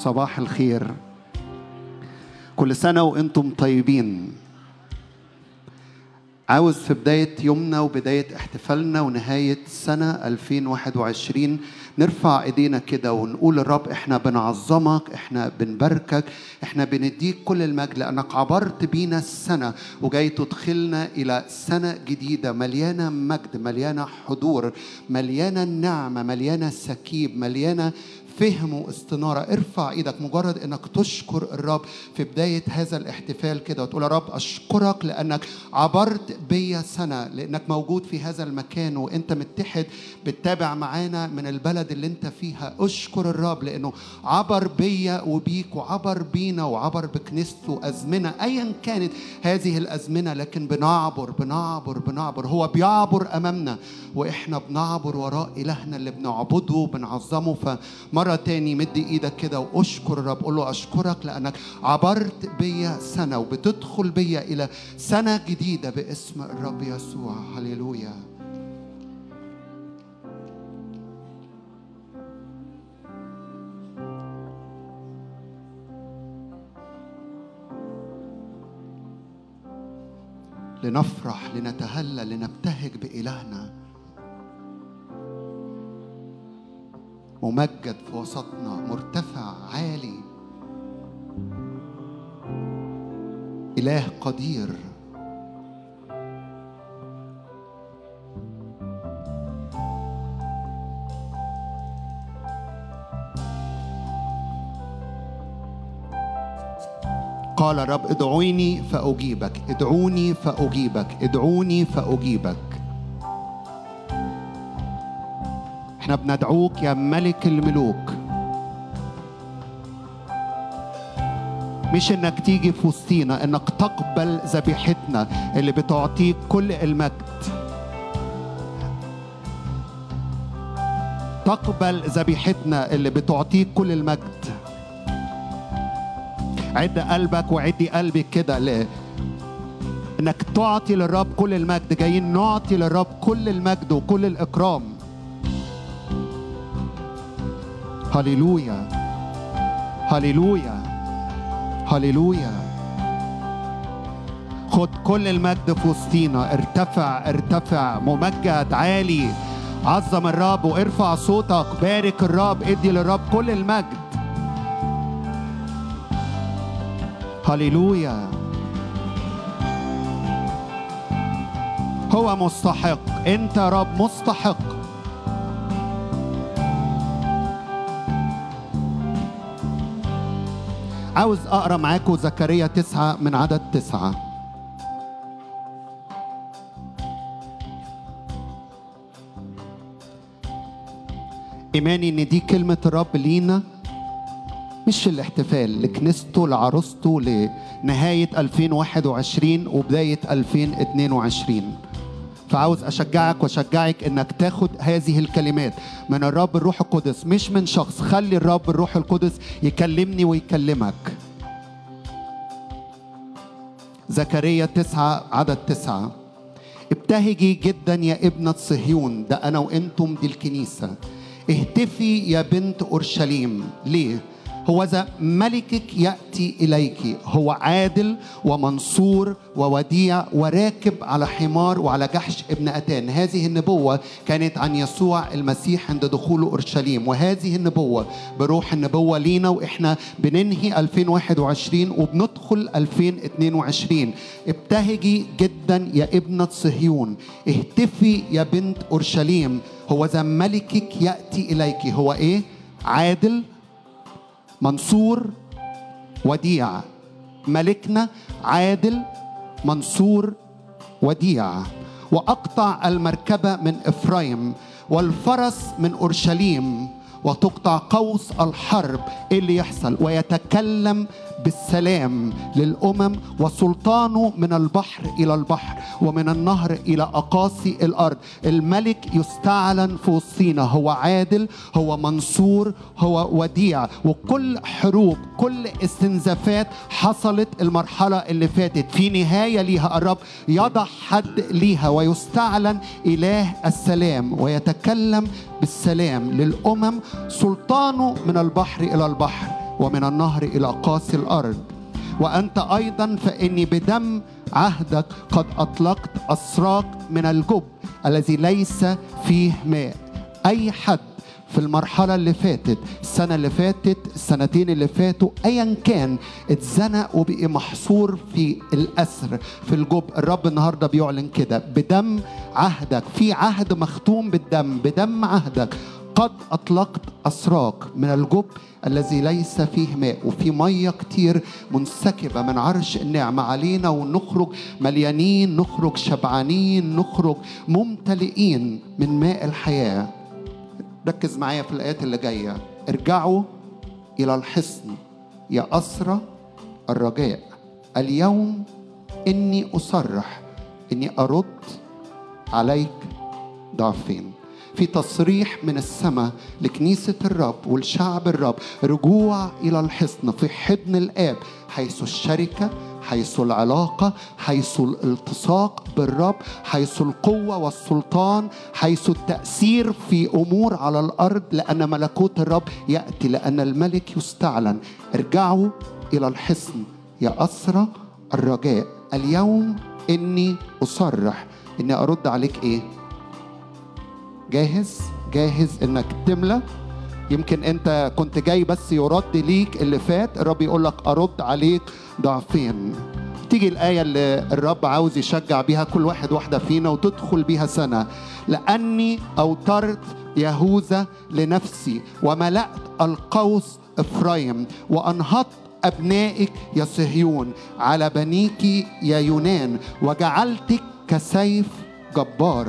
صباح الخير. كل سنة وإنتم طيبين. عاوز في بداية يومنا وبداية احتفالنا ونهاية سنة 2021 نرفع إيدينا كده ونقول الرب إحنا بنعظمك إحنا بنباركك إحنا بنديك كل المجد لأنك عبرت بينا السنة وجاي تدخلنا إلى سنة جديدة مليانة مجد مليانة حضور مليانة نعمة مليانة سكيب مليانة فهم واستنارة. ارفع إيدك. مجرد انك تشكر الرب في بداية هذا الاحتفال كده وتقول يا رب أشكرك لأنك عبرت بيا سنة لأنك موجود في هذا المكان وأنت متحد بتتابع معانا من البلد اللي أنت فيها. أشكر الرب لأنه عبر بيا وبيك وعبر بينا وعبر بكنيسته أزمنة ايا كانت هذه الأزمنة لكن بنعبر بنعبر بنعبر. هو بيعبر أمامنا وإحنا بنعبر وراء إلهنا اللي بنعبده وبنعظمه. فمرة تاني مد إيدك كده وأشكر الرب. قول له أشكرك لأنك عبرت بيا سنة وبتدخل بيا إلى سنة جديدة باسم الرب يسوع. هللويا. لنفرح لنتهلل لنبتهج بإلهنا. ممجد في وسطنا مرتفع عالي. إله قدير. قال رب ادعوني فأجيبك ادعوني فأجيبك ادعوني فأجيبك. إحنا بندعوك يا ملك الملوك. مش إنك تيجي في وسطينا إنك تقبل ذبيحتنا اللي بتعطيك كل المجد. تقبل ذبيحتنا اللي بتعطيك كل المجد. عد قلبك وعدي قلبك كده ل إنك تعطي للرب كل المجد. جايين نعطي للرب كل المجد وكل الإكرام. هللويا هللويا هللويا خد كل المجد في وسطينا. ارتفع ارتفع. ممجد عالي. عظم الرب وارفع صوتك. بارك الرب. ادي للرب كل المجد. هللويا هو مستحق. انت رب مستحق. عاوز أقرأ معاكم زكريا تسعة من عدد تسعة. إيماني إن دي كلمة الرب لينا مش الاحتفال لكنيسته لعروسته لنهاية 2021 وبداية 2022 فعاوز أشجعك وأشجعك إنك تاخد هذه الكلمات من الرب الروح القدس مش من شخص. خلي الرب الروح القدس يكلمني ويكلمك. زكريا تسعة عدد تسعة. ابتهجي جدا يا ابنة صهيون ده أنا وإنتم دي الكنيسة. اهتفي يا بنت أورشليم. ليه؟ هو ذا ملكك يأتي إليك. هو عادل ومنصور ووديع وراكب على حمار وعلى جحش ابن أتان. هذه النبوة كانت عن يسوع المسيح عند دخوله أورشليم. وهذه النبوة بروح النبوة لينا وإحنا بننهي 2021 وبندخل 2022 ابتهجي جدا يا ابنة صهيون. اهتفي يا بنت أورشليم. هو ذا ملكك يأتي إليك. هو إيه؟ عادل منصور وديع. ملكنا عادل منصور وديع. وأقطع المركبة من إفرايم والفرس من أورشليم. وتقطع قوس الحرب إيه اللي يحصل. ويتكلم بالسلام للأمم وسلطانه من البحر إلى البحر ومن النهر إلى أقاصي الأرض. الملك يستعلن في وسطينا هو عادل هو منصور هو وديع. وكل حروب كل استنزافات حصلت المرحلة اللي فاتت. في نهاية ليها الرب يضع حد ليها ويستعلن إله السلام ويتكلم بالسلام للأمم سلطانه من البحر إلى البحر. ومن النهر إلى قاصي الأرض. وأنت أيضا فإني بدم عهدك قد أطلقت أسراق من الجب الذي ليس فيه ماء. أي حد في المرحلة اللي فاتت السنة اللي فاتت السنتين اللي فاتوا أيا كان اتزنق وبقي محصور في الأسر في الجب. الرب النهاردة بيعلن كده بدم عهدك في عهد مختوم بالدم بدم عهدك قد أطلقت أسراق من الجب الذي ليس فيه ماء وفي مية كتير منسكبة من عرش النعمة. علينا ونخرج مليانين نخرج شبعانين نخرج ممتلئين من ماء الحياة. ركز معايا في الآيات اللي جاية. ارجعوا إلى الحصن يا أسرى الرجاء. اليوم إني أصرح إني أرد عليك ضعفين. في تصريح من السماء لكنيسة الرب والشعب الرب رجوع إلى الحصن في حضن الآب حيث الشركة حيث العلاقة حيث الالتصاق بالرب حيث القوة والسلطان حيث التأثير في أمور على الأرض لأن ملكوت الرب يأتي لأن الملك يستعلن. ارجعوا إلى الحصن يا أسرى الرجاء. اليوم إني أصرح. إني أرد عليك إيه؟ جاهز؟ جاهز إنك تملى. يمكن أنت كنت جاي بس يرد ليك اللي فات. الرب يقول لك أرد عليك ضعفين. تيجي الآية اللي الرب عاوز يشجع بيها كل واحد واحدة فينا وتدخل بيها سنة. لأني أوترت يهوذا لنفسي وملأت القوس إفرايم وأنهضت أبنائك يا صهيون على بنيك يا يونان وجعلتك كسيف جبار.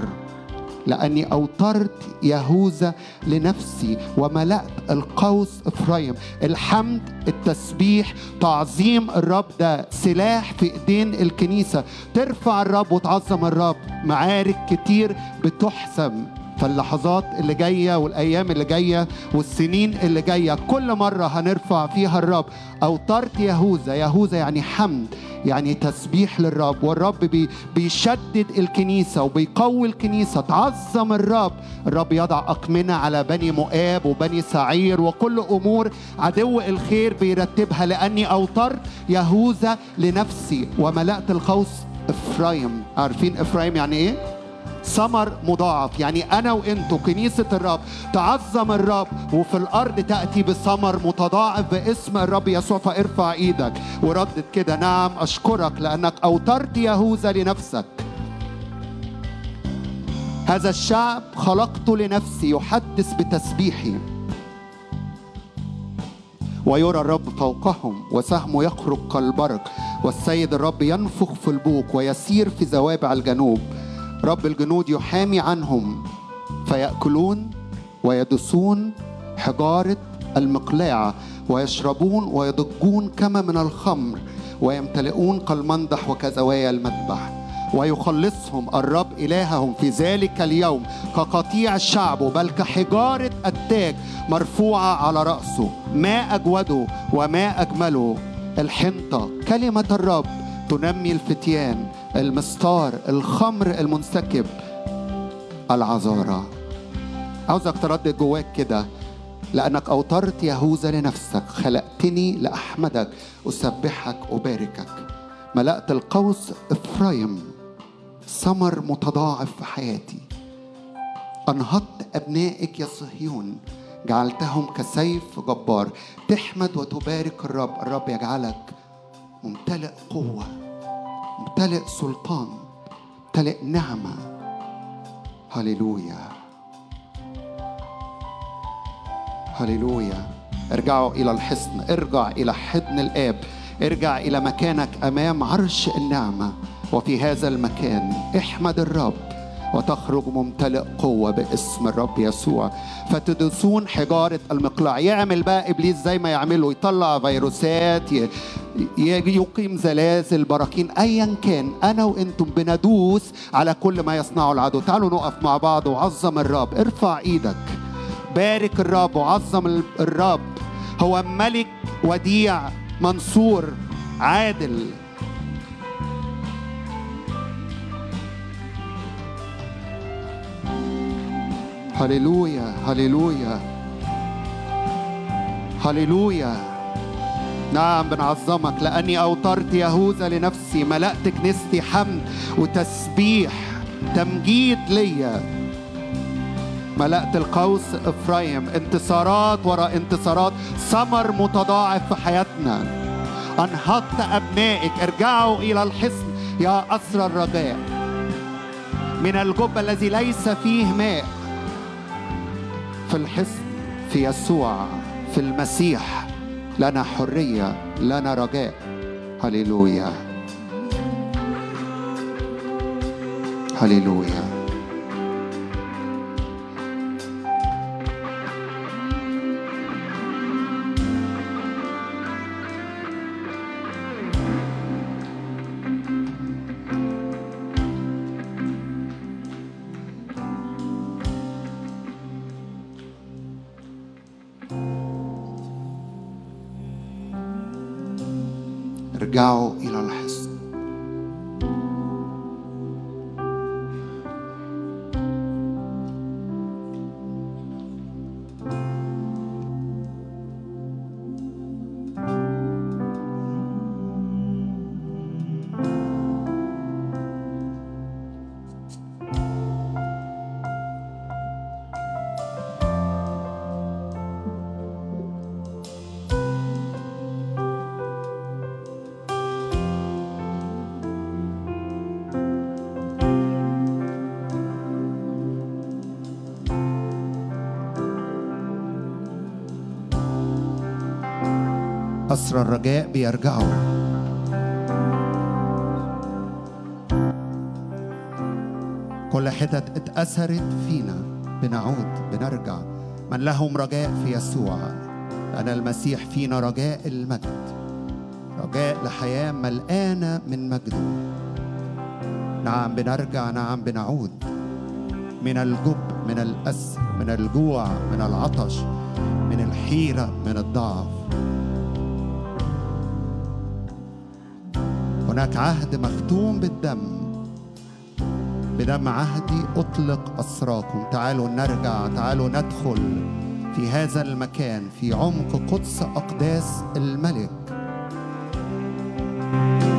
لأني أوترت يهوذا لنفسي وملأت القوس إفرايم. الحمد التسبيح تعظيم الرب ده سلاح في إيدين الكنيسة. ترفع الرب وتعظم الرب. معارك كتير بتحسم. فاللحظات اللي جاية والأيام اللي جاية والسنين اللي جاية كل مرة هنرفع فيها الرب. أوترت يهوذا يهوذا يعني حمد يعني تسبيح للرب. والرب بي بيشدد الكنيسة وبيقوي الكنيسة تعظم الرب. الرب يضع أقمنة على بني مؤاب وبني سعير وكل أمور عدو الخير بيرتبها. لأني أوترت يهوذا لنفسي وملأت القوس إفرايم. عارفين إفرايم يعني إيه؟ ثمر مضاعف. يعني أنا وأنتوا كنيسة الرب تعظم الرب وفي الأرض تأتي بثمر متضاعف باسم الرب يسوع فارفع إيدك وردد كده. نعم أشكرك لأنك أوترت يهوذا لنفسك. هذا الشعب خلقته لنفسي يحدث بتسبيحي. ويرى الرب فوقهم وسهمه يخرج كالبرق والسيد الرب ينفخ في البوق ويسير في زوابع الجنوب. رب الجنود يحامي عنهم فيأكلون ويدسون حجارة المقلاع ويشربون ويضجون كما من الخمر ويمتلئون كالمنضح وكزوايا المذبح ويخلصهم الرب إلههم في ذلك اليوم كقطيع الشعب بل كحجارة التاج مرفوعة على رأسه ما أجوده وما أجمله الحنطة كلمة الرب تنمي الفتيان المستار الخمر المنسكب العذارى. عاوزك تردد جواك كده لأنك أوترت يهوذا لنفسك خلقتني لأحمدك أسبحك أباركك. ملأت القوس إفرايم ثمر متضاعف في حياتي. أنهضت أبنائك يا صهيون جعلتهم كسيف جبار. تحمد وتبارك الرب الرب يجعلك ممتلئ قوة. ممتلئ سلطان ممتلئ نعمة. هللويا. هللويا. ارجعوا إلى الحصن ارجع إلى حضن الآب ارجع إلى مكانك أمام عرش النعمة. وفي هذا المكان احمد الرب. وتخرج ممتلئ قوة باسم الرب يسوع. فتدسون حجارة المقلاع. يعمل بقى إبليس زي ما يعمله يطلع فيروسات يقيم زلازل براكين أيا كان. أنا وأنتم بندوس على كل ما يصنعه العدو. تعالوا نقف مع بعض وعظم الرب. ارفع إيدك. بارك الرب وعظم ال- الرب. هو ملك وديع منصور عادل. هللويا هللويا هللويا نعم بنعظمك. لأني أوترت يهوذا لنفسي ملأت كنيستي حمد وتسبيح تمجيد ليا. ملأت القوس إفرايم انتصارات وراء انتصارات ثمر متضاعف في حياتنا. أنهضت أبنائك ارجعوا إلى الحصن يا أسر الرجاء من الجب الذي ليس فيه ماء. في الحصن في يسوع في المسيح. لنا حرية لنا رجاء. هللويا. هللويا. أسر الرجاء بيرجعوا. كل حتت اتأثرت فينا بنعود بنرجع. من لهم رجاء في يسوع. لأن المسيح فينا رجاء المجد. رجاء لحياة ملقانة من مجده نعم بنرجع نعم بنعود. من الجب من الأسر من الجوع من العطش من الحيرة من الضعف. هناك عهد مختوم بالدم. بدم عهدي أطلق أسراكم. تعالوا نرجع تعالوا ندخل في هذا المكان في عمق قدس أقداس الملك. ما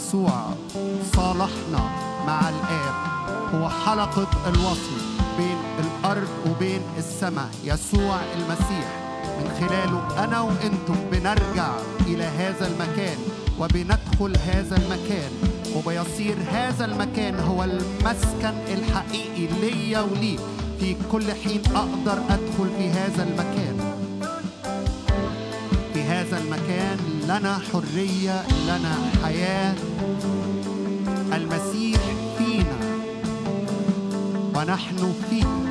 يسوع صالحنا مع الآب. هو حلقة الوصل بين الأرض وبين السماء. يسوع المسيح. من خلاله أنا وأنتم بنرجع إلى هذا المكان وبندخل هذا المكان. وبيصير هذا المكان هو المسكن الحقيقي ليا وليك. في كل حين أقدر أدخل في هذا المكان. في هذا المكان لنا حرية لنا حياة. المسيح فينا ونحن فيه.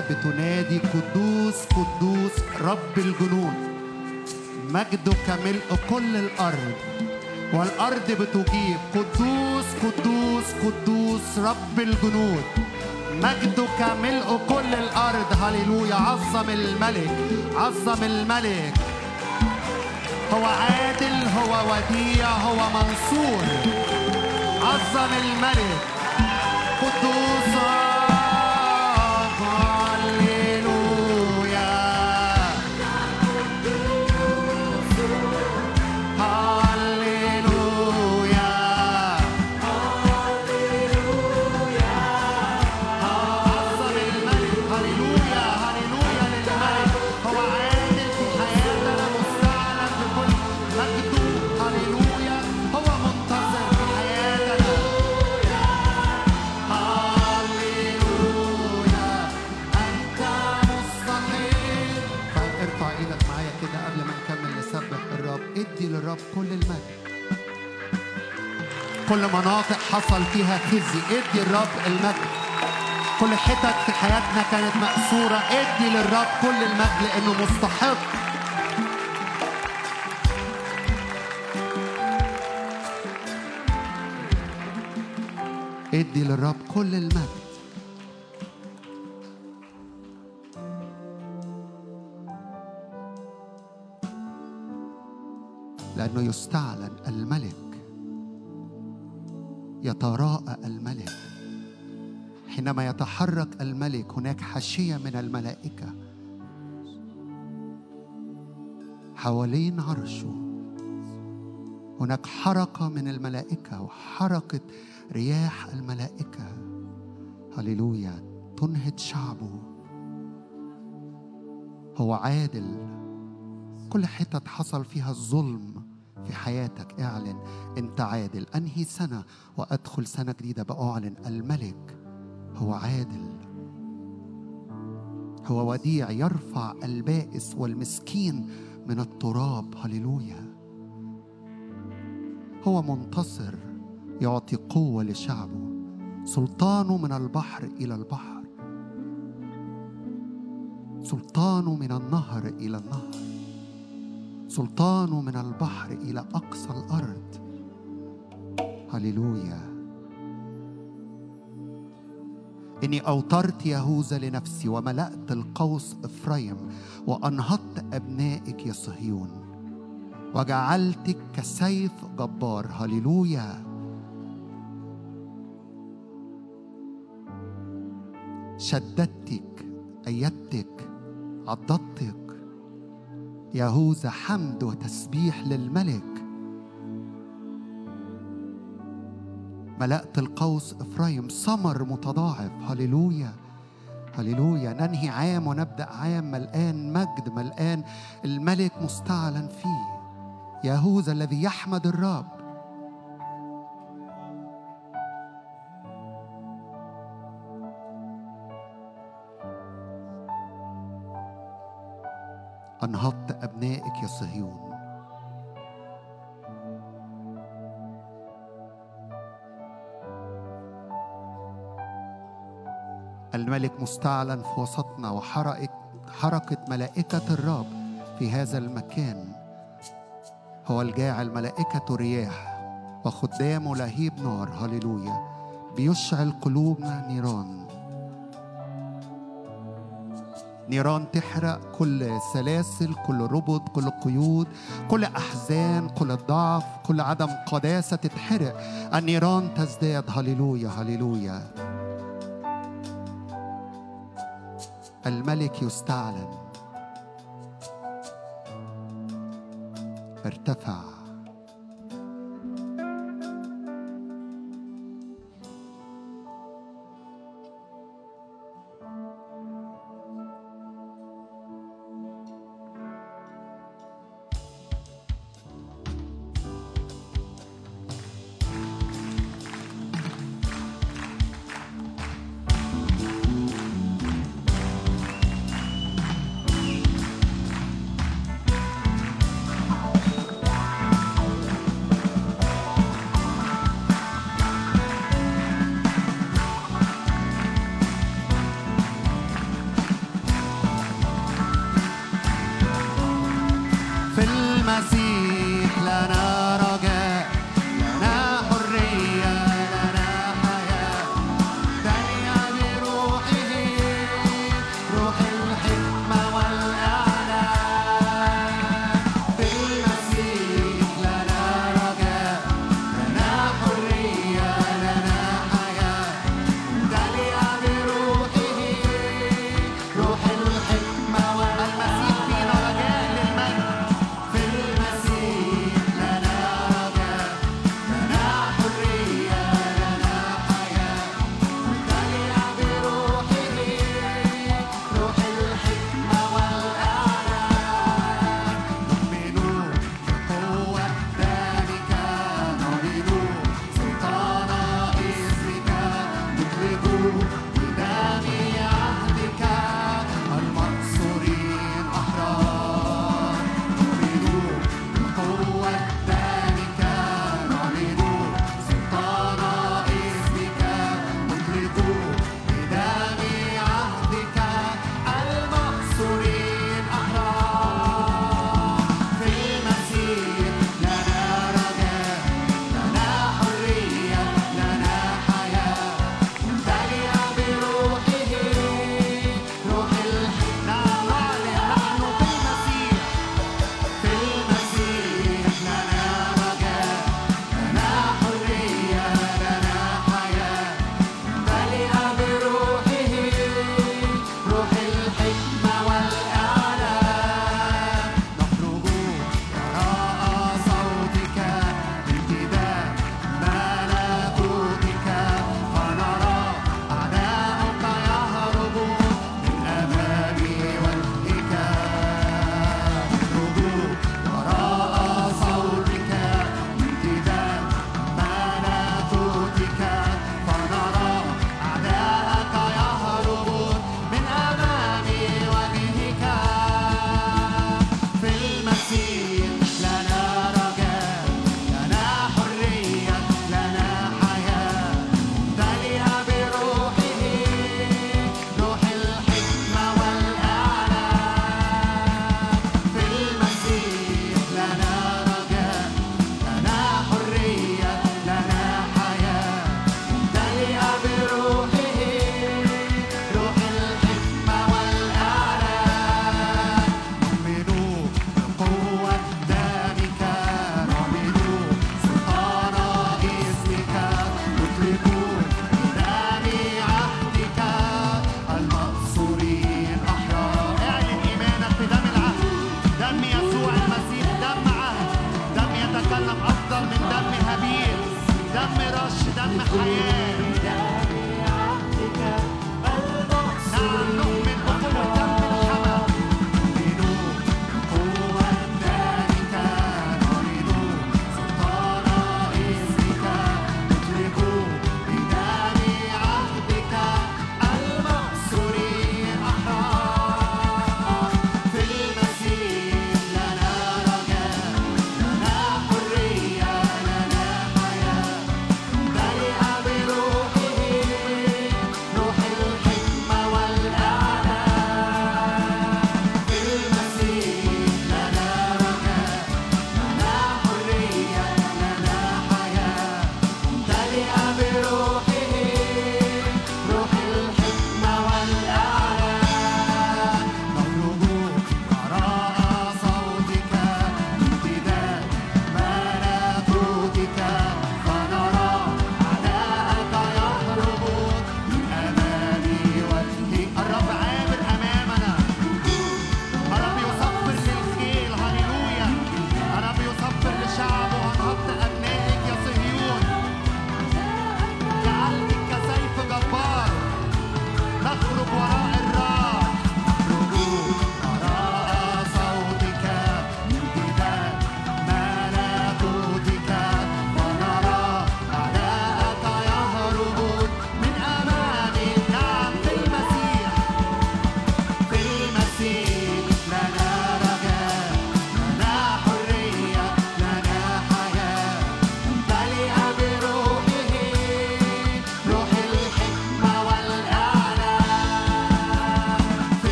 بتنادي قدوس قدوس رب الجنود مجدك ملء كل الأرض والأرض بتجيب. قدوس قدوس قدوس رب الجنود. مجدك ملء كل الأرض. هللويا. عظم الملك عظم الملك. هو عادل هو وديع هو منصور. عظم الملك. قدوس كل مناطق حصل فيها خزي. ادي الرب المجد. كل حتت في حياتنا كانت مأسورة ادي للرب كل المجد لأنه مستحق. ادي للرب كل المجد. لأنه يستعلن الملك. يتراءى الملك. حينما يتحرك الملك هناك حاشية من الملائكة. حوالين عرشه هناك حركة من الملائكة وحركة رياح الملائكة. هللويا. تنهض شعبه. هو عادل. كل حتة حصل فيها الظلم. في حياتك. اعلن انت عادل أنهي سنة وأدخل سنة جديدة بأعلن. الملك هو عادل. هو وديع يرفع البائس والمسكين من التراب. هللويا. هو منتصر يعطي قوة لشعبه. سلطانه من البحر إلى البحر. سلطانه من النهر إلى النهر. سلطانه من البحر إلى أقصى الأرض. هللويا. إني أوترت يهوذا لنفسي وملأت القوس إفرايم وأنهضت أبنائك يا صهيون وجعلتك كسيف جبار. هللويا. شددتك أيدتك عضدتك يهوذا حمد وتسبيح للملك. ملأت القوس إفرايم ثمر متضاعف. هللويا هللويا. ننهي عام ونبدأ عام ملآن مجد ملآن. الملك مستعلن فيه. يهوذا الذي يحمد الرب. أنهضت أبنائك يا صهيون. الملك مستعلن في وسطنا وحركت حركة ملائكة الرب في هذا المكان. هو الجاعل ملائكة رياح وخدامه لهيب نار. هللويا. بيشعل قلوبنا نيران. نيران تحرق كل سلاسل كل ربط كل قيود كل أحزان كل ضعف كل عدم قداسة تتحرق. النيران تزداد. هللويا هللويا. الملك يستعلن. ارتفع.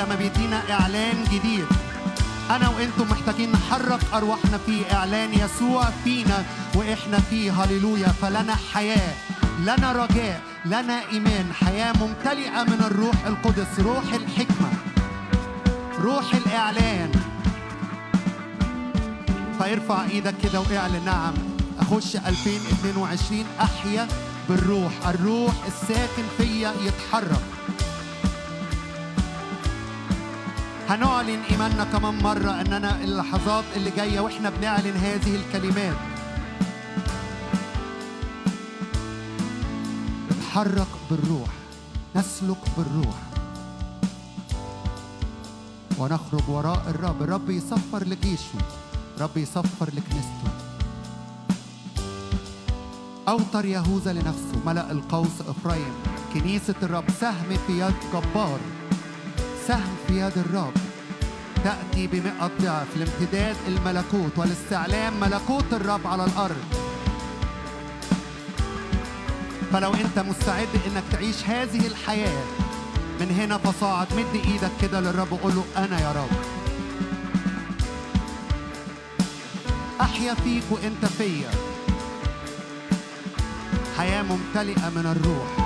لما بيدينا إعلان جديد. أنا وأنتم محتاجين نحرك أرواحنا في إعلان يسوع فينا وإحنا فيه هللويا. فلنا حياة لنا رجاء لنا إيمان. حياة ممتلئة من الروح القدس روح الحكمة روح الإعلان. فارفع إيدك كده وإعلن. نعم أخش 2022 أحيا بالروح الروح الساكن فيا يتحرك. هنعلن إيماننا كمان مرة إننا اللحظات اللي جاية وإحنا بنعلن هذه الكلمات. نتحرك بالروح نسلك بالروح. ونخرج وراء الرب الرب يصفر لجيشه رب يصفر لكنيسته. أوطر يهوذا لنفسه ملأ القوس إفرايم كنيسة الرب سهم في يد جبار. سهم في يد الرب. تأتي بمئة ضعف لامتداد الملكوت والاستعلام ملكوت الرب على الأرض. فلو أنت مستعد إنك تعيش هذه الحياة من هنا فصاعد مد إيدك كده للرب وقول له أنا يا رب. أحيا فيك وأنت فيا. حياة ممتلئة من الروح.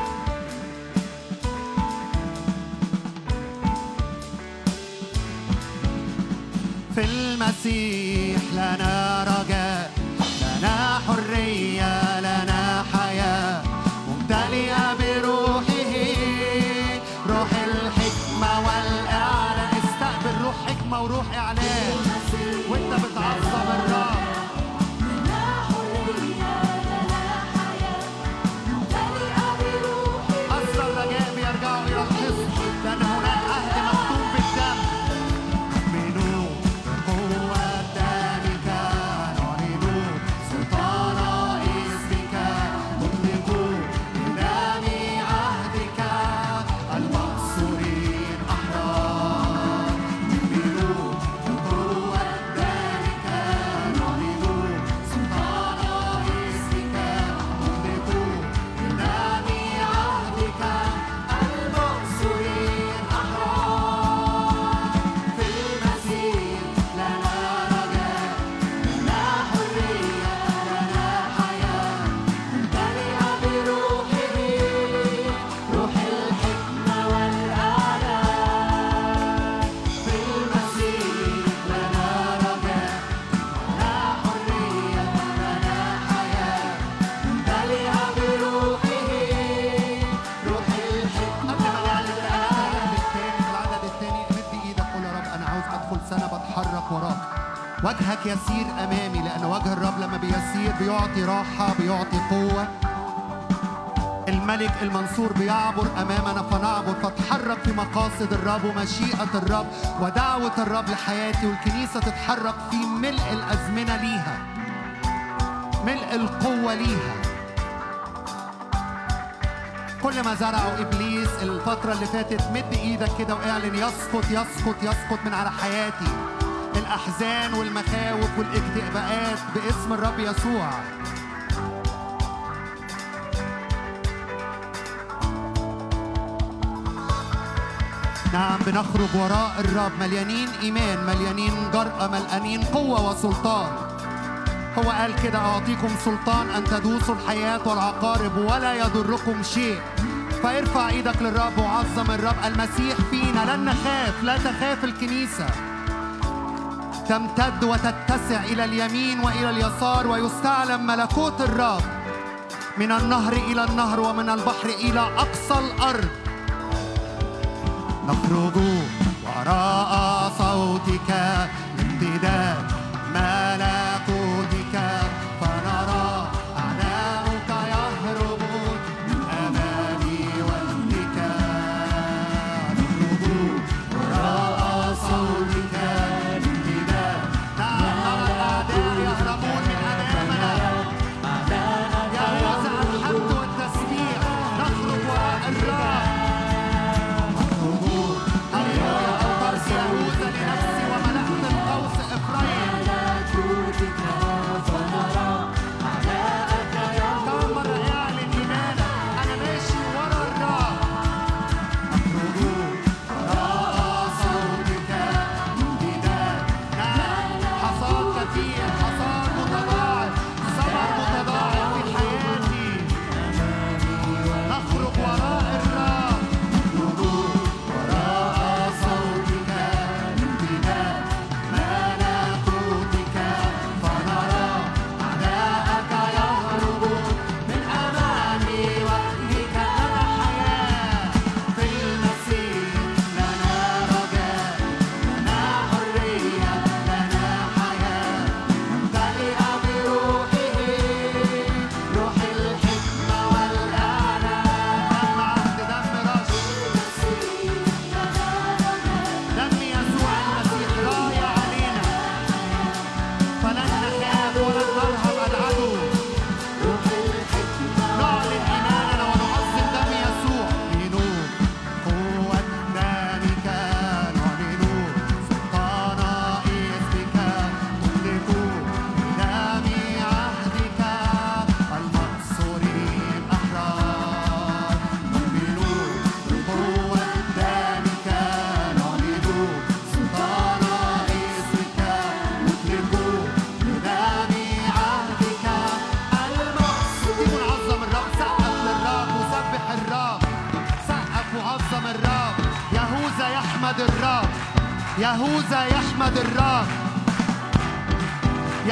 في المسيح لنا رجاء وجهك يسير أمامي لأن وجه الرب لما بيسير بيعطي راحة بيعطي قوة. الملك المنصور بيعبر أمامنا فنعبر فاتحرك في مقاصد الرب ومشيئة الرب ودعوة الرب لحياتي والكنيسة تتحرك في ملء الأزمنة ليها ملء القوة ليها. كل ما زرعوا إبليس الفترة اللي فاتت مد إيدك كده وإعلن يسقط يسقط يسقط من على حياتي. الاحزان والمخاوف والاكتئابات باسم الرب يسوع. نعم بنخرج وراء الرب. مليانين إيمان مليانين جرأة مليانين قوة وسلطان. هو قال كده أعطيكم سلطان أن تدوسوا الحياة والعقارب ولا يضركم شيء. فارفع إيدك للرب وعظم الرب. المسيح فينا لن نخاف لا تخاف الكنيسة. تمتد وتتسع إلى اليمين وإلى اليسار ويستعلم ملكوت الرب. من النهر إلى النهر ومن البحر إلى أقصى الأرض. نخرج وراء صوتك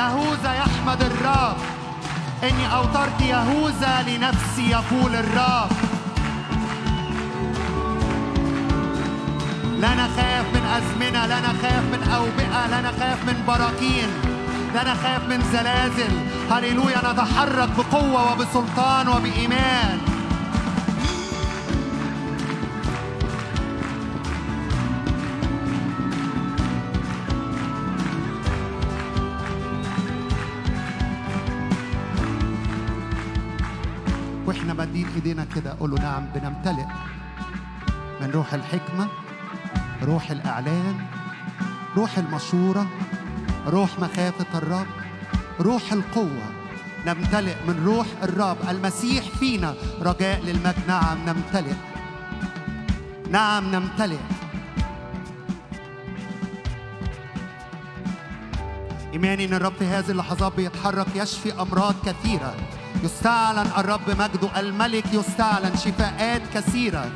يهوذا يحمد الرب. إني أوترت يهوذا لنفسي يقول الرب. لا نخاف من أزمنة لا نخاف من أوبئة لا نخاف من براكين لا نخاف من زلازل. هللويا نتحرك بقوة وبسلطان وبإيمان. ايدينا كده قول له نعم بنمتلئ من روح الحكمة روح الإعلان روح المشورة روح مخافة الرب روح القوة. نمتلئ من روح الرب. المسيح فينا. رجاء للمجد. نعم نمتلئ. نعم نمتلئ. إيماني إن الرب في هذه اللحظات بيتحرك يشفي أمراض كثيرة. يستعلن الرب مجده الملك يستعلن شفاءات كثيرة.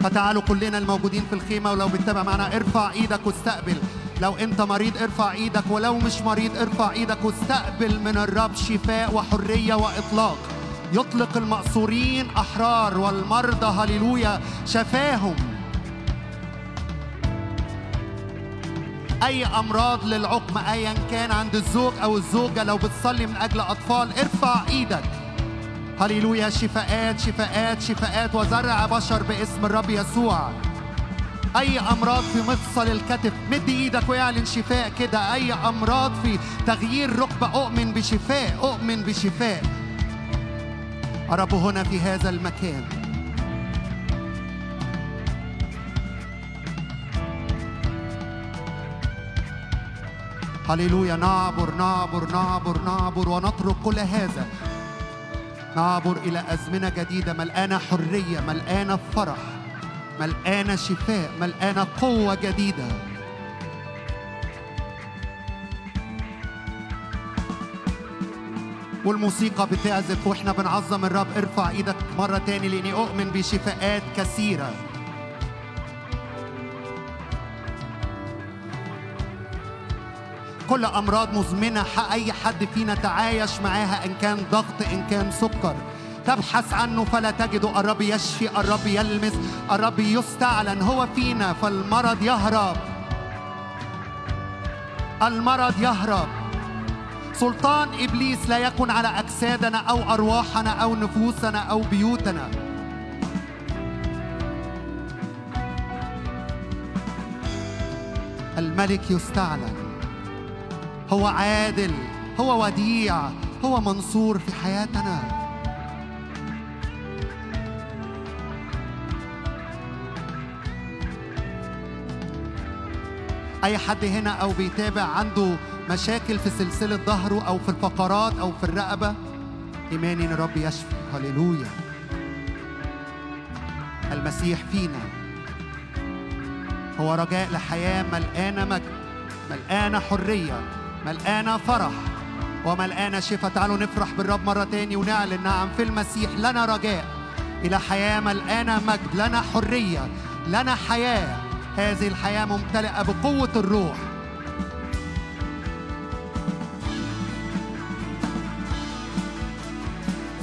فتعالوا كلنا الموجودين في الخيمة ولو بتتابع معنا. ارفع إيدك واستقبل. لو انت مريض ارفع إيدك ولو مش مريض ارفع إيدك واستقبل من الرب شفاء وحرية وإطلاق. يطلق المأسورين أحرار والمرضى هللويا. شفاهم. أي أمراض للعقم أيا كان عند الزوج أو الزوجة لو بتصلي من أجل أطفال ارفع إيدك. هللويا شفاءات شفاءات شفاءات وزرع بشر باسم الرب يسوع. أي أمراض في مفصل الكتف مد إيدك واعلن شفاء كده. أي أمراض في تغيير ركبة أؤمن بشفاء أؤمن بشفاء. الرب هنا في هذا المكان. هللويا. نعبر نعبر نعبر نعبر ونترك كل هذا. نعبر إلى أزمنة جديدة ملقانة حرية ملقانة فرح ملقانة شفاء ملقانة قوة جديدة. والموسيقى بتعزف وإحنا بنعظم الرب. ارفع إيدك مرة تاني لإني أؤمن بشفاءات كثيرة. كل أمراض مزمنة أي حد فينا تعايش معاها إن كان ضغط إن كان سكر. تبحث عنه فلا تجده الرب يشفي الرب يلمس الرب يستعلن. هو فينا فالمرض يهرب. المرض يهرب. سلطان إبليس لا يكن على أجسادنا أو أرواحنا أو نفوسنا أو بيوتنا. الملك يستعلن. هو عادل هو وديع هو منصور في حياتنا. أي حد هنا أو بيتابع عنده مشاكل في سلسلة ظهره أو في الفقرات أو في الرقبة إيماني إن الرب يشفي. هللويا. المسيح فينا. هو رجاء لحياة ملقانه مجد ملقانه حرية. ملقانة فرح وملقانة شفاء تعالوا نفرح بالرب مرة تاني ونعلن نعم في المسيح لنا رجاء. إلى حياة ملقانة مجد لنا حرية لنا حياة. هذه الحياة ممتلئة بقوة الروح.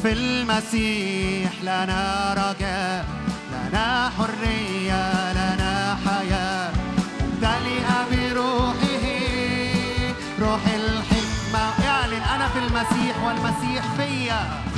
في المسيح لنا رجاء لنا حرية لنا المسيح والمسيح فيا.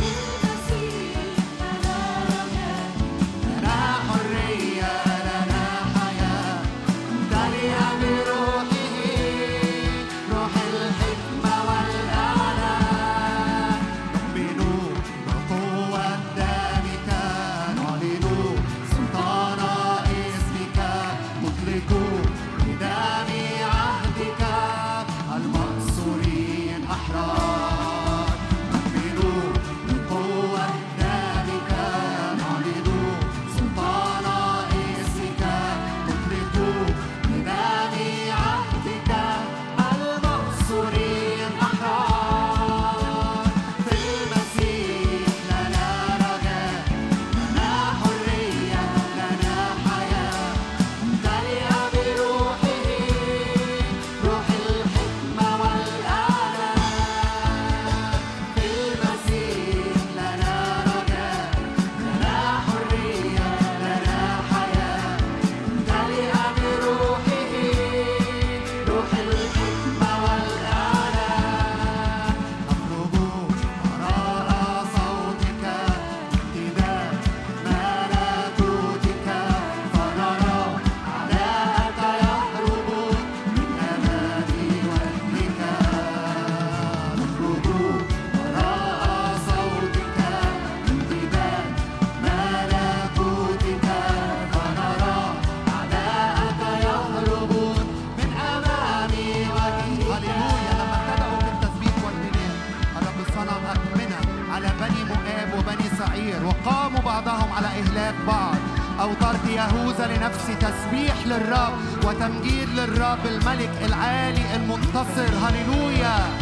لنفسي تسبيح للرب وتمجيد للرب الملك العالي المنتصر. هللويا.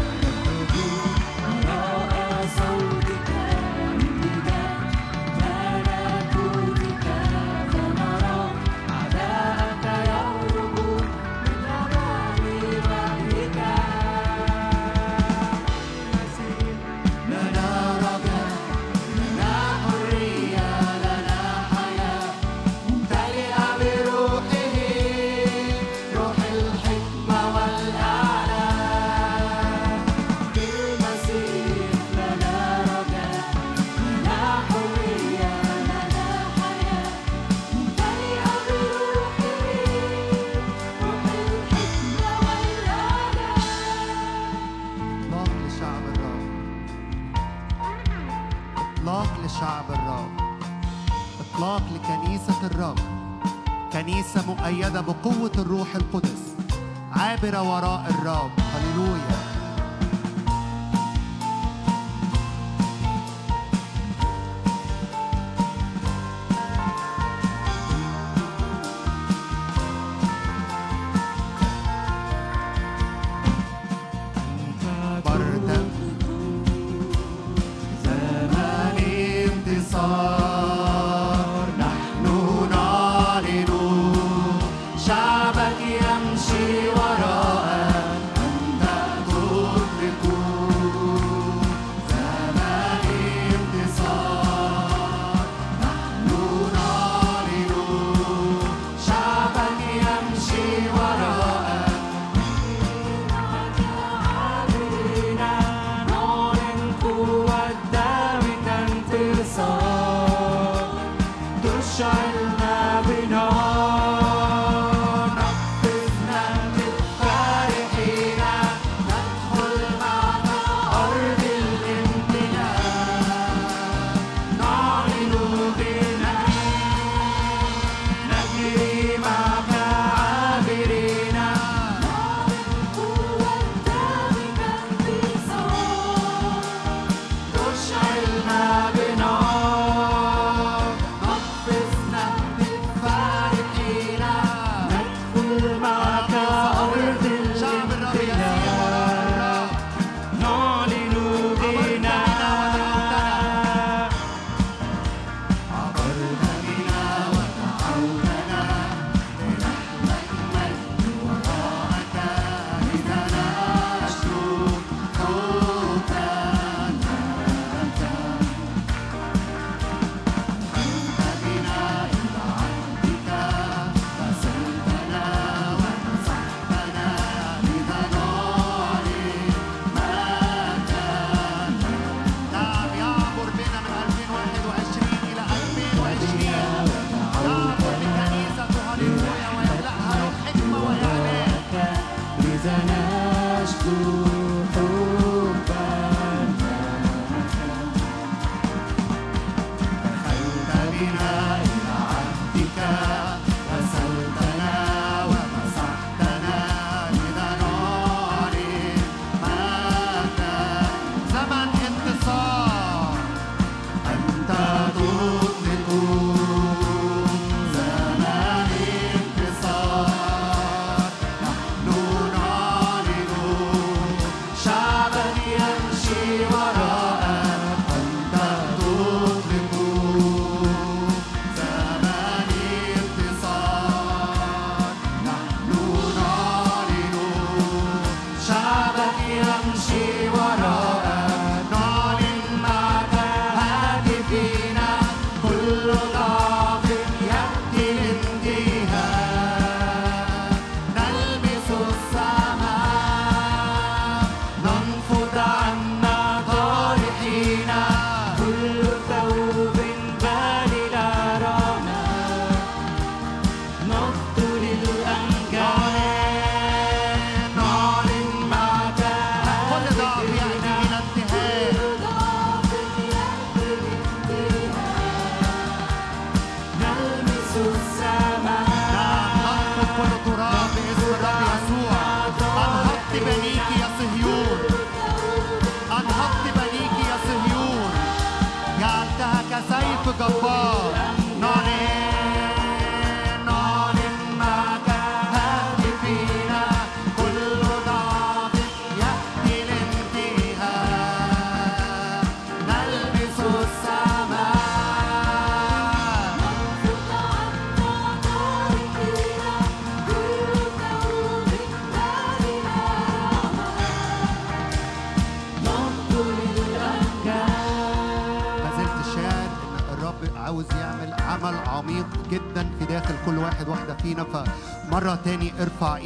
مؤيدة بقوة الروح القدس. عابرة وراء الرب. هللويا.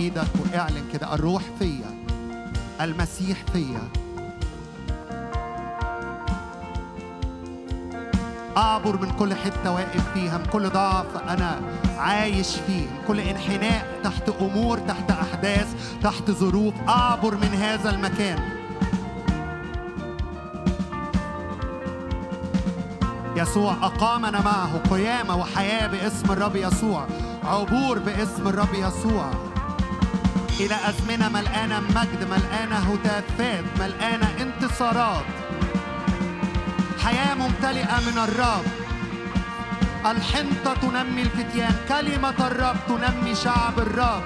إيدك وإعلن كده الروح فيا المسيح فيا. أعبر من كل حتة واقف فيها من كل ضعف أنا عايش فيه من كل انحناء تحت أمور تحت أحداث تحت ظروف. أعبر من هذا المكان. يسوع أقامنا معه قيامة وحياة باسم الرب يسوع عبور باسم الرب يسوع. إلى أزمنة ملقانة مجد ملقانة هتافات ملقانة انتصارات. حياة ممتلئة من الرب. الحنطة تنمي الفتيان كلمة الرب تنمي شعب الرب.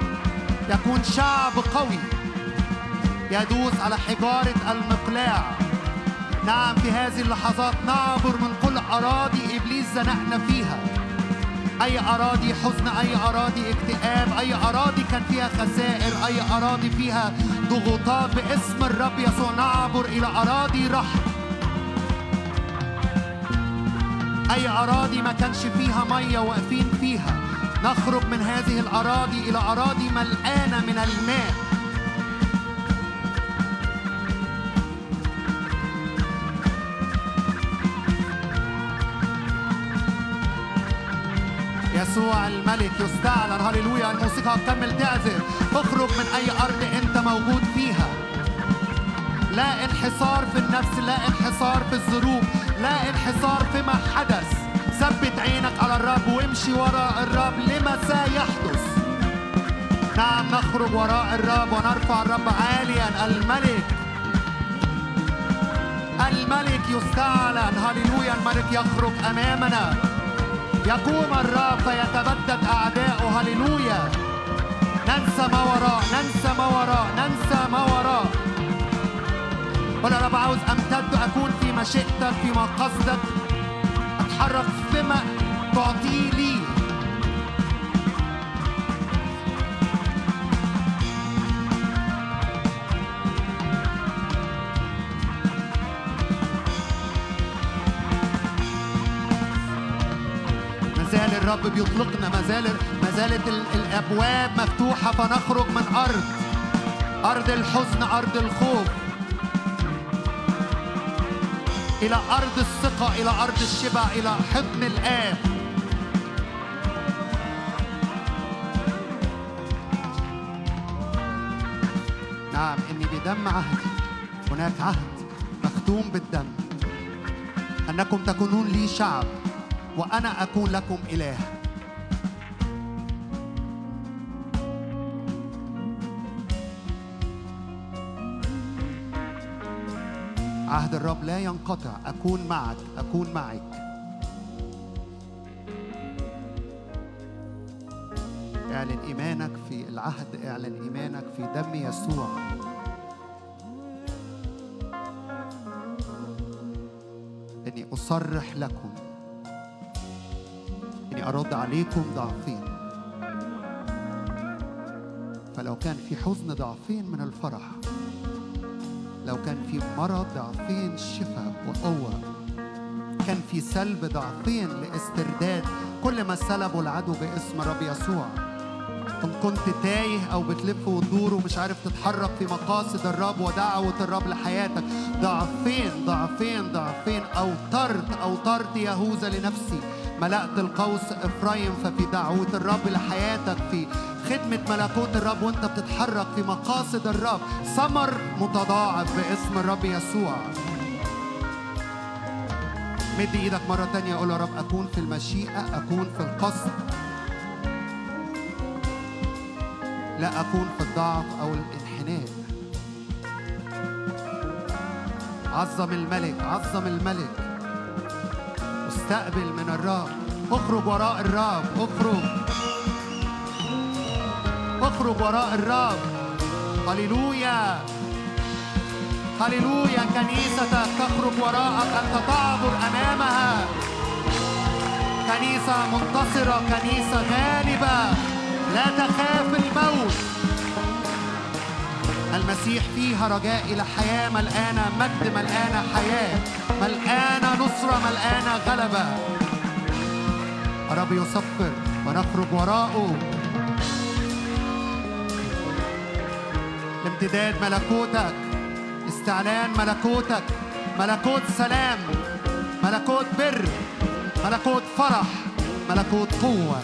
يكون شعب قوي. يدوس على حجارة المقلاع. نعم في هذه اللحظات نعبر من كل أراضي إبليس زنقنا فيها. أي أراضي حزن أي أراضي اكتئاب أي أراضي كان فيها خسائر أي أراضي فيها ضغوطات باسم الرب يسوع. نعبر إلى أراضي رحم. أي أراضي ما كانش فيها مية واقفين فيها. نخرج من هذه الأراضي إلى أراضي ملقانة من الماء. يسوع الملك يستعلن. هللويا. الموسيقى هتكمل تعزف اخرج من أي أرض أنت موجود فيها. لا انحصار في النفس لا انحصار في الظروف لا انحصار فيما حدث. ثبت عينك على الرب وامشي وراء الرب لما سيحدث. نعم نخرج وراء الرب ونرفع الرب عاليا. الملك الملك يستعلن. هللويا الملك يخرج أمامنا. يقوم الرب فيتبدد اعداؤه هللويا. ننسى ما وراء ننسى ما وراء ننسى ما وراء. قل يا رب عاوز أمتد اكون في مشيئتك في مقصدك. أتحرك فيما تعطيه الرب بيطلقنا. ما زالت ال- الأبواب مفتوحة فنخرج من أرض أرض الحزن أرض الخوف. إلى أرض الثقة إلى أرض الشبع إلى حضن الآب. نعم إني بدم عهدي هناك عهد مختوم بالدم. أنكم تكونون لي شعب. وأنا أكون لكم إله. عهد الرب لا ينقطع. أكون معك. أكون معك. اعلن إيمانك في العهد. اعلن إيمانك في دم يسوع. إني أصرح لكم. أرد عليكم ضعفين. فلو كان في حزن ضعفين من الفرح لو كان في مرض ضعفين شفاء وقوة كان في سلب ضعفين لاسترداد كل ما سلبه العدو باسم رب يسوع. إن كنت تايه أو بتلف وتدور ومش عارف تتحرك في مقاصد الرب ودعوة الرب لحياتك ضعفين ضعفين ضعفين. أوترت أوترت يهوذا لنفسي. ملأت القوس إفرايم ففي دعوة الرب لحياتك في خدمة ملكوت الرب وأنت بتتحرك في مقاصد الرب. ثمر متضاعف باسم الرب يسوع. مد إيدك مرة تانية قول يا رب أكون في المشيئة أكون في القصد. لا أكون في الضعف أو الانحناء. عظم الملك عظم الملك. استقبل من الرب اخرج وراء الرب اخرج. اخرج وراء الرب هللويا. هللويا كنيستك تخرج وراءك. أنت تعبر أمامها. كنيسة منتصرة. كنيسة غالبة. لا تخاف الموت. المسيح فيها رجاء إلى حياة ملقانة مجد ملقانة حياة ملقانة نصرة ملقانة غلبة. الرب يصفر ونخرج وراءه. لامتداد ملكوتك استعلان ملكوتك ملكوت سلام ملكوت بر ملكوت فرح ملكوت قوة.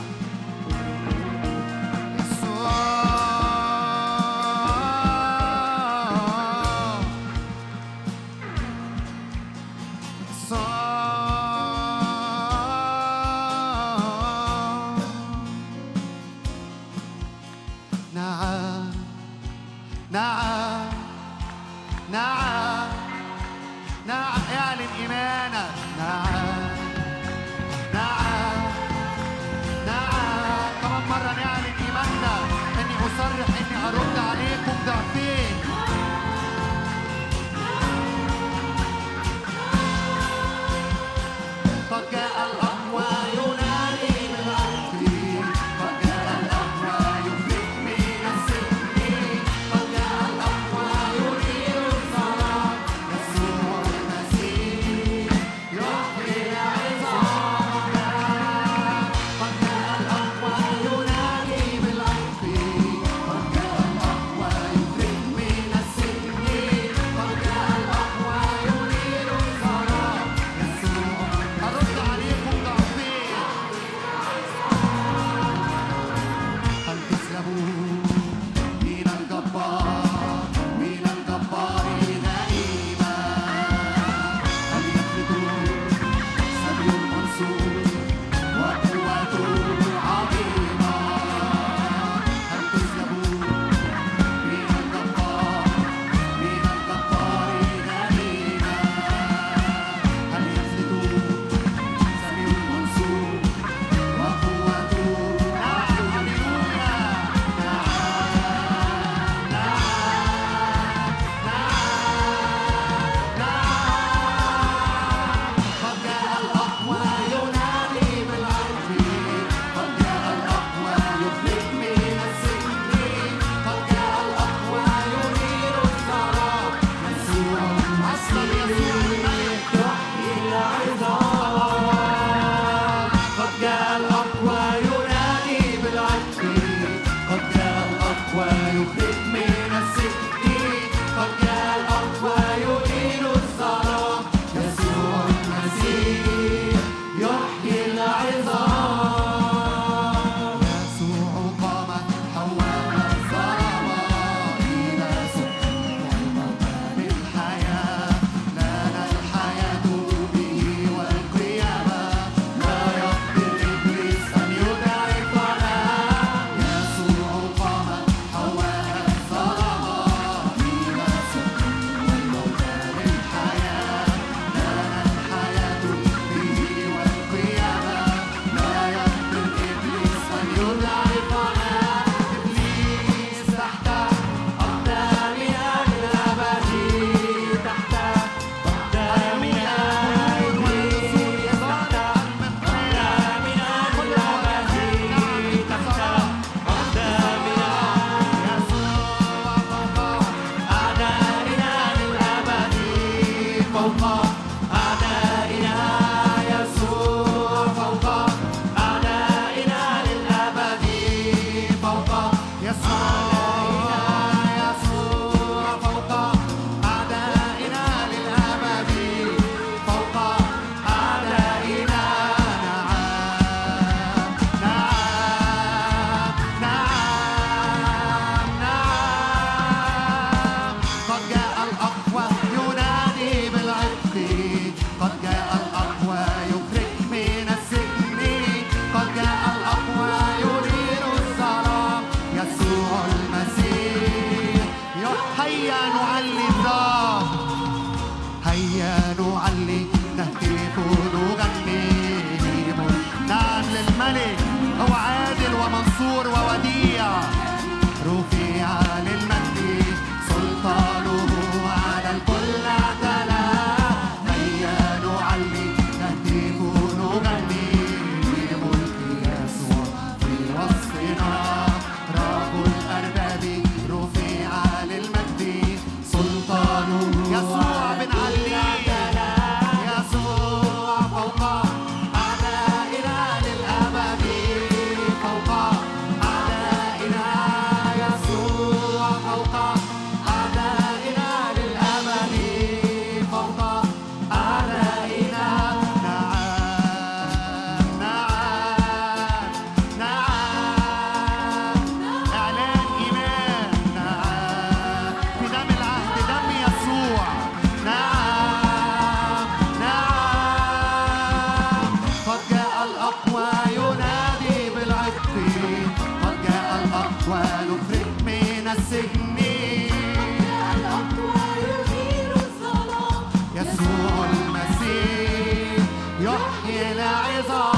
يا العظام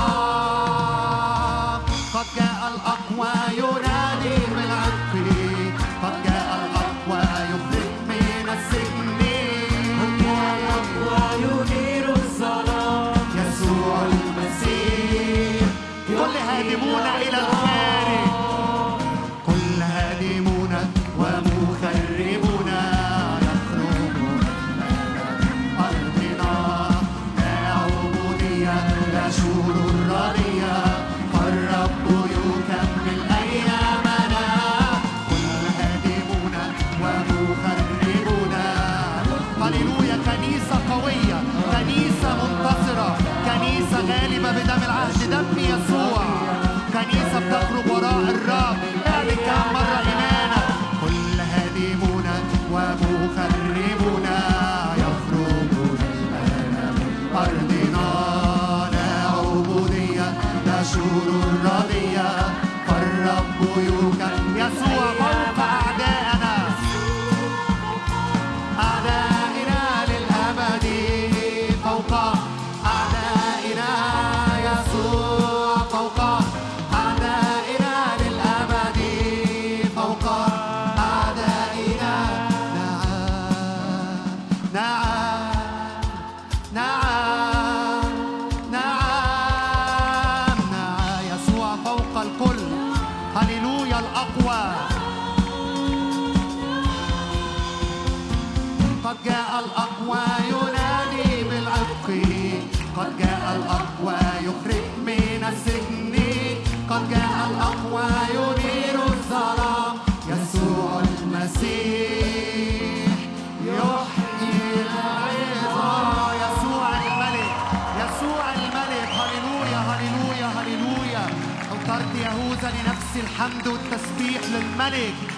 الحمد والتسبيح للملك.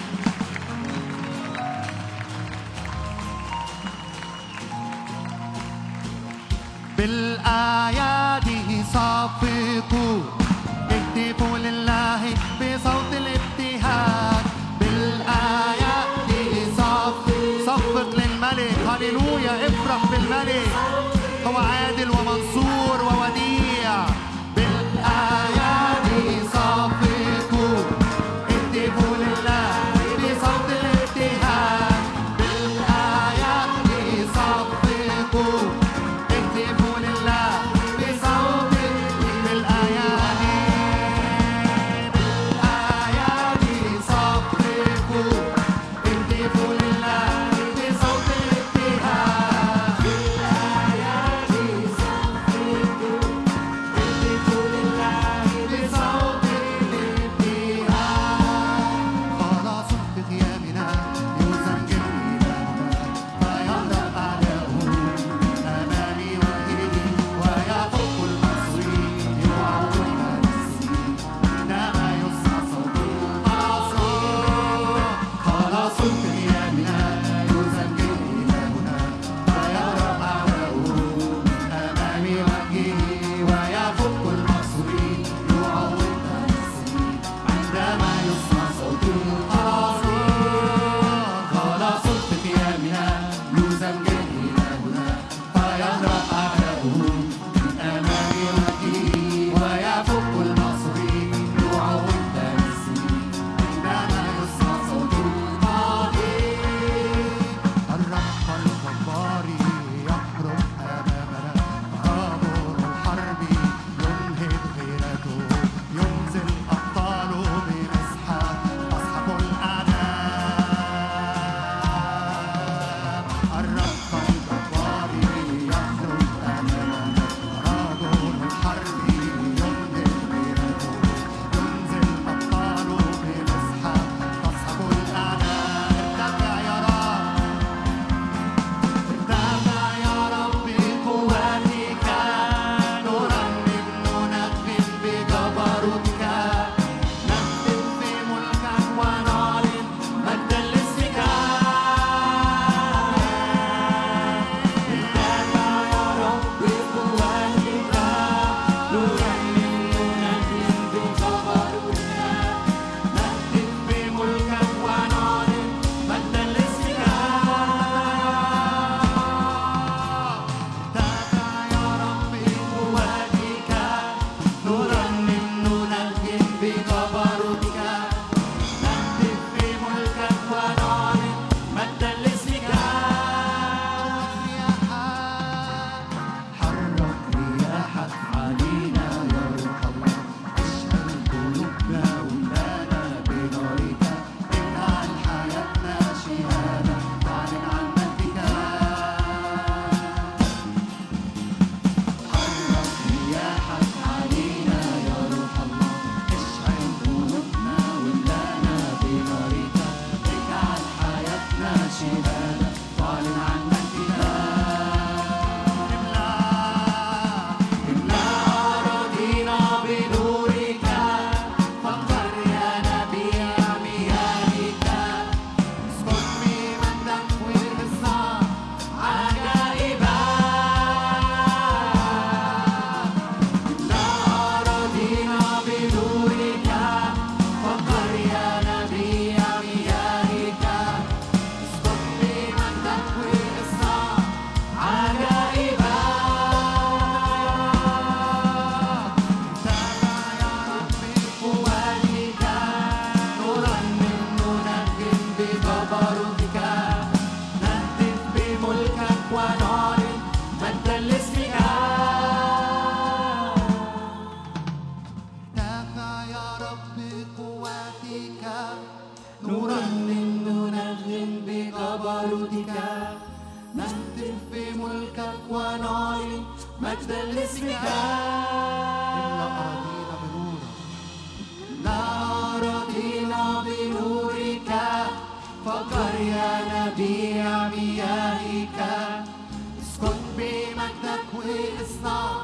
مجدك واصنع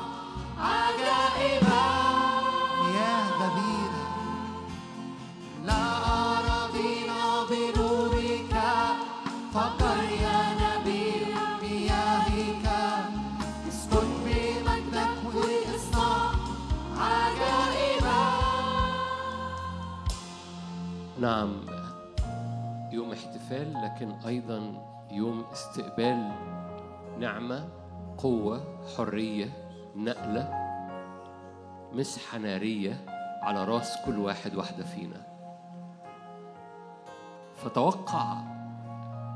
عجائبا يا غبير لا أرى ضينا بنورك فقر يا نبي مياهك اسكن بمجدك واصنع عجائبا نعم يوم احتفال لكن أيضا يوم استقبال نعمة. قوة حرية نقلة مسحة نارية على راس كل واحد واحدة فينا. فتوقع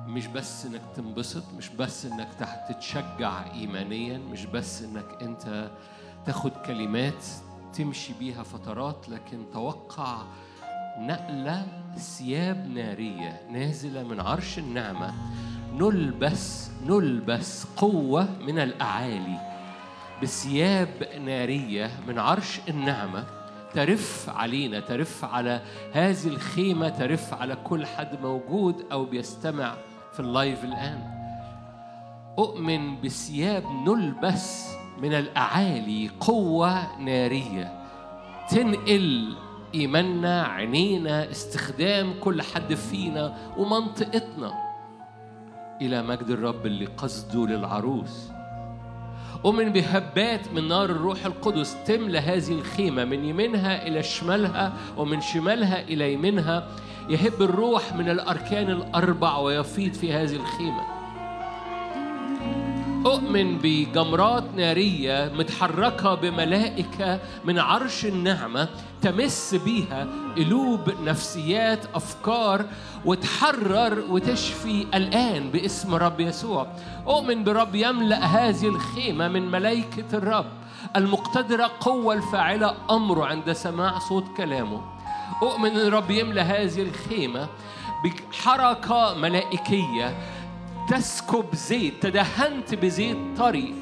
مش بس إنك تنبسط مش بس إنك تتشجع ايمانيا مش بس إنك أنت تاخد كلمات تمشي بيها فترات لكن توقع نقلة ثياب نارية نازلة من عرش النعمة. نلبس نلبس قوة من الأعالي. بثياب نارية من عرش النعمة ترف علينا ترف على هذه الخيمة ترف على كل حد موجود أو بيستمع في اللايف الآن. أؤمن بثياب نلبس من الأعالي قوة نارية. تنقل إيماننا عينينا استخدام كل حد فينا ومنطقتنا. إلى مجد الرب اللي قصده للعروس. أؤمن بهبات من نار الروح القدس تملى هذه الخيمة من يمينها إلى شمالها ومن شمالها إلى يمينها. يهب الروح من الأركان الأربع ويفيض في هذه الخيمة. أؤمن بجمرات نارية متحركة بملائكة من عرش النعمة تمس بيها قلوب نفسيات أفكار وتحرر وتشفي الآن باسم رب يسوع. أؤمن برب يملأ هذه الخيمة من ملائكة الرب المقتدرة قوة الفاعلة أمره عند سماع صوت كلامه. أؤمن أن الرب يملأ هذه الخيمة بحركة ملائكية تسكب زيت تدهنت بزيت طري.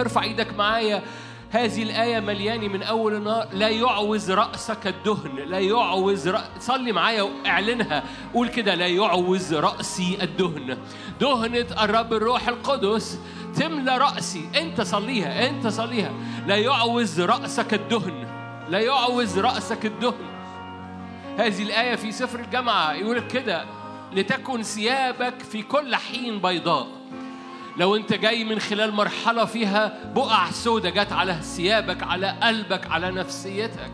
ارفع إيدك معايا هذه الآية مليانة من أول النهار لا يعوز رأسك الدهن لا يعوز رأ... صلي معايا واعلنها. قول كده لا يعوز رأسي الدهن. دهنة الرب الروح القدس تملى رأسي. أنت صليها أنت صليها. لا يعوز رأسك الدهن لا يعوز رأسك الدهن. هذه الآية في سفر الجامعة. يقول كده لتكن ثيابك في كل حين بيضاء. لو انت جاي من خلال مرحلة فيها بقع سودة جت على ثيابك على قلبك على نفسيتك.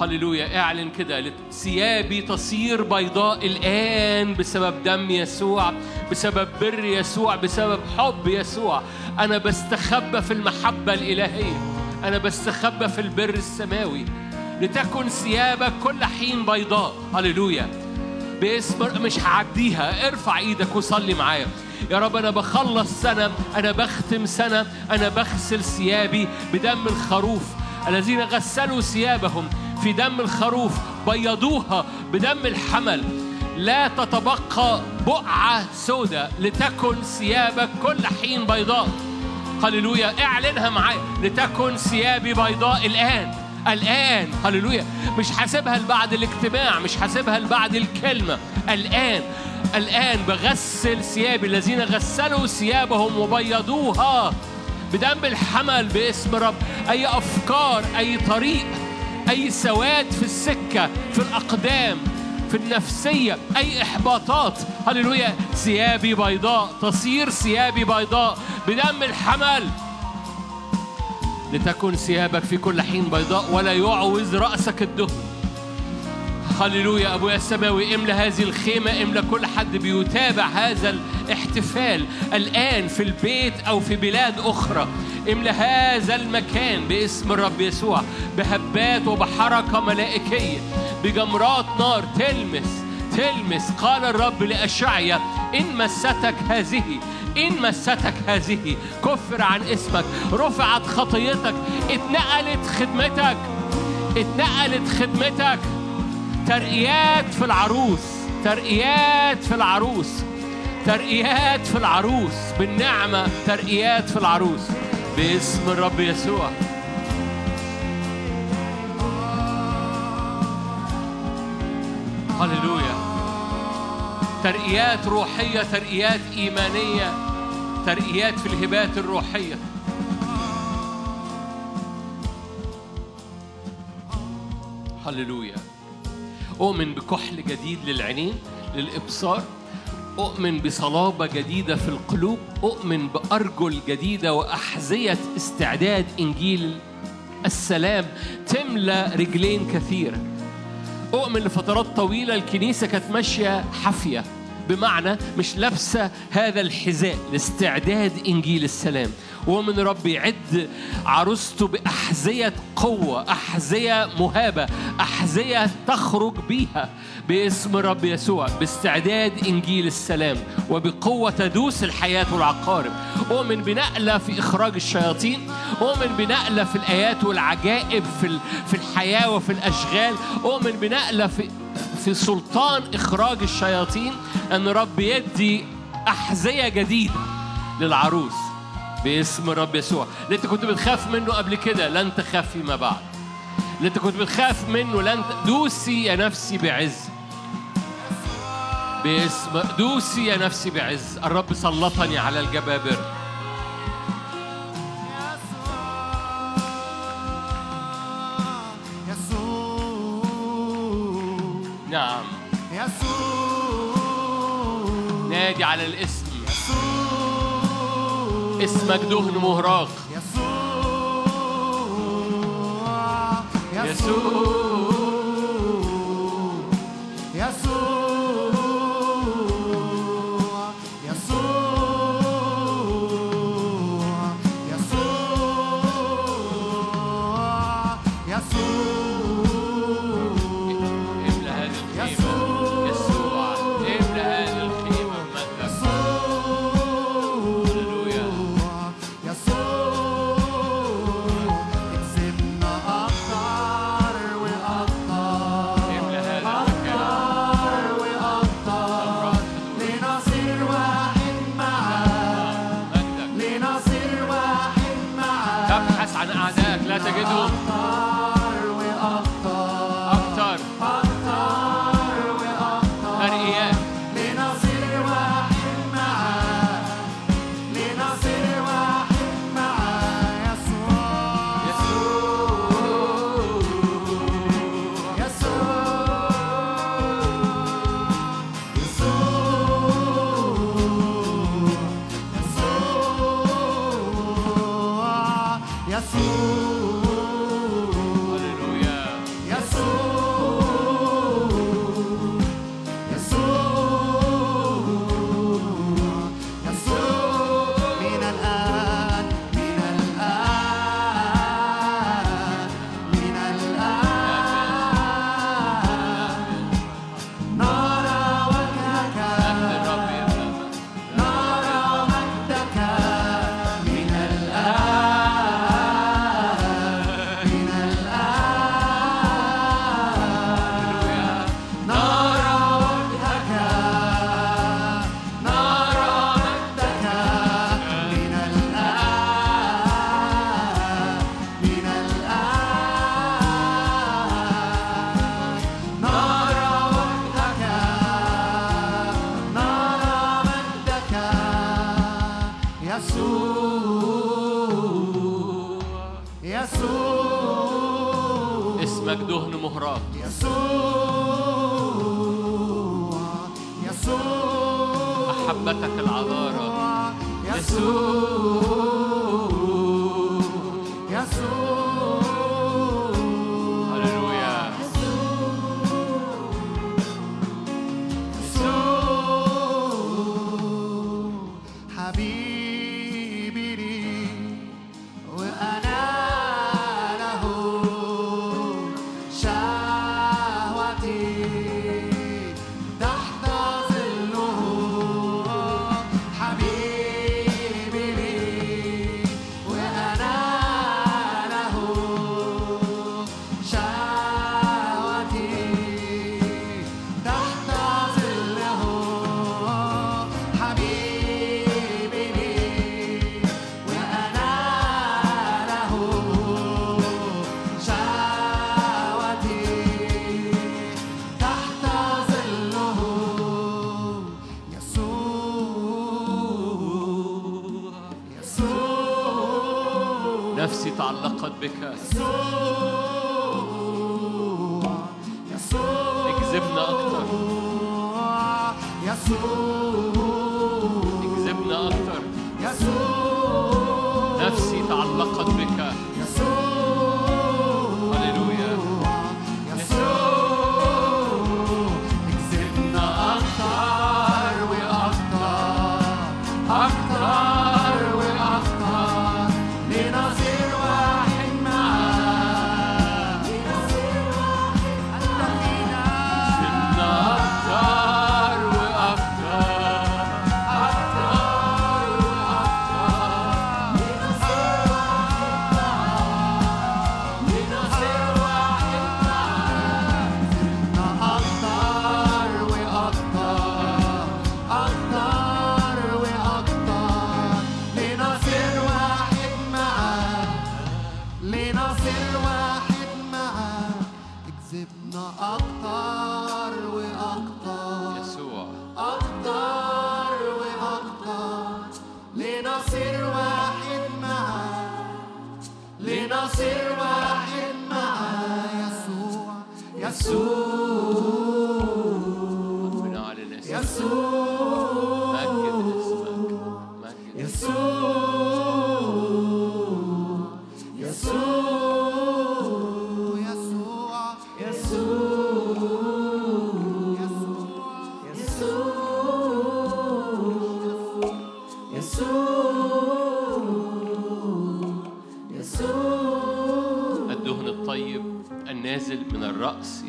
هللويا اعلن كده. ثيابي تصير بيضاء الآن بسبب دم يسوع بسبب بر يسوع بسبب حب يسوع. أنا بستخبى في المحبة الإلهية. أنا بستخبى في البر السماوي. لتكن ثيابك كل حين بيضاء. هللويا. باسم مش هعديها. ارفع إيدك وصلي معايا. يا رب أنا بخلص سنة أنا بختم سنة أنا بغسل ثيابي بدم الخروف. الذين غسلوا ثيابهم في دم الخروف بيضوها بدم الحمل. لا تتبقى بقعة سوداء لتكن ثيابك كل حين بيضاء. هللويا. اعلنها معايا. لتكن ثيابي بيضاء الآن. الآن هللويا مش حاسبها لبعد الاجتماع مش حاسبها لبعد الكلمة. الآن الآن بغسل ثيابي الذين غسلوا ثيابهم وبيضوها بدم الحمل باسم رب. أي أفكار أي طريق أي سواد في السكة في الأقدام في النفسية أي إحباطات. هللويا ثيابي بيضاء تصير ثيابي بيضاء بدم الحمل. لتكن ثيابك في كل حين بيضاء ولا يعوز رأسك الدهن. هللويا أبويا السماوي املى هذه الخيمة املى كل حد بيتابع هذا الاحتفال الآن في البيت أو في بلاد أخرى. املى هذا المكان باسم الرب يسوع بهبات وبحركة ملائكية بجمرات نار تلمس تلمس. قال الرب لأشعيا إن مستك هذه إن مستك هذه كفر عن اسمك رفعت خطيتك اتنقلت خدمتك اتنقلت خدمتك. ترقيات في العروس ترقيات في العروس ترقيات في العروس بالنعمة ترقيات في العروس. باسم الرب يسوع. هللويا. ترقيات روحية ترقيات إيمانية ترقيات في الهبات الروحية. هللويا. أؤمن بكحل جديد للعينين للإبصار. أؤمن بصلابة جديدة في القلوب. أؤمن بأرجل جديدة وأحذية استعداد إنجيل السلام. تملى رجلين كثيرة. أؤمن لفترات طويلة الكنيسة كانت ماشية حافية. بمعنى مش لابسة هذا الحذاء لاستعداد إنجيل السلام. ومن رب يعد عروسته بأحذية قوة أحذية مهابة أحذية تخرج بيها. باسم رب يسوع باستعداد إنجيل السلام وبقوة تدوس الحياة والعقارب أؤمن بنقلة في إخراج الشياطين أؤمن بنقلة في الآيات والعجائب في في الحياة وفي الأشغال. أؤمن بنقلة في في سلطان إخراج الشياطين أن رب يدي أحذية جديدة للعروس باسم رب يسوع. اللي أنت كنت بتخاف منه قبل كده لن تخاف فيما بعد. اللي أنت كنت بتخاف منه لن دوسي يا نفسي بعز. باسم دوسي يا نفسي بعز. الرب سلطني على الجبابرة. يسوع. نعم. يسوع. نادي على الاسم. يسوع. اسمك دهن مهراق يسوع. يسوع.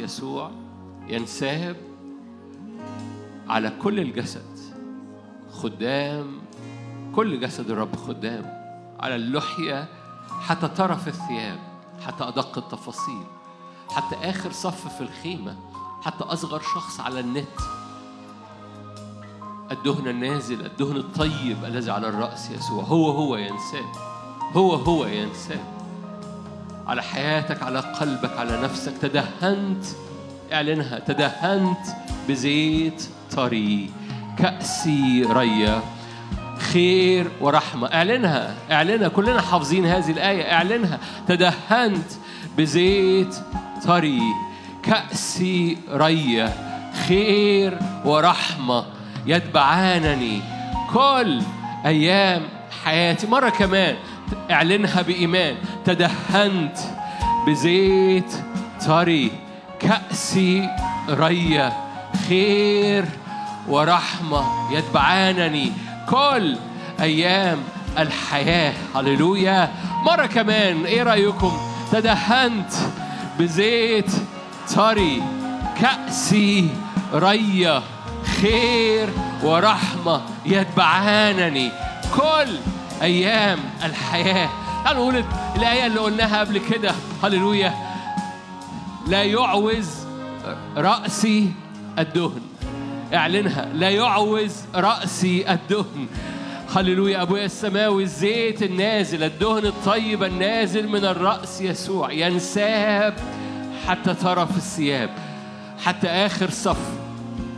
يسوع ينساب على كل الجسد خدام كل جسد الرب خدام على اللحية حتى طرف الثياب حتى أدق التفاصيل حتى آخر صف في الخيمة حتى أصغر شخص على النت. الدهن النازل الدهن الطيب الذي على الرأس يسوع هو هو ينساب هو هو ينساب. على حياتك على قلبك على نفسك. تدهنت اعلنها. تدهنت بزيت طري. كأسي ريا. خير ورحمة. اعلنها. اعلنها. كلنا حافظين هذه الآية. اعلنها. تدهنت بزيت طري. كأسي ريا. خير ورحمة. يتبعانني كل أيام حياتي. مرة كمان. اعلنها بإيمان. تدهنت بزيت طري كأسي ريا خير ورحمة يتبعانني. كل أيام الحياة هللويا. مرة كمان إيه رأيكم؟ تدهنت بزيت طري كأسي ريا خير ورحمة يتبعانني. كل أيام الحياة. تعالوا نقول الآية اللي قلناها قبل كده. هللويا. لا يعوز رأسي الدهن. اعلنها. لا يعوز رأسي الدهن. هللويا. أبويا السماوي الزيت النازل الدهن الطيب النازل من الرأس يسوع. ينساب حتى طرف الثياب. حتى آخر صف.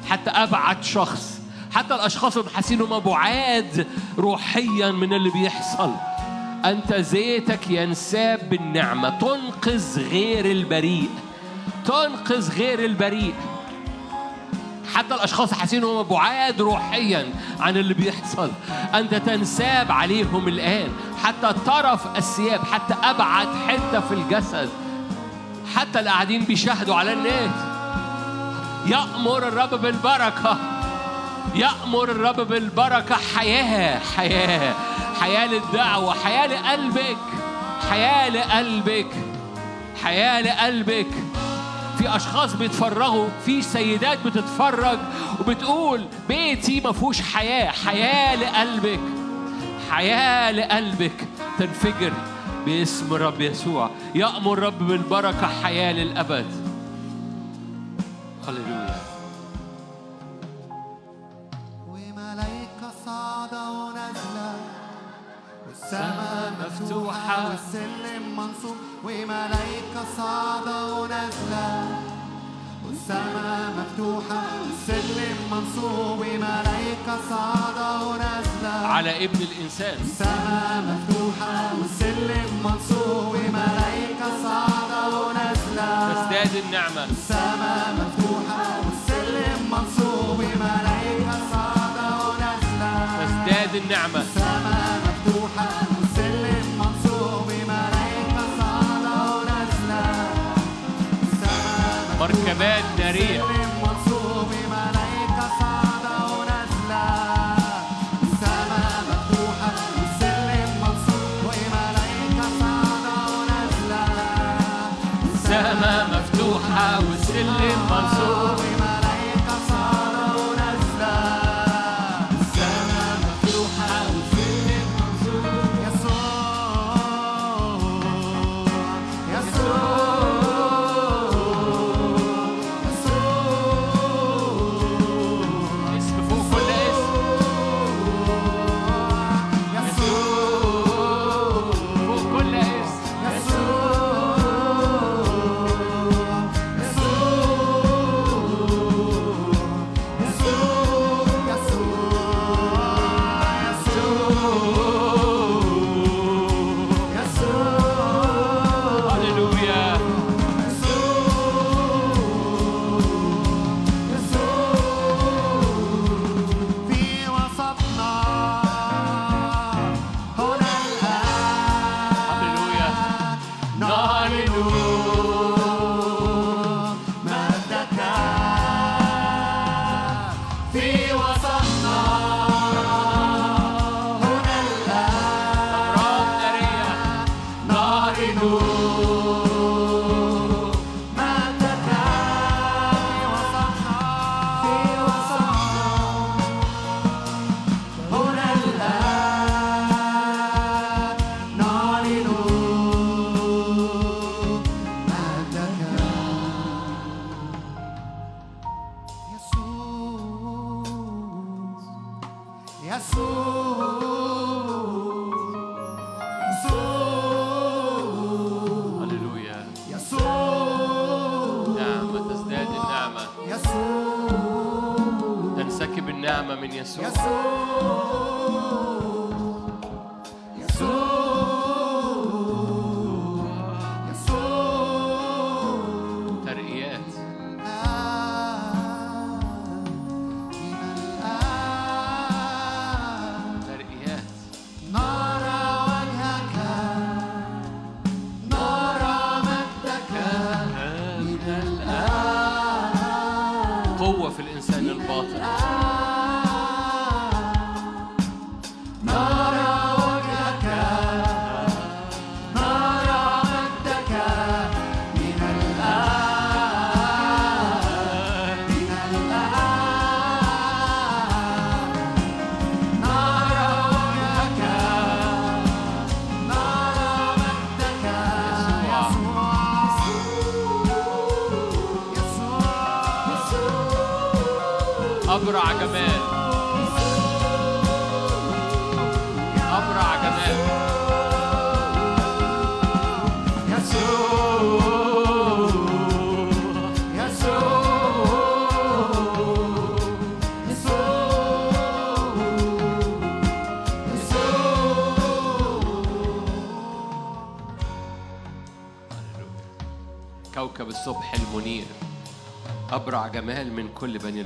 حتى أبعد شخص. حتى الأشخاص اللي حاسين إنهم بعاد روحيا من اللي بيحصل. أنت زيتك ينساب بالنعمة. تنقذ غير البريء. تنقذ غير البريء. حتى الأشخاص حاسين إنهم بعاد روحيا عن اللي بيحصل. أنت تنساب عليهم الآن. حتى طرف الثياب حتى أبعد حتة في الجسد. حتى اللي قاعدين بيشاهدوا على النت. يأمر الرب بالبركة. يأمر الرب بالبركة. حياة حياة. حياة للدعوة حياة لقلبك. حياة لقلبك. حياة لقلبك. في أشخاص بيتفرغوا في سيدات بتتفرج وبتقول بيتي ما فيهوش حياة. حياة لقلبك. حياة لقلبك. تنفجر باسم الرب يسوع. يأمر الرب بالبركة. حياة للأبد. هللويا. مفتوحة. والسلم منصوب وملايكة صاعدة ونازلة والسماء مفتوحة والسلم منصوب وملايكة صاعدة ونازلة على ابن الإنسان السماء مفتوحة والسلم منصوب وملايكة صاعدة ونازلة تزداد النعمة السماء مفتوحة والسلم منصوب وملايكة صاعدة ونازلة تزداد النعمة María.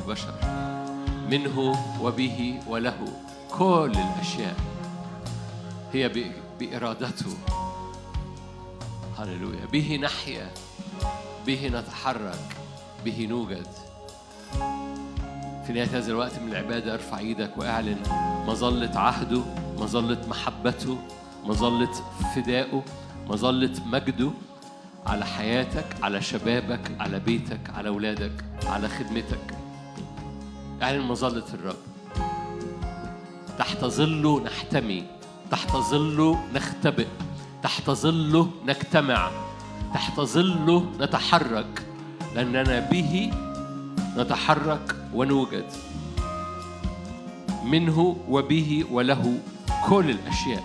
البشر منه وبه وله كل الأشياء. هي بإرادته. هللويا. به نحيا. به نتحرك. به نوجد. في نهاية هذا الوقت من العبادة ارفع إيدك واعلن مظلة عهده مظلة محبته مظلة فدائه مظلة مجده على حياتك على شبابك على بيتك على أولادك على خدمتك. اعلن مظلة الرب. تحت ظله نحتمي. تحت ظله نختبئ. تحت ظله نجتمع. تحت ظله نتحرك. لأننا به نتحرك ونوجد. منه وبه وله كل الأشياء.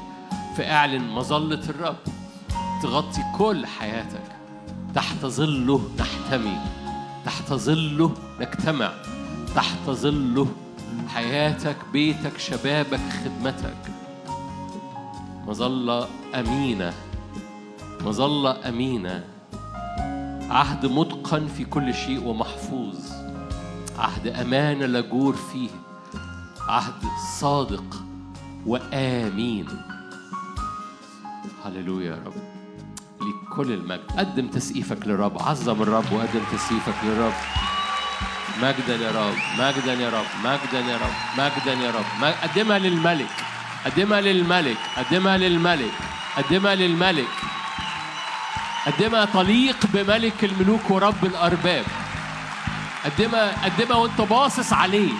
فاعلن مظلة الرب. تغطي كل حياتك. تحت ظله نحتمي. تحت ظله نجتمع. تحت ظله حياتك بيتك شبابك خدمتك. مظلة أمينة. مظلة أمينة. عهد متقن في كل شيء ومحفوظ. عهد أمانة لا جور فيه. عهد صادق وآمين. هللويا يا رب. ليك كل المجد. قدم تسقيفك للرب. عظم الرب وقدم تسقيفك للرب. مجدا يا رب مجدا يا رب مجدا يا رب مجدا يا رب. قدمها للملك قدمها للملك قدمها للملك قدمها للملك. قدمها تليق بملك الملوك ورب الأرباب. قدمها قدمها وانت باصص عليه.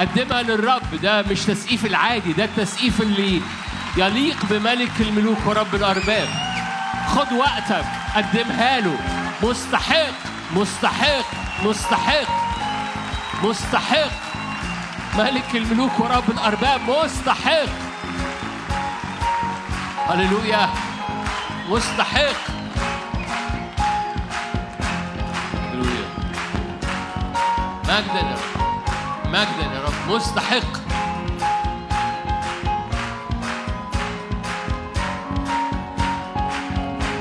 قدمها للرب ده مش تسقيف العادي ده التسقيف اللي يليق بملك الملوك ورب الأرباب. خد وقتك قدمها له. مستحق مستحق مستحق. مستحق. ملك الملوك ورب الأرباب مستحق. هللويا. مستحق. هللويا. مجدا يا رب. مجدا يا رب. مستحق.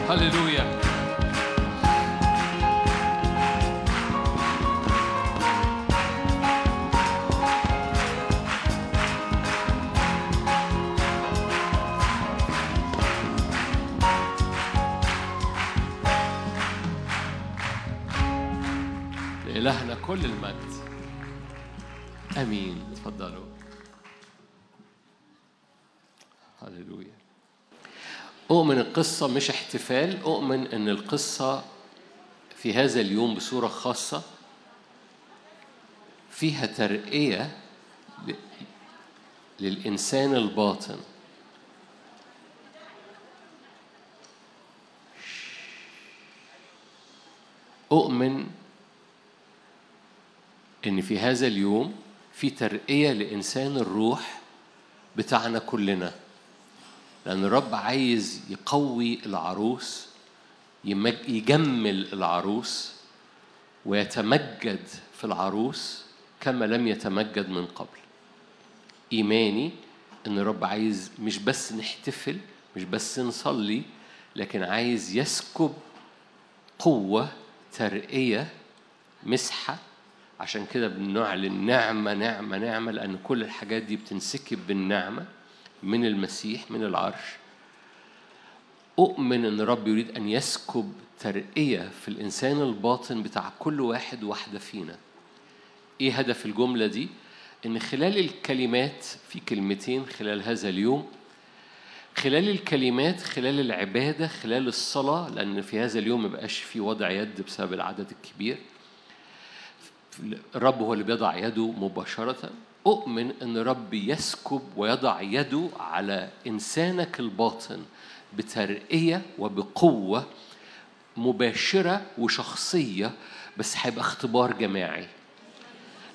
هللويا. القصة مش احتفال أؤمن إن القصة في هذا اليوم بصورة خاصة فيها ترقية ل- للإنسان الباطن. أؤمن إن في هذا اليوم في ترقية لإنسان الروح بتاعنا كلنا. لأن الرب عايز يقوي العروس يجمل العروس ويتمجد في العروس كما لم يتمجد من قبل. إيماني إن الرب عايز مش بس نحتفل مش بس نصلي لكن عايز يسكب قوة ترقية مسحة. عشان كده بنعلن نعمة نعمة نعمة لأن كل الحاجات دي بتنسكب بالنعمة. من المسيح من العرش. أؤمن أن الرب يريد أن يسكب ترقية في الإنسان الباطن بتاع كل واحد واحدة فينا. إيه هدف الجملة دي؟ إن خلال الكلمات في كلمتين خلال هذا اليوم خلال الكلمات خلال العبادة خلال الصلاة لأن في هذا اليوم مبقاش في وضع يد بسبب العدد الكبير الرب هو اللي بيضع يده مباشرة. أؤمن أن الرب يسكب ويضع يده على إنسانك الباطن بترقية وبقوة مباشرة وشخصية بس هيبقى اختبار جماعي.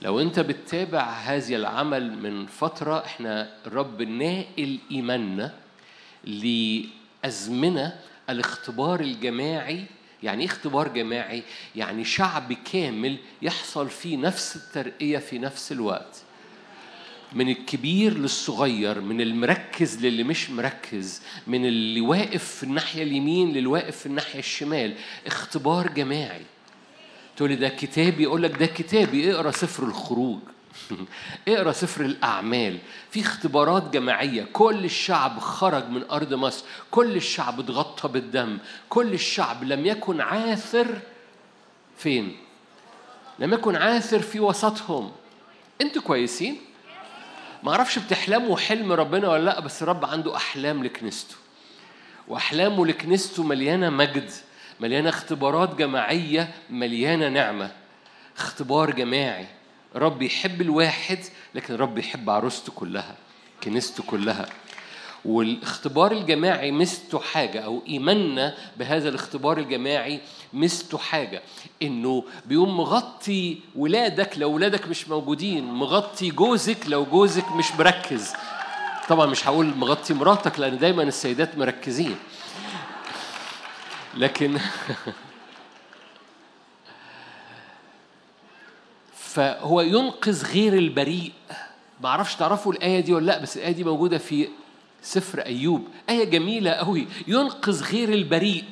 لو أنت بتتابع هذا العمل من فترة إحنا الرب ناقل إيماننا لأزمنة الاختبار الجماعي. يعني إيه اختبار جماعي؟ يعني شعب كامل يحصل فيه نفس الترقية في نفس الوقت. من الكبير للصغير من المركز للي مش مركز من اللي واقف في الناحية اليمين للي واقف في الناحية الشمال. اختبار جماعي. تقول لي ده كتابي يقول لك ده كتابي اقرأ سفر الخروج. اقرأ سفر الأعمال. في اختبارات جماعية. كل الشعب خرج من أرض مصر. كل الشعب اتغطى بالدم. كل الشعب لم يكن عاثر فين؟ لم يكن عاثر في وسطهم. أنتوا كويسين؟ ما أعرفش بتحلموا حلم ربنا ولا لا بس الرب عنده احلام لكنيسته. واحلامه لكنيسته مليانة مجد مليانة اختبارات جماعية مليانة نعمة. اختبار جماعي. رب يحب الواحد لكن رب يحب عروسته كلها كنيسته كلها. والاختبار الجماعي مستو حاجة أو إيماننا بهذا الاختبار الجماعي مستو حاجة إنه بيقوم مغطي ولادك لو ولادك مش موجودين مغطي جوزك لو جوزك مش مركز. طبعا مش هقول مغطي مراتك لأن دايما السيدات مركزين. لكن فهو ينقذ غير البريء. ما أعرفش تعرفوا الآية دي ولا لأ بس الآية دي موجودة في سفر أيوب. آية جميلة قوي ينقذ غير البريء.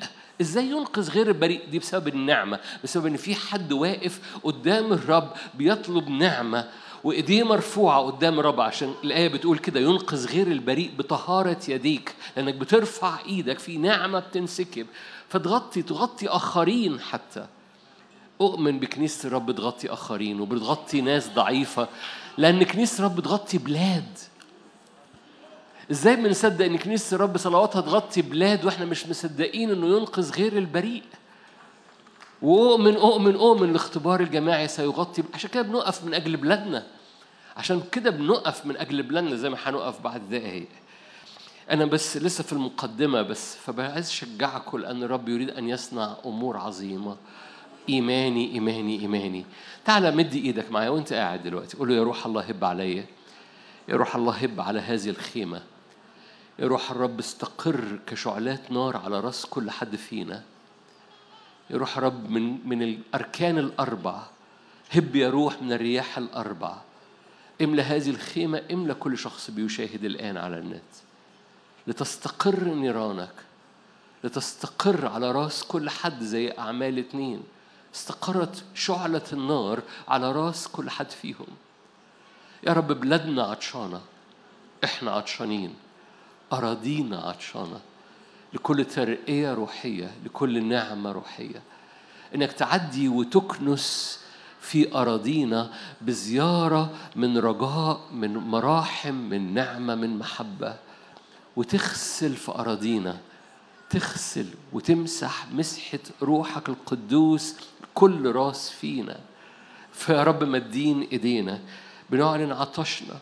إزاي ينقذ غير البريء؟ دي بسبب النعمة بسبب إن في حد واقف قدام الرب بيطلب نعمة وإيديه مرفوعة قدام الرب عشان الآية بتقول كده ينقذ غير البريء بطهارة يديك لأنك بترفع إيدك في نعمة بتنسكب. فتغطي تغطي آخرين حتى. أؤمن بكنيسة الرب تغطي آخرين وبتغطي ناس ضعيفة لأن كنيسة الرب تغطي بلاد. إزاي بنصدق إن كنيسة الرب صلواتها تغطي بلاد وإحنا مش مصدقين إنه ينقذ غير البريء؟ وأؤمن أؤمن أؤمن الاختبار الجماعي سيغطي عشان كده بنقف من أجل بلادنا. عشان كده بنقف من أجل بلادنا زي ما هنقف بعد دقايق أنا بس لسه في المقدمة بس فعايز أشجعكم لأن الرب يريد أن يصنع أمور عظيمة. إيماني إيماني إيماني. تعالى مد إيدك معايا وأنت قاعد دلوقتي. قول له يا روح الله هب عليا يا روح الله هب على هذه الخيمة. يا روح الرب استقر كشعلات نار على رأس كل حد فينا. روح الرب من من الأركان الأربع هب يا روح من الرياح الأربع. املى هذه الخيمة املى كل شخص بيشاهد الآن على النت. لتستقر نيرانك لتستقر على راس كل حد زي أعمال اتنين. استقرت شعلة النار على راس كل حد فيهم. يا رب بلادنا عطشانة. إحنا عطشانين. أراضينا عطشانة. لكل ترقية روحية لكل نعمة روحية. إنك تعدي وتكنس في أراضينا بزيارة من رجاء من مراحم من نعمة من محبة. وتغسل في أراضينا. تغسل وتمسح مسحة روحك القدوس كل راس فينا. فيا رب مدين إيدينا. بنعلن عطشنا.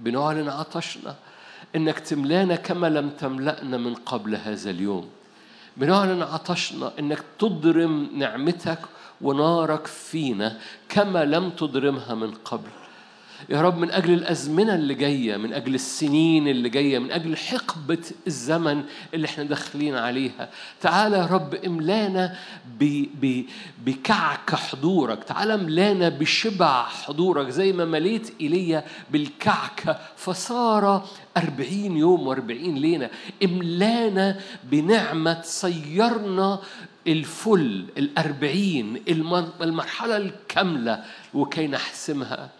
بنعلن عطشنا. إنك تملانا كما لم تملأنا من قبل هذا اليوم. بنعلن عطشنا إنك تضرم نعمتك ونارك فينا كما لم تضرمها من قبل. يا رب من أجل الأزمنة اللي جاية من أجل السنين اللي جاية من أجل حقبة الزمن اللي إحنا داخلين عليها. تعالى يا رب املانا بكعك حضورك. تعالى املانا بشبع حضورك زي ما مليت إيليا بالكعكة فصار أربعين يوم وأربعين ليلة. املانا بنعمة تصيرنا الفل الأربعين الم- المرحلة الكاملة وكي نحسمها.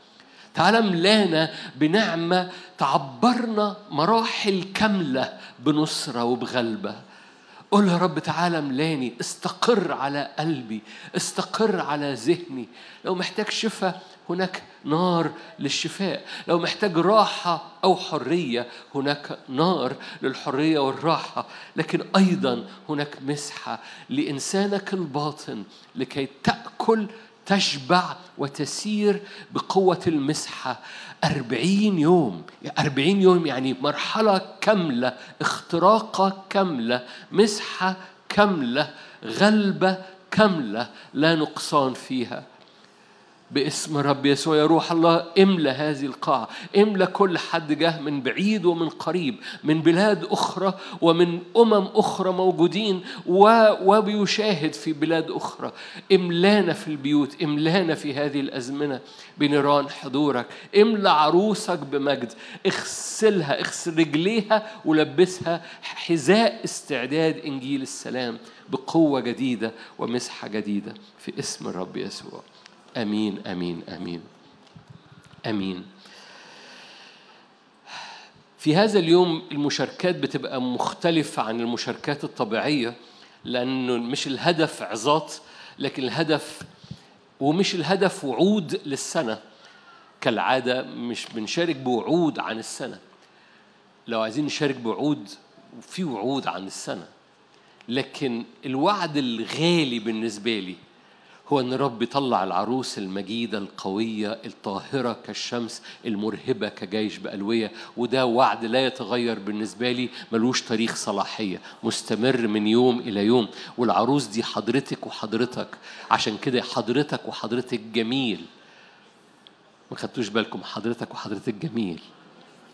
تعالى ملانا بنعمة تعبرنا مراحل كاملة بنصرة وبغلبة. قول يا رب تعالى ملاني استقر على قلبي استقر على ذهني. لو محتاج شفاء هناك نار للشفاء. لو محتاج راحة أو حرية هناك نار للحرية والراحة. لكن أيضا هناك مسحة لإنسانك الباطن لكي تأكل تشبع وتسير بقوة المسحة. أربعين يوم أربعين يوم يعني مرحلة كاملة اختراقة كاملة مسحة كاملة غلبة كاملة لا نقصان فيها. باسم رب يسوع. يا روح الله املى هذه القاعة املى كل حد جه من بعيد ومن قريب من بلاد أخرى ومن أمم أخرى موجودين و... وبيشاهد في بلاد أخرى. املانا في البيوت املانا في هذه الأزمنة. بنيران حضورك. املى عروسك بمجد. اغسلها اغسل رجليها ولبسها حذاء استعداد إنجيل السلام بقوة جديدة ومسحة جديدة في اسم الرب يسوع. آمين آمين آمين آمين. في هذا اليوم المشاركات بتبقى مختلفة عن المشاركات الطبيعية لأنه مش الهدف عظات لكن الهدف ومش الهدف وعود للسنة. كالعادة مش بنشارك بوعود عن السنة. لو عايزين نشارك بوعود في وعود عن السنة. لكن الوعد الغالي بالنسبة لي هو إن الرب يطلع العروس المجيدة القوية الطاهرة كالشمس المرهبة كجيش بألوية وده وعد لا يتغير بالنسبة لي ملوش تاريخ صلاحية مستمر من يوم إلى يوم. والعروس دي حضرتك وحضرتك عشان كده حضرتك وحضرتك جميل. ما خدتوش بالكم حضرتك وحضرتك جميل.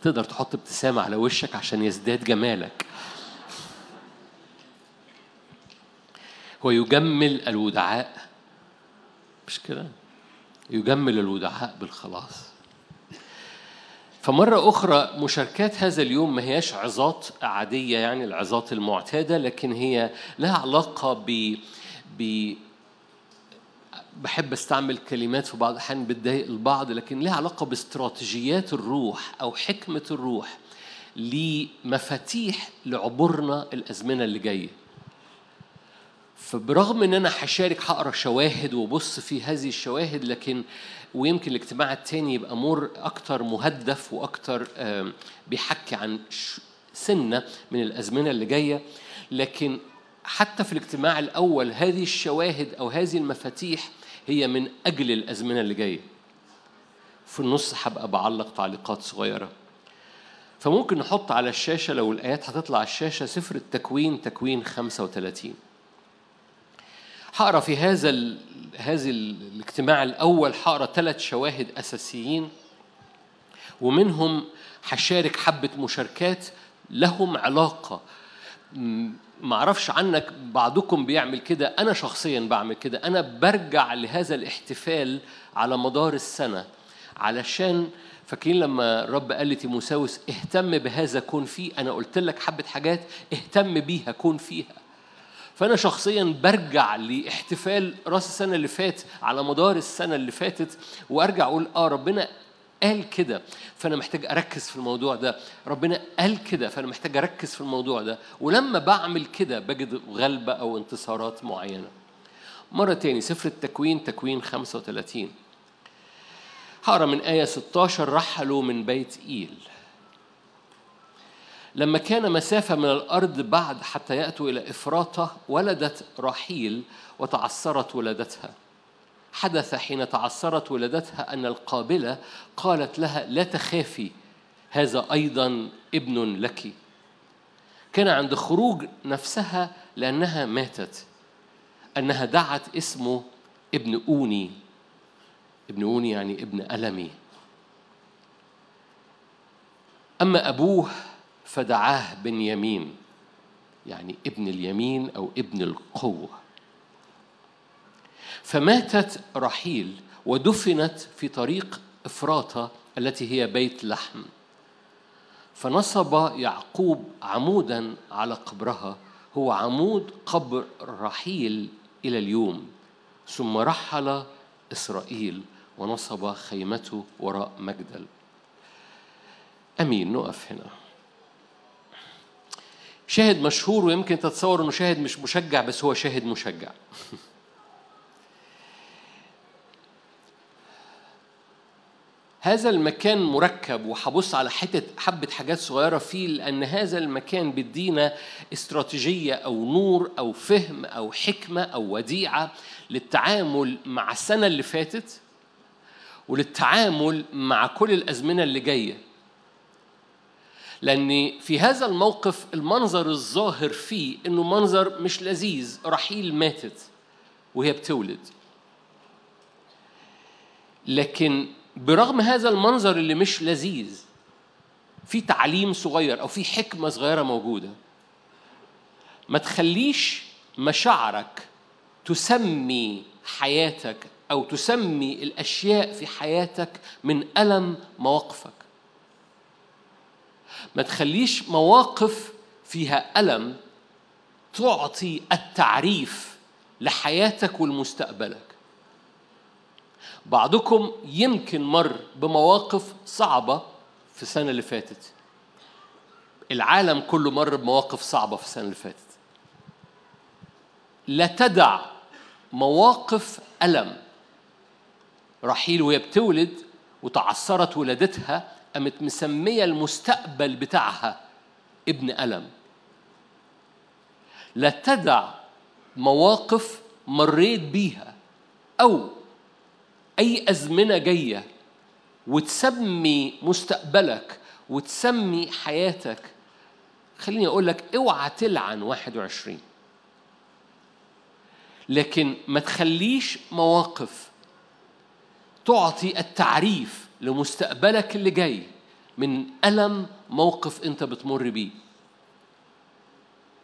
تقدر تحط ابتسامة على وشك عشان يزداد جمالك. هو يجمل الودعاء مش كده؟ يجمل الودعاء بالخلاص. فمرة أخرى مشاركات هذا اليوم ما هياش عظات عادية يعني العظات المعتادة لكن هي لها علاقة ب ب بحب أستعمل كلمات في بعض الأحيان بتضايق البعض لكن لها علاقة باستراتيجيات الروح أو حكمة الروح لمفاتيح لعبورنا الأزمنة اللي جاية. فبرغم إن أنا هشارك هقرأ شواهد وبص في هذه الشواهد لكن ويمكن الاجتماع التاني يبقى مور أكتر مهدف وأكتر بيحكي عن سنة من الأزمنة اللي جاية. لكن حتى في الاجتماع الأول هذه الشواهد أو هذه المفاتيح هي من أجل الأزمنة اللي جاية. في النص هبقى بعلق تعليقات صغيرة. فممكن نحط على الشاشة لو الآيات هتطلع على الشاشة سفر التكوين تكوين 35 هقرا في هذا ال... هذا ال- الاجتماع الأول هقرا ثلاث شواهد أساسيين ومنهم هشارك حبة مشاركات لهم علاقة. م- معرفش عنك بعضكم بيعمل كده أنا شخصيا بعمل كده أنا برجع لهذا الاحتفال على مدار السنة علشان فاكرين لما الرب قال لتيموساوس اهتم بهذا كون فيه أنا قلت لك حبة حاجات اهتم بيها كون فيها. فأنا شخصيا برجع لاحتفال راس السنة اللي فات على مدار السنة اللي فاتت وأرجع أقول آه ربنا قال كده فأنا محتاج أركز في الموضوع ده. ربنا قال كده فأنا محتاج أركز في الموضوع ده. ولما بعمل كده بجد غلبة أو انتصارات معينة. مرة تاني سفر التكوين تكوين 35 هقرأ من آية 16 رحلوا من بيت إيل. لما كان مسافة من الأرض بعد حتى يأتوا إلى إفراطة ولدت راحيل وتعثرت ولادتها حدث حين تعثرت ولادتها أن القابلة قالت لها لا تخافي هذا أيضا ابن لك. كان عند خروج نفسها لأنها ماتت أنها دعت اسمه ابن أوني. ابن أوني يعني ابن ألمي. أما أبوه فدعاه بنيامين يعني ابن اليمين أو ابن القوة. فماتت رحيل ودفنت في طريق إفراطة التي هي بيت لحم. فنصب يعقوب عمودا على قبرها هو عمود قبر رحيل إلى اليوم. ثم رحل إسرائيل ونصب خيمته وراء مجدل. أمين نقف هنا. شاهد مشهور ويمكن تتصور إنه شاهد مش مشجع بس هو شاهد مشجع. هذا المكان مركب وهبص على حتة حبة حاجات صغيرة فيه لأن هذا المكان بيدينا استراتيجية أو نور أو فهم أو حكمة أو وديعة للتعامل مع السنة اللي فاتت وللتعامل مع كل الأزمنة اللي جاية. لأن في هذا الموقف المنظر الظاهر فيه إنه منظر مش لذيذ رحيل ماتت وهي بتولد. لكن برغم هذا المنظر اللي مش لذيذ في تعليم صغير أو في حكمة صغيرة موجودة. ما تخليش مشاعرك تسمي حياتك أو تسمي الأشياء في حياتك من ألم مواقفك. ما تخليش مواقف فيها ألم تعطي التعريف لحياتك ولمستقبلك. بعضكم يمكن مر بمواقف صعبة في السنة اللي فاتت. العالم كله مر بمواقف صعبة في السنة اللي فاتت. لا تدع مواقف ألم. رحيل وهي بتولد وتعثرت ولادتها قامت مسمية المستقبل بتاعها ابن ألم. لا تدع مواقف مريت بيها أو أي أزمنة جاية وتسمي مستقبلك وتسمي حياتك. خليني أقول لك اوعى تلعن 21 لكن ما تخليش مواقف تعطي التعريف لمستقبلك اللي جاي من ألم موقف أنت بتمر بيه.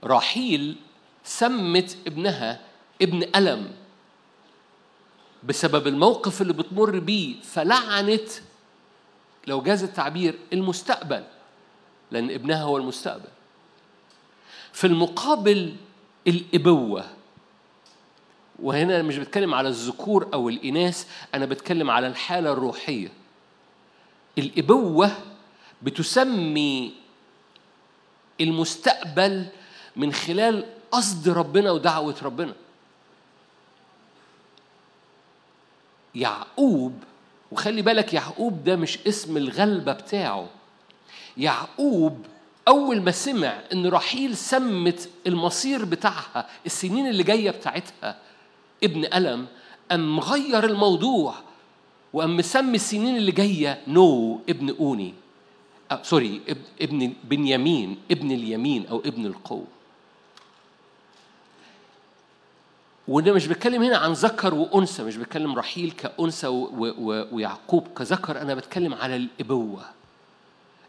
راحيل سمت ابنها ابن ألم بسبب الموقف اللي بتمر بيه فلعنت لو جاز التعبير المستقبل لأن ابنها هو المستقبل. في المقابل الإبوة وهنا مش بتكلم على الذكور أو الإناث أنا بتكلم على الحالة الروحية. الإبوة بتسمي المستقبل من خلال قصد ربنا ودعوة ربنا. يعقوب وخلي بالك يعقوب ده مش اسم الغلبة بتاعه. يعقوب أول ما سمع إن رحيل سمت المصير بتاعها السنين اللي جاية بتاعتها ابن ألم قام غير الموضوع. وقام مسمي السنين اللي جاية نو ابن أوني. أه سوري ابن بنيامين ابن اليمين أو ابن القوة وده مش بتكلم هنا عن ذكر وأنثى مش بتكلم رحيل كأنثى ويعقوب كذكر أنا بتكلم على الإبوة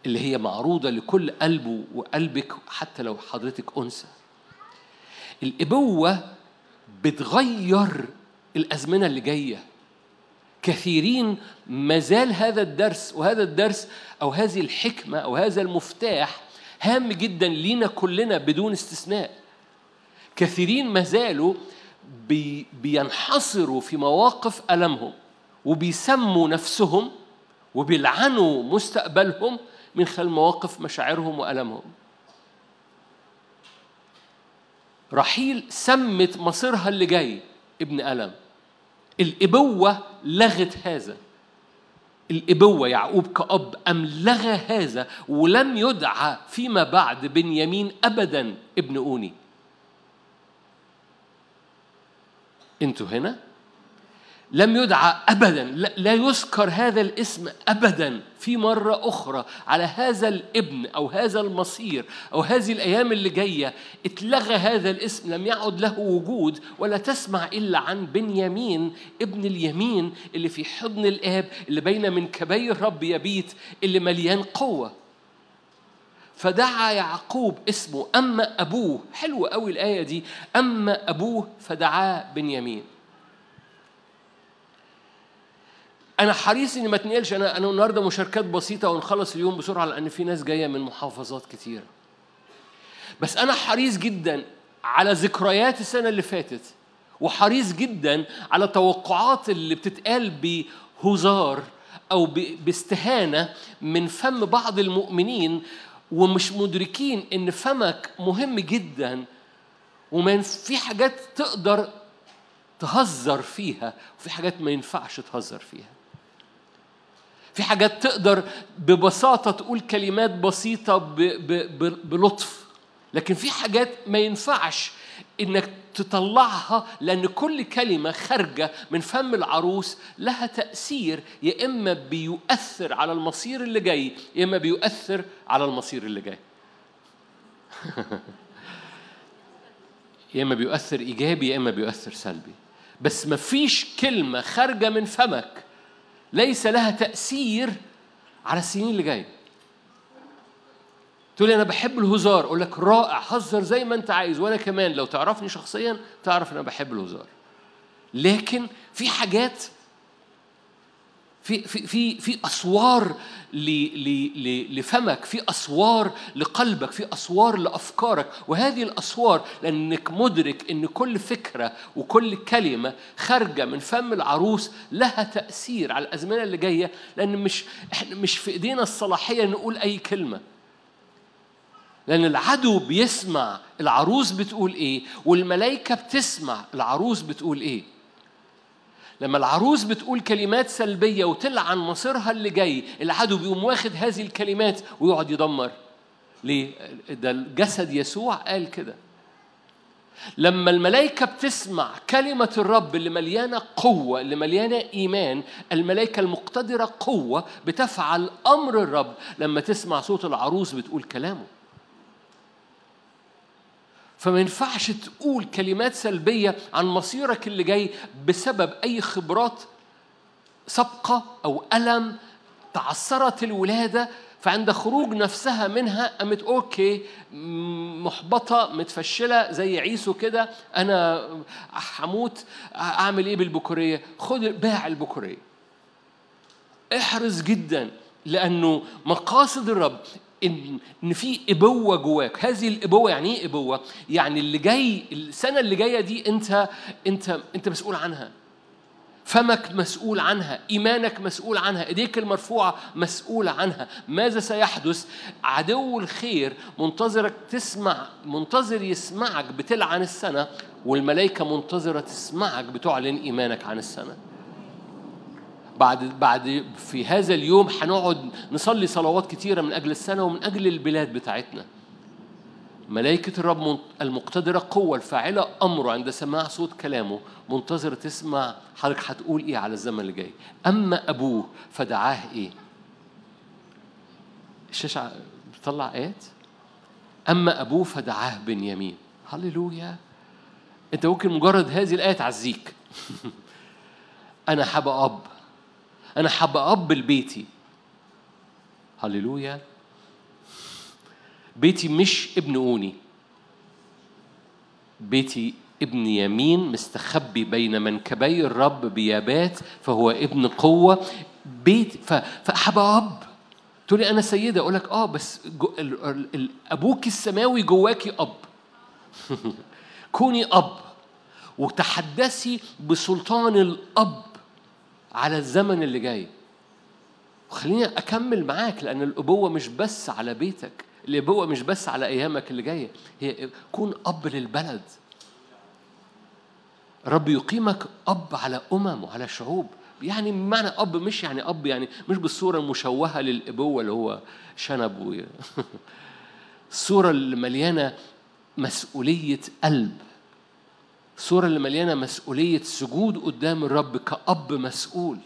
اللي هي معروضة لكل قلبه وقلبك حتى لو حضرتك أنثى. الإبوة بتغير الأزمنة اللي جاية. كثيرين مازال هذا الدرس وهذا الدرس أو هذه الحكمة أو هذا المفتاح هام جدا لينا كلنا بدون استثناء. كثيرين ما زالوا بي بينحصروا في مواقف ألمهم وبيسموا نفسهم وبيلعنوا مستقبلهم من خلال مواقف مشاعرهم وألمهم. رحيل سمت مصيرها اللي جاي ابن ألم. الإبوة لغت هذا. الإبوة يعقوب كأب أم لغى هذا ولم يدعى فيما بعد بنيامين أبدا ابن أوني. أنتوا هنا؟ لم يدعى ابدا لا يذكر هذا الاسم ابدا في مرة أخرى على هذا الابن أو هذا المصير أو هذه الأيام اللي جاية. اتلغى هذا الاسم لم يعد له وجود ولا تسمع إلا عن بنيامين ابن اليمين اللي في حضن الآب اللي بين من كبي الرب يبيت اللي مليان قوة. فدعا يعقوب اسمه أما أبوه حلوة قوي الآية دي أما أبوه فدعاه بنيامين. أنا حريص إني ما أتنقلش. أنا أنا النهاردة مشاركات بسيطة ونخلص اليوم بسرعة لأن في ناس جاية من محافظات كتيرة بس أنا حريص جدا على ذكريات السنة اللي فاتت وحريص جدا على توقعات اللي بتتقال بهزار أو ب- باستهانة من فم بعض المؤمنين ومش مدركين إن فمك مهم جدا وما في حاجات تقدر تهزر فيها وفي حاجات ما ينفعش تهزر فيها. في حاجات تقدر ببساطة تقول كلمات بسيطة ب ب ب بلطف. لكن في حاجات ما ينفعش إنك تطلعها لأن كل كلمة خارجة من فم العروس لها تأثير يا إما بيؤثر على المصير اللي جاي يا إما بيؤثر على المصير اللي جاي. يا إما بيؤثر إيجابي يا إما بيؤثر سلبي. بس مفيش كلمة خارجة من فمك ليس لها تأثير على السنين اللي جاية. تقول لي أنا بحب الهزار أقول لك رائع هزر زي ما أنت عايز وأنا كمان لو تعرفني شخصيا تعرف إن أنا بحب الهزار. لكن في حاجات في في في في أسوار لفمك في أسوار لقلبك في أسوار لأفكارك. وهذه الأسوار لأنك مدرك إن كل فكرة وكل كلمة خارجة من فم العروس لها تأثير على الازمنه اللي جاية لأن مش إحنا مش في إيدينا الصلاحية نقول أي كلمة. لأن العدو بيسمع العروس بتقول إيه والملائكة بتسمع العروس بتقول إيه. لما العروس بتقول كلمات سلبية وتلعن مصيرها اللي جاي العدو بيقوم واخد هذه الكلمات ويقعد يدمر. ليه؟ ده جسد يسوع قال كده. لما الملائكة بتسمع كلمة الرب اللي مليانة قوة اللي مليانة إيمان الملائكة المقتدرة قوة بتفعل أمر الرب. لما تسمع صوت العروس بتقول كلامه. فما ينفعش تقول كلمات سلبية عن مصيرك اللي جاي بسبب أي خبرات سابقة أو ألم تعثرت الولادة فعند خروج نفسها منها قامت أوكي محبطة متفشلة زي عيسو كده أنا هموت أعمل إيه بالبكورية؟ خد باع البكورية. احرص جدا لأنه مقاصد الرب إن إن في إبوة جواك. هذه الإبوة يعني إيه إبوة؟ يعني اللي جاي السنة اللي جاية دي أنت أنت أنت مسؤول عنها. فمك مسؤول عنها. إيمانك مسؤول عنها. إيديك المرفوعة مسؤول عنها. ماذا سيحدث؟ عدو الخير منتظرك تسمع منتظر يسمعك بتلعن السنة والملائكة منتظرة تسمعك بتعلن إيمانك عن السنة. بعد بعد في هذا اليوم هنقعد نصلي صلوات كتيرة من أجل السنة ومن أجل البلاد بتاعتنا. ملائكة الرب المقتدرة قوة الفاعلة أمره عند سماع صوت كلامه منتظرة تسمع حضرتك هتقول إيه على الزمن اللي جاي. أما أبوه فدعاه إيه؟ الشاشة بتطلع آيات؟ أما أبوه فدعاه بنيامين. هللويا. أنت ممكن مجرد هذه الآية تعزيك أنا حابة أب. أنا حابة أب لبيتي. هللويا. بيتي مش ابن أوني. بيتي ابن يمين مستخبي بين منكبي الرب بيابات فهو ابن قوة. بيت ف- فأحب أب. تقول لي أنا سيدة أقول لك آه بس جو أبوك السماوي جواكي أب. كوني أب. وتحدثي بسلطان الأب. على الزمن اللي جاي. وخليني أكمل معاك لأن الأبوة مش بس على بيتك الأبوة مش بس على أيامك اللي جاية هي كون أب للبلد. رب يقيمك أب على أمم وعلى شعوب. يعني معنى أب مش يعني أب يعني مش بالصورة المشوهة للأبوة اللي هو شنب و... الصورة اللي مليانة مسؤولية قلب. الصورة اللي مليانة مسؤولية سجود قدام الرب كأب مسؤول.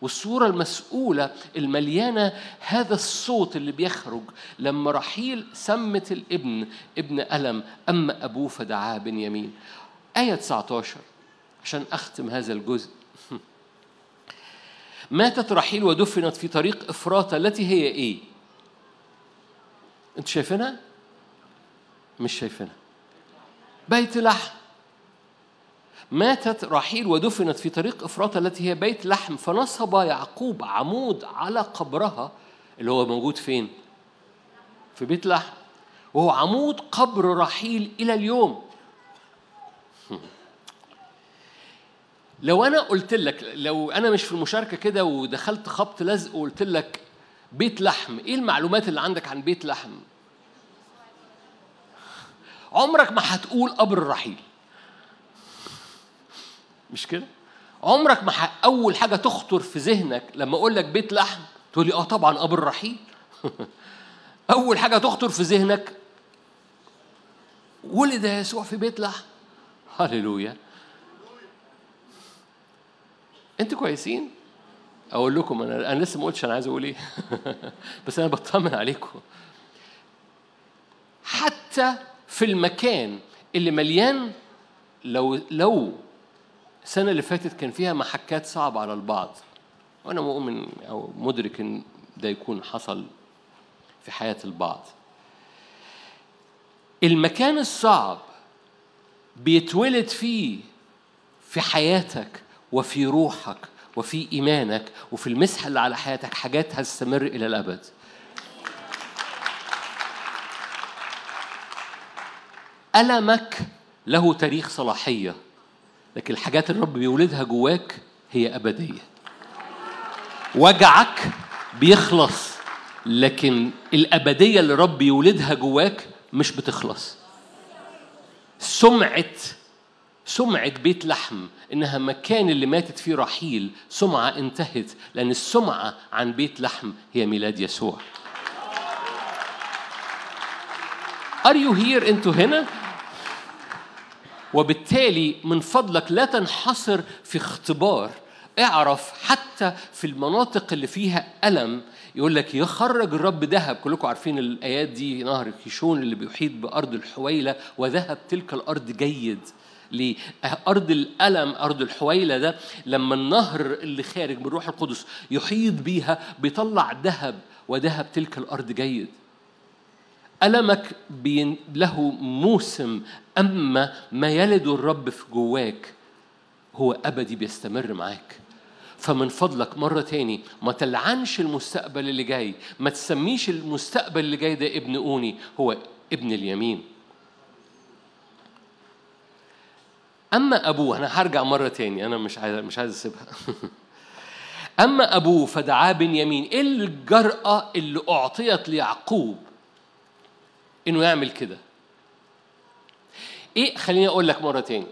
والصورة المسؤولة المليانة هذا الصوت اللي بيخرج لما رحيل سمت الابن ابن ألم أما أبوه فدعاه بنيامين. آية 19 عشان أختم هذا الجزء. ماتت رحيل ودفنت في طريق إفراطة التي هي إيه؟ أنتوا شايفينها؟ مش شايفينها. بيت لحم. ماتت راحيل ودفنت في طريق إفراط التي هي بيت لحم فنصب يعقوب عمود على قبرها اللي هو موجود فين؟ في بيت لحم. وهو عمود قبر رحيل إلى اليوم. لو أنا قلت لك لو أنا مش في المشاركة كده ودخلت خبط لزق وقلت لك بيت لحم إيه المعلومات اللي عندك عن بيت لحم؟ عمرك ما هتقول قبر الرحيل. مش كده؟ عمرك ما ح... أول حاجة تخطر في ذهنك لما أقول لك بيت لحم تقول لي آه طبعا قبر الرحيل. أول حاجة تخطر في ذهنك ولد يسوع في بيت لحم هللويا. أنتوا كويسين؟ أقول لكم أنا أنا لسه ما قلتش أنا عايز أقول إيه. بس أنا بطمن عليكم. حتى في المكان اللي مليان لو لو السنة اللي فاتت كان فيها محكات صعبه على البعض. وأنا مؤمن أو مدرك إن ده يكون حصل في حياة البعض. المكان الصعب بيتولد فيه في حياتك وفي روحك وفي إيمانك وفي المسحه اللي على حياتك حاجات هتستمر إلى الأبد. ألمك له تاريخ صلاحية. لكن الحاجات اللي الرب بيولدها جواك هي أبدية. وجعك بيخلص لكن الأبدية اللي الرب يولدها جواك مش بتخلص. سمعة سمعة بيت لحم إنها مكان اللي ماتت فيه رحيل سمعة انتهت لأن السمعة عن بيت لحم هي ميلاد يسوع. Are you here أنتوا هنا؟ وبالتالي من فضلك لا تنحصر في اختبار. اعرف حتى في المناطق اللي فيها ألم. يقول لك يخرج الرب ذهب. كلكم عارفين الآيات دي نهر كيشون اللي بيحيط بأرض الحويلة. وذهب تلك الأرض جيد ليه؟ أرض الألم أرض الحويلة ده. لما النهر اللي خارج من روح القدس يحيط بيها بيطلع ذهب. وذهب تلك الأرض جيد. ألمك بين له موسم أما ما يلد الرب في جواك هو أبدي بيستمر معاك. فمن فضلك مرة تاني ما تلعنش المستقبل اللي جاي ما تسميش المستقبل اللي جاي ده ابن أوني هو ابن اليمين. أما أبوه أنا هرجع مرة تاني أنا مش عايز مش عايز أسيبها. أما أبوه فدعاه بنيامين إيه الجرأة اللي أعطيت ليعقوب؟ إنه يعمل كده. إيه خليني أقول لك مرة تاني.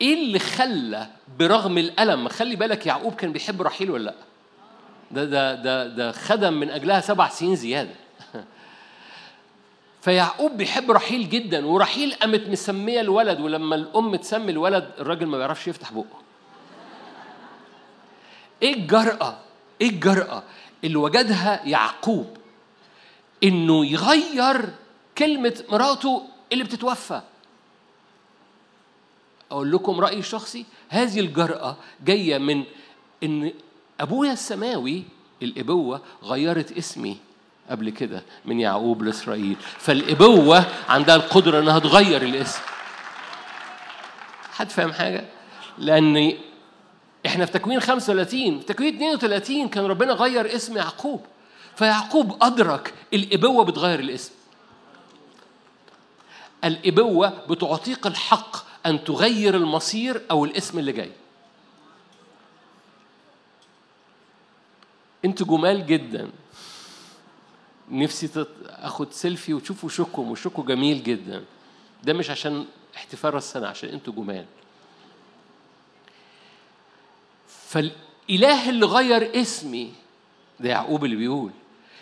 إيه اللي خلى برغم الألم خلي بالك يعقوب كان بيحب رحيل ولا لأ؟ ده ده ده ده خدم من أجلها سبع سنين زيادة. فيعقوب بيحب رحيل جدا ورحيل قامت مسمية الولد ولما الأم تسمي الولد الراجل ما بيعرفش يفتح بقه. إيه الجرأة إيه الجرأة اللي وجدها يعقوب إنه يغير كلمة مراته اللي بتتوفى. أقول لكم رأيي الشخصي هذه الجرأة جاية من إن أبويا السماوي الإبوة غيرت اسمي قبل كده من يعقوب لإسرائيل. فالإبوة عندها القدرة إنها تغير الاسم. حد فاهم حاجة؟ لأن إحنا في تكوين 35 في تكوين 32 كان ربنا غير اسم يعقوب. فيعقوب أدرك الإبوة بتغير الاسم. الإبوة بتعطيك الحق أن تغير المصير أو الاسم اللي جاي. أنتوا جمال جدا. نفسي. آخد سيلفي وتشوفوا شكم وشكوا جميل جدا. ده مش عشان احتفال راس السنة عشان أنتوا جمال. فالإله اللي غير اسمي ده يعقوب اللي بيقول.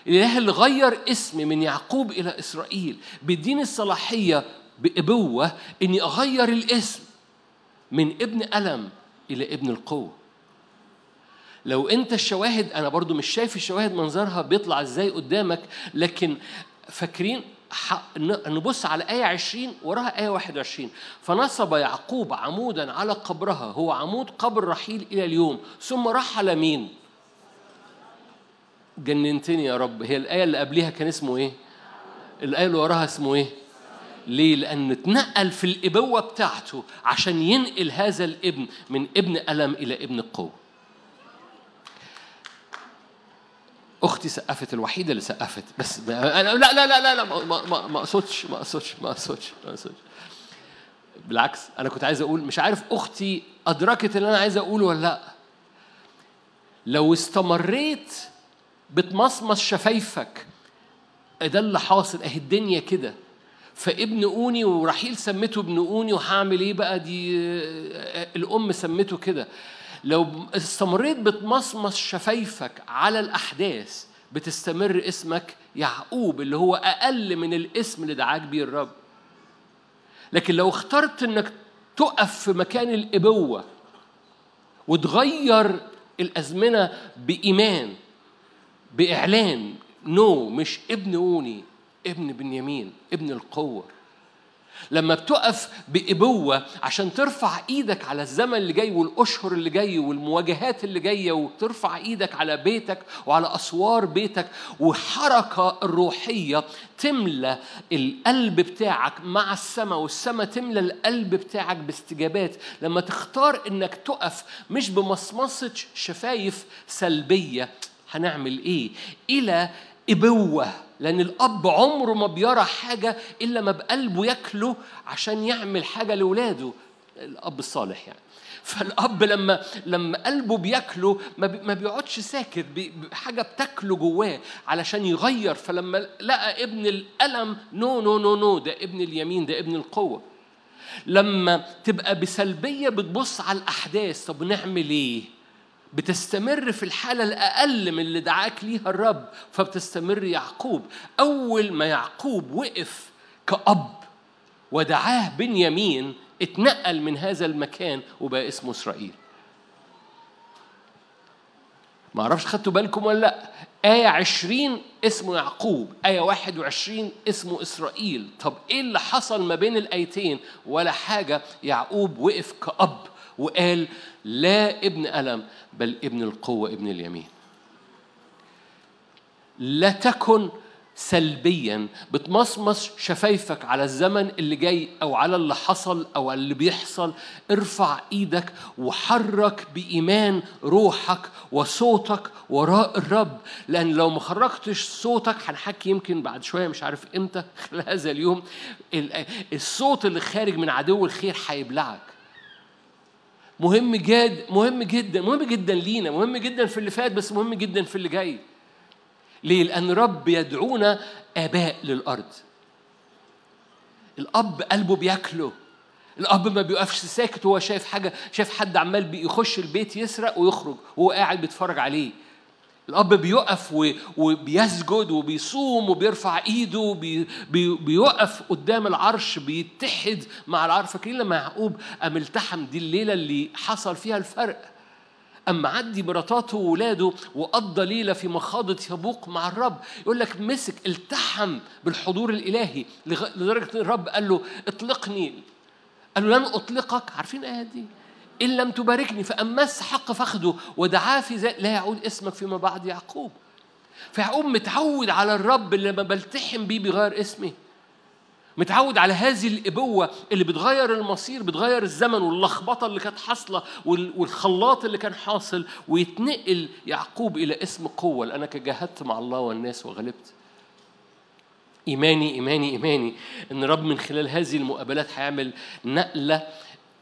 الاله اللي غير اسمي من يعقوب إلى إسرائيل بيديني الصلاحية بأبوة إني أغير الاسم من ابن ألم إلى ابن القوة لو أنت الشواهد أنا برضو مش شايف الشواهد منظرها بيطلع إزاي قدامك لكن فاكرين نبص على آية 20 وراها آية 21 فنصب يعقوب عمودا على قبرها هو عمود قبر رحيل إلى اليوم ثم رحل مين؟ جننتني يا رب هي الآية اللي قبليها كان اسمه إيه؟ الآية اللي وراها اسمه إيه؟ ليه؟ لأنه اتنقل في الإبوة بتاعته عشان ينقل هذا الابن من ابن ألم إلى ابن القوة. أختي سقفت الوحيدة اللي سقفت بس أنا لا لا لا لا, لا ما أقصدش ما أقصدش ما أقصدش ما أقصدش. بالعكس أنا كنت عايز أقول مش عارف أختي أدركت اللي أنا عايز أقوله ولا لأ. لو استمريت بتمصمص شفايفك. ده اللي حاصل. اهي الدنيا كده. فابن اوني ورحيل سمته ابن اوني وهعمل إيه بقى؟ دي الام سمته كده. لو استمريت بتمصمص شفايفك على الاحداث بتستمر اسمك يعقوب اللي هو أقل من الاسم اللي دعاك بيه الرب. لكن لو اخترت انك تقف في مكان الابوة وتغير الازمنة بإيمان بإعلان نو مش ابن أوني ابن بنيامين ابن القوة. لما بتقف بإبوة عشان ترفع إيدك على الزمن اللي جاي والأشهر اللي جاي والمواجهات اللي جاية وترفع إيدك على بيتك وعلى أسوار بيتك وحركة الروحية تملى القلب بتاعك مع السماء والسماء تملى القلب بتاعك باستجابات. لما تختار إنك تقف مش بمصمصة شفايف سلبية هنعمل إيه؟ إلى إبوة لأن الأب عمره ما بيرى حاجة إلا ما بقلبه ياكله عشان يعمل حاجة لأولاده الأب الصالح يعني. فالأب لما لما قلبه بياكله ما, بي ما بيقعدش ساكت بي حاجة بتاكله جواه علشان يغير. فلما لقى ابن الألم no no no no ده ابن اليمين ده ابن القوة. لما تبقى بسلبية بتبص على الأحداث طب نعمل إيه؟ بتستمر في الحالة الأقل من اللي دعاك ليها الرب فبتستمر يعقوب. أول ما يعقوب وقف كأب ودعاه بنيامين اتنقل من هذا المكان وبقى اسمه إسرائيل. ما أعرفش خدتوا بالكم ولا لأ. آية عشرين اسمه يعقوب آية واحد وعشرين اسمه إسرائيل. طب إيه اللي حصل ما بين الآيتين؟ ولا حاجة يعقوب وقف كأب وقال لا ابن ألم بل ابن القوة ابن اليمين. لا تكن سلبيا بتمصمص شفايفك على الزمن اللي جاي أو على اللي حصل أو اللي بيحصل. ارفع إيدك وحرك بإيمان روحك وصوتك وراء الرب. لأن لو ما خرجتش صوتك هنحكي يمكن بعد شوية مش عارف إمتى خلال هذا اليوم ال- الصوت اللي خارج من عدو الخير هيبلعك. مهم جد مهم جدا مهم جدا لينا مهم جدا في اللي فات بس مهم جدا في اللي جاي ليه؟ لأن رب يدعونا آباء للأرض. الأب قلبه بياكله. الأب ما بيقفش ساكت وهو شايف حاجة، شايف حد عمال بيخش البيت يسرق ويخرج وهو قاعد بيتفرج عليه. الأب بيقف وبيسجد وبيصوم وبيرفع إيده بيقف قدام العرش بيتحد مع العرش. فاكرين لما يعقوب قام التحم دي الليلة اللي حصل فيها الفرق؟ أما عدي مراتاته وولاده وقضى ليلة في مخاضة يبوق مع الرب. يقول لك مسك التحم بالحضور الإلهي لدرجة الرب قال له اطلقني. قال له لن أطلقك. عارفين الآية دي؟ إن لم تباركني فأمس حق فخده ودعاه في ذلك لا يعود اسمك فيما بعد يعقوب. فيعقوب متعود على الرب اللي لما بلتحم بيه بيغير اسمي متعود على هذه الإبوة اللي بتغير المصير بتغير الزمن واللخبطة اللي كانت حاصلة وال- والخلاط اللي كان حاصل ويتنقل يعقوب إلى اسم قوة. لأنك جاهدت مع الله والناس وغلبت. إيماني إيماني إيماني إن رب من خلال هذه المقابلات هيعمل نقلة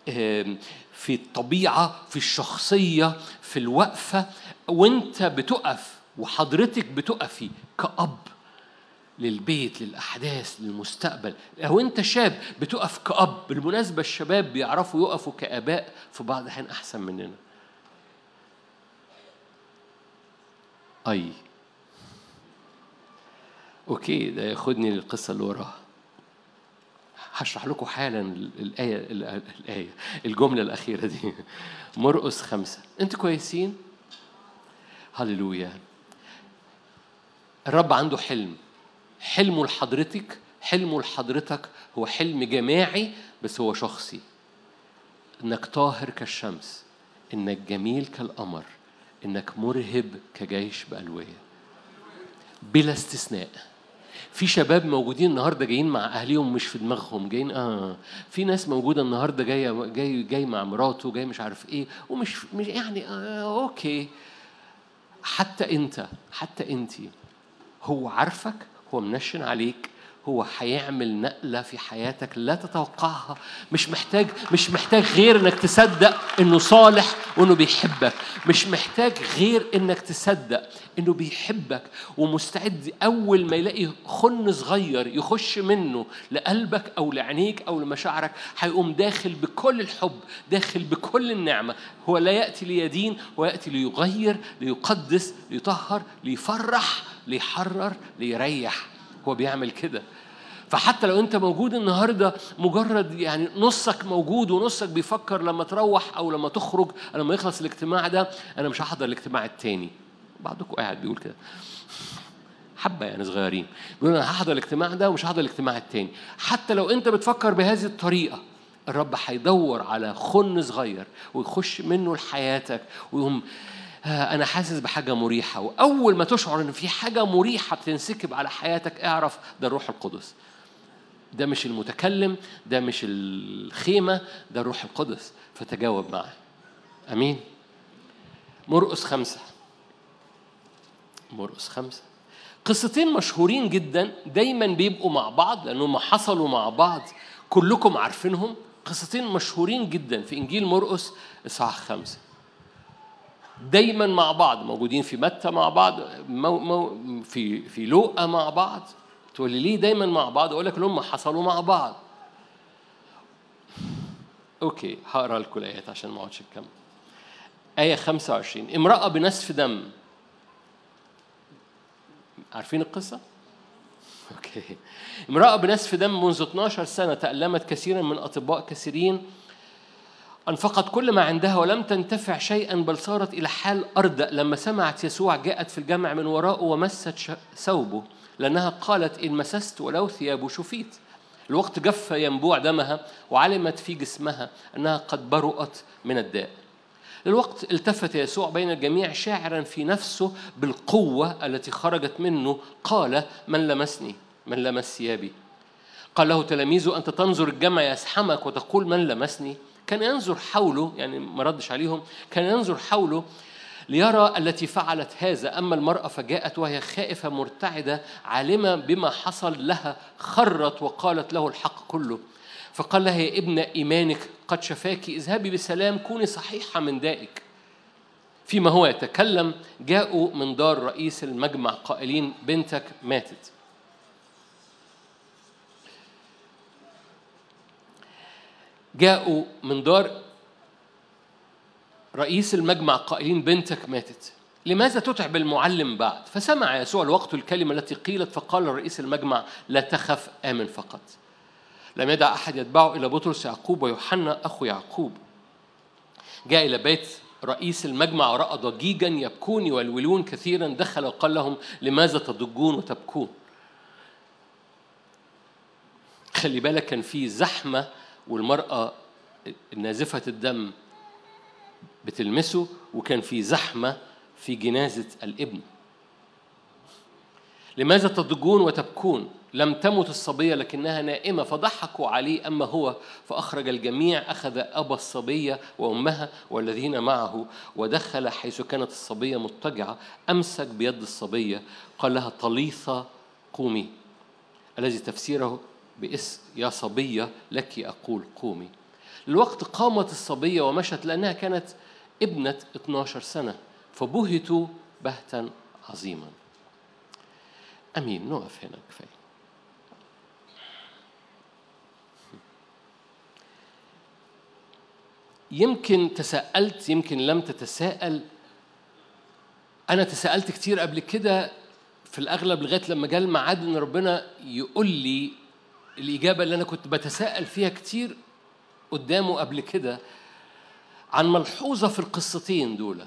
آم، في الطبيعة في الشخصية في الوقفة. وانت بتقف وحضرتك بتقفي كأب للبيت للأحداث للمستقبل. أو أنت شاب بتقف كأب بالمناسبة الشباب بيعرفوا يقفوا كآباء في بعض الأحيان أحسن مننا. أي. أوكي ده ياخدني للقصة اللي وراها. هشرح لكم حالا الآية الآية الجملة الأخيرة دي. مرقس خمسة. أنتوا كويسين؟ هللويا. الرب عنده حلم. حلمه لحضرتك حلمه لحضرتك هو حلم جماعي بس هو شخصي. إنك طاهر كالشمس إنك جميل كالقمر إنك مرهب كجيش بألوية. بلا استثناء. في شباب موجودين النهارده جايين مع أهليهم مش في دماغهم جايين آه في ناس موجودة النهارده جاية جاي جاي مع مراته جاي مش عارف إيه ومش مش يعني آه okay. حتى أنت حتى انت هو عارفك هو mention عليك. هو هيعمل نقلة في حياتك لا تتوقعها. مش محتاج مش محتاج غير إنك تصدق إنه صالح وإنه بيحبك. مش محتاج غير إنك تصدق إنه بيحبك. ومستعد أول ما يلاقي خن صغير يخش منه لقلبك أو لعينيك أو لمشاعرك هيقوم داخل بكل الحب داخل بكل النعمة. هو لا يأتي ليدين هو يأتي ليغير ليقدس ليطهر ليفرح ليحرر ليريح. هو بيعمل كده. فحتى لو انت موجود النهارده مجرد يعني نصك موجود ونصك بيفكر لما تروح أو لما تخرج لما يخلص الاجتماع ده أنا مش هحضر الاجتماع التاني. بعضكم قاعد بيقول كده. حبة يعني صغيرين. بيقول أنا هحضر الاجتماع ده ومش هحضر الاجتماع التاني. حتى لو انت بتفكر بهذه الطريقة الرب هيدور على خن صغير ويخش منه لحياتك ويقوم آه، أنا حاسس بحاجة مريحة وأول ما تشعر إن في حاجة مريحة بتنسكب على حياتك اعرف ده الروح القدس. ده مش المتكلم ده مش الخيمة ده الروح القدس. فتجاوب معه أمين؟ مرقس خمسة. مرقس خمسة. قصتين مشهورين جدا دايما بيبقوا مع بعض لأنهم حصلوا مع بعض كلكم عارفينهم. قصتين مشهورين جدا في إنجيل مرقس إصحاح خمسة. دايما مع بعض موجودين في متى مع بعض مو مو في في لوقا مع بعض. تقول لي ليه دايما مع بعض؟ أقول لك هم حصلوا مع بعض. okay هقرأ لكم الايات عشان ما أقعدش أتكلم. آية 25 امرأة بنسف دم. عارفين القصة؟ okay. امرأة بنسف دم منذ 12 سنة تألمت كثيرا من أطباء كثيرين أنفقت كل ما عندها ولم تنتفع شيئا بل صارت إلى حال أردأ. لما سمعت يسوع جاءت في الجمع من وراءه ومست ثوبه لأنها قالت إن مسست ولو ثيابه شفيت. الوقت جف ينبوع دمها وعلمت في جسمها أنها قد برؤت من الداء. الوقت التفت يسوع بين الجميع شاعرا في نفسه بالقوة التي خرجت منه. قال من لمسني؟ من لمس ثيابي. قال له تلاميذه أنت تنظر الجمع يزحمك وتقول من لمسني؟ كان ينظر حوله يعني ما ردش عليهم كان ينظر حوله ليرى التي فعلت هذا. أما المرأة فجاءت وهي خائفة مرتعدة عالمة بما حصل لها خرت وقالت له الحق كله. فقال لها يا ابن إيمانك قد شفاك اذهبي بسلام كوني صحيحة من دائك. فيما هو يتكلم جاءوا من دار رئيس المجمع قائلين بنتك ماتت. جاءوا من دار رئيس المجمع قائلين بنتك ماتت. لماذا تتعب المعلم بعد؟ فسمع يسوع الوقت الكلمة التي قيلت فقال رئيس المجمع لا تخف آمن فقط. لم يدع أحد يتبعه إلى بطرس يعقوب ويوحنا أخو يعقوب. جاء إلى بيت رئيس المجمع ورأى ضجيجا يبكون يولولون كثيرا دخل وقال لهم لماذا تضجون وتبكون؟ خلي بالك كان في زحمة والمرأة نازفة الدم بتلمسه وكان في زحمة في جنازة الابن. لماذا تضجون وتبكون؟ لم تمت الصبية لكنها نائمة فضحكوا عليه أما هو فأخرج الجميع أخذ أبا الصبية وأمها والذين معه ودخل حيث كانت الصبية مضطجعة أمسك بيد الصبية قال لها طليثة قومي. الذي تفسيره باسم يا صبية لك أقول قومي. الوقت قامت الصبية ومشت لأنها كانت ابنة 12 سنة فبهتوا بهتا عظيما. أمين نقف هنا كفاية. يمكن تساءلت يمكن لم تتساءل. أنا تساءلت كتير قبل كده في الأغلب لغاية لما جاء الميعاد إن ربنا يقول لي الإجابة اللي أنا كنت بتساءل فيها كتير قدامه قبل كده عن ملحوظة في القصتين دول.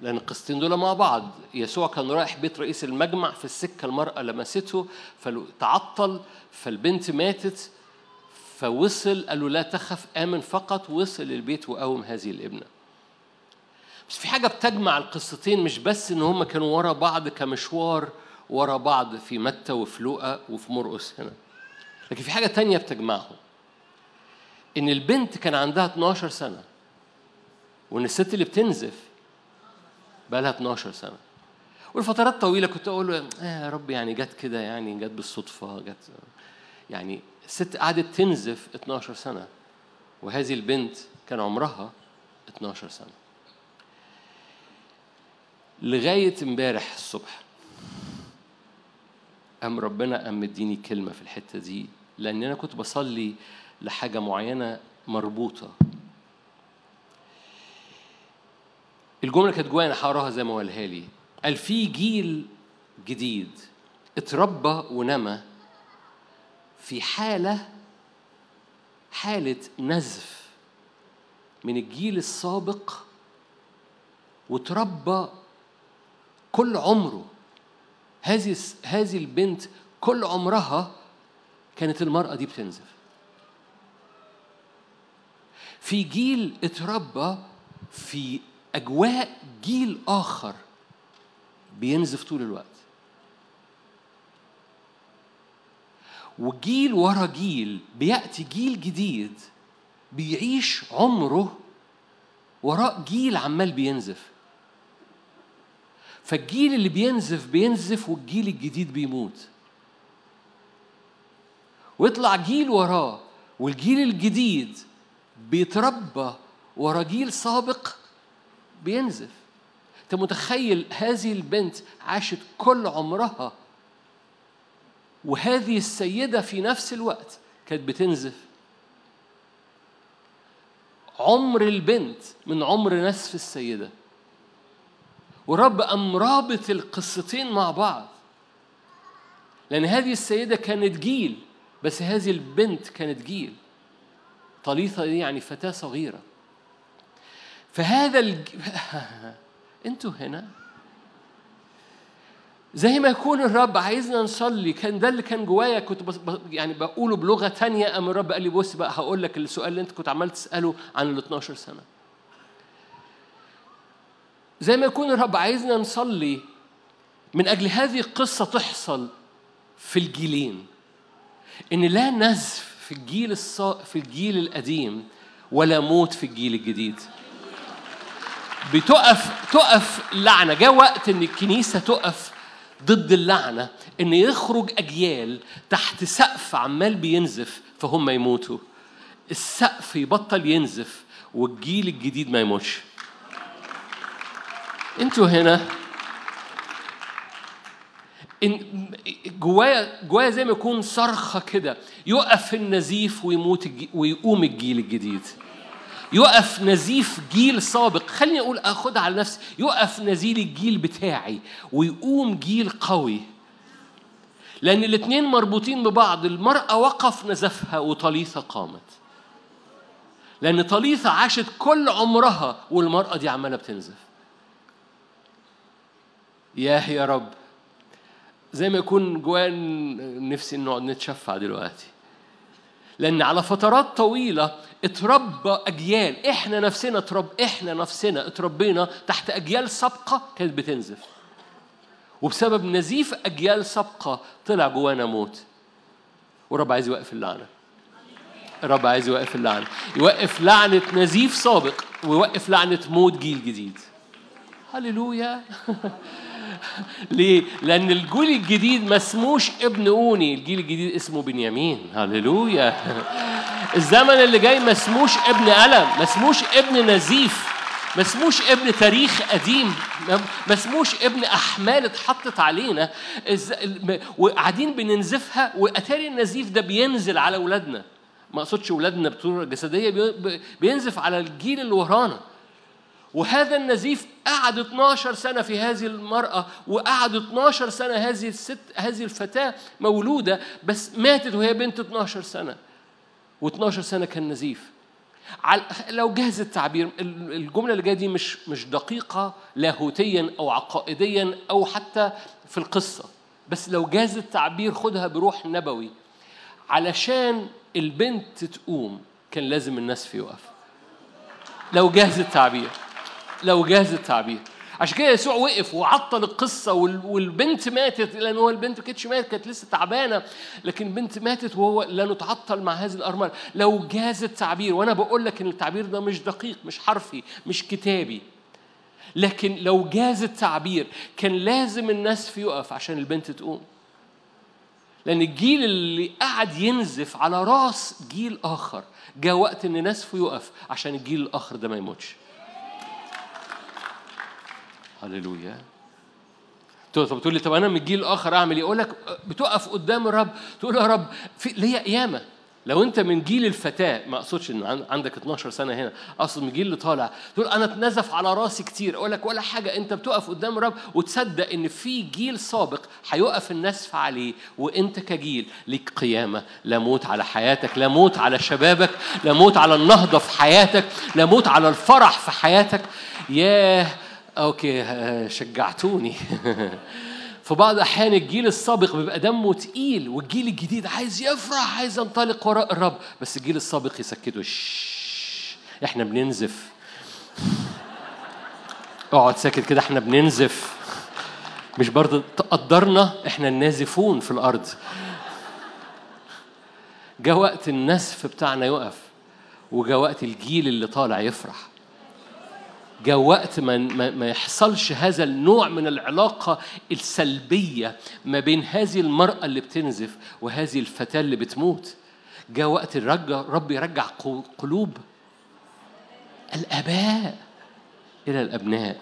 لأن القصتين دول مع بعض. يسوع كان رايح بيت رئيس المجمع في السكة المرأة لمسته فتعطل فالبنت ماتت فوصل قال له لا تخف آمن فقط وصل البيت وقوم هذه الابنة. بس في حاجة بتجمع القصتين مش بس إن هما كانوا ورا بعض كمشوار ورا بعض في متى وفي لوقا وفي مرقس هنا. لكن في حاجة تانية بتجمعهم. إن البنت كان عندها 12 سنة وإن الست اللي بتنزف بقى لها 12 سنة. والفترات طويلة كنت أقول له آه يا رب يعني جت كده يعني جت بالصدفة جت يعني الست قعدت تنزف 12 سنة وهذه البنت كان عمرها 12 سنة. لغاية امبارح الصبح قام ربنا قام مديني كلمة في الحتة دي لأن أنا كنت بصلي لحاجة معينة مربوطة. الجملة كانت جوايا أنا هقراها زي ما قالها لي. قال في جيل جديد اتربى ونمى في حالة حالة نزف من الجيل السابق وتربى كل عمره. هذه هذه البنت كل عمرها كانت المرأة دي بتنزف. في جيل اتربى في أجواء جيل آخر بينزف طول الوقت. وجيل ورا جيل بيأتي جيل جديد بيعيش عمره وراء جيل عمال بينزف. فالجيل اللي بينزف بينزف والجيل الجديد بيموت. ويطلع جيل وراه والجيل الجديد بيتربى ورا جيل سابق بينزف. انت متخيل هذه البنت عاشت كل عمرها؟ وهذه السيدة في نفس الوقت كانت بتنزف. عمر البنت من عمر نسف السيدة. ورب قام رابط القصتين مع بعض. لأن هذه السيدة كانت جيل بس هذه البنت كانت جيل. طليثة يعني فتاة صغيرة. فهذا الج... أنتوا هنا. زي ما يكون الرب عايزنا نصلي كان ده اللي كان جوايا كنت بس يعني بقوله بلغة تانية قام الرب قال لي بص بقى هقول لك السؤال اللي انت كنت عمال تسأله عن ال 12 سنة. زي ما يكون الرب عايزنا نصلي من أجل هذه القصة تحصل في الجيلين. إن لا نزف في الجيل الصا... في الجيل القديم ولا موت في الجيل الجديد. بتقف تقف لعنة. جاء وقت إن الكنيسة تقف ضد اللعنة. إن يخرج أجيال تحت سقف عمال بينزف فهم يموتوا. السقف يبطل ينزف والجيل الجديد ما يموتش. أنتوا هنا جوايا جوايا زي ما يكون صرخة كده. يقف النزيف ويموت الجي ويقوم الجيل الجديد. يقف نزيف جيل سابق. خليني أقول أخدها على نفسي. يقف نزيل الجيل بتاعي ويقوم جيل قوي. لأن الاثنين مربوطين ببعض. المرأة وقف نزفها وطليثة قامت. لأن طليثة عاشت كل عمرها والمرأة دي عمالة بتنزف. ياه يا رب. زي ما يكون جوان نفسي نقعد نتشفع دلوقتي. لأن على فترات طويلة اتربى أجيال. إحنا نفسنا اترب إحنا نفسنا اتربينا تحت أجيال سابقة كانت بتنزف. وبسبب نزيف أجيال سابقة طلع جوانا موت ورب عايز يوقف اللعنة. الرب عايز يوقف اللعنة. يوقف لعنة نزيف سابق ويوقف لعنة موت جيل جديد. هللويا. ليه؟ لأن الجيل الجديد ما اسموش ابن أوني، الجيل الجديد اسمه بنيامين، هللويا. الزمن اللي جاي ما اسموش ابن ألم، ما اسموش ابن نزيف، ما اسموش ابن تاريخ قديم، ما اسموش ابن أحمال اتحطت علينا، وقاعدين بننزفها وأتاري النزيف ده بينزل على أولادنا. ما أقصدش أولادنا بطرق جسدية بينزف على الجيل اللي ورانا. وهذا النزيف قعد 12 سنة في هذه المرأة وقعد 12 سنة هذه الست هذه الفتاة مولودة بس ماتت وهي بنت 12 سنة. و12 سنة كان نزيف. لو جاز التعبير الجملة اللي جاية دي مش مش دقيقة لاهوتيا أو عقائديا أو حتى في القصة. بس لو جاز التعبير خدها بروح نبوي. علشان البنت تقوم كان لازم الناس يقف. لو جاز التعبير. لو جاز التعبير. عشان كده يسوع وقف وعطل القصة وال- والبنت ماتت لأن هو البنت ما كانتش ماتت كانت لسه تعبانة. لكن البنت ماتت وهو لأنه تعطل مع هذه الأرملة لو جاز التعبير وأنا بقول لك إن التعبير ده مش دقيق مش حرفي مش كتابي. لكن لو جاز التعبير كان لازم الناس في يقف عشان البنت تقوم. لأن الجيل اللي قعد ينزف على راس جيل آخر جاء وقت إن نسفه يقف عشان الجيل الآخر ده ما يموتش. هللويا. طب تقول لي طب أنا من الجيل الآخر أعمل إيه؟ أقول لك بتقف قدام الرب تقول يا رب في ليا قيامة. لو أنت من جيل الفتاة ما أقصدش إن عن- عندك 12 سنة هنا أقصد من الجيل اللي طالع. تقول أنا أتنزف على راسي كتير. أقول لك ولا حاجة أنت بتقف قدام الرب وتصدق إن في جيل سابق هيقف النسف عليه وأنت كجيل ليك قيامة. لا موت على حياتك لا موت على شبابك لا موت على النهضة في حياتك لا موت على الفرح في حياتك. ياه! أوكي آه، شجعتوني. في بعض الاحيان الجيل السابق بيبقى دمه تقيل والجيل الجديد عايز يفرح عايز ينطلق وراء الرب. بس الجيل السابق يسكته إحنا بننزف. اقعد ساكت كده إحنا بننزف. مش برضه تقدرنا إحنا النازفون في الأرض. جاء وقت النسف بتاعنا يقف وجاء وقت الجيل اللي طالع يفرح. جاء وقت ما, ما, يحصلش هذا النوع من العلاقة السلبية ما بين هذه المرأة اللي بتنزف وهذه الفتاة اللي بتموت. جاء وقت الرجع رب يرجع قلوب الآباء إلى الأبناء.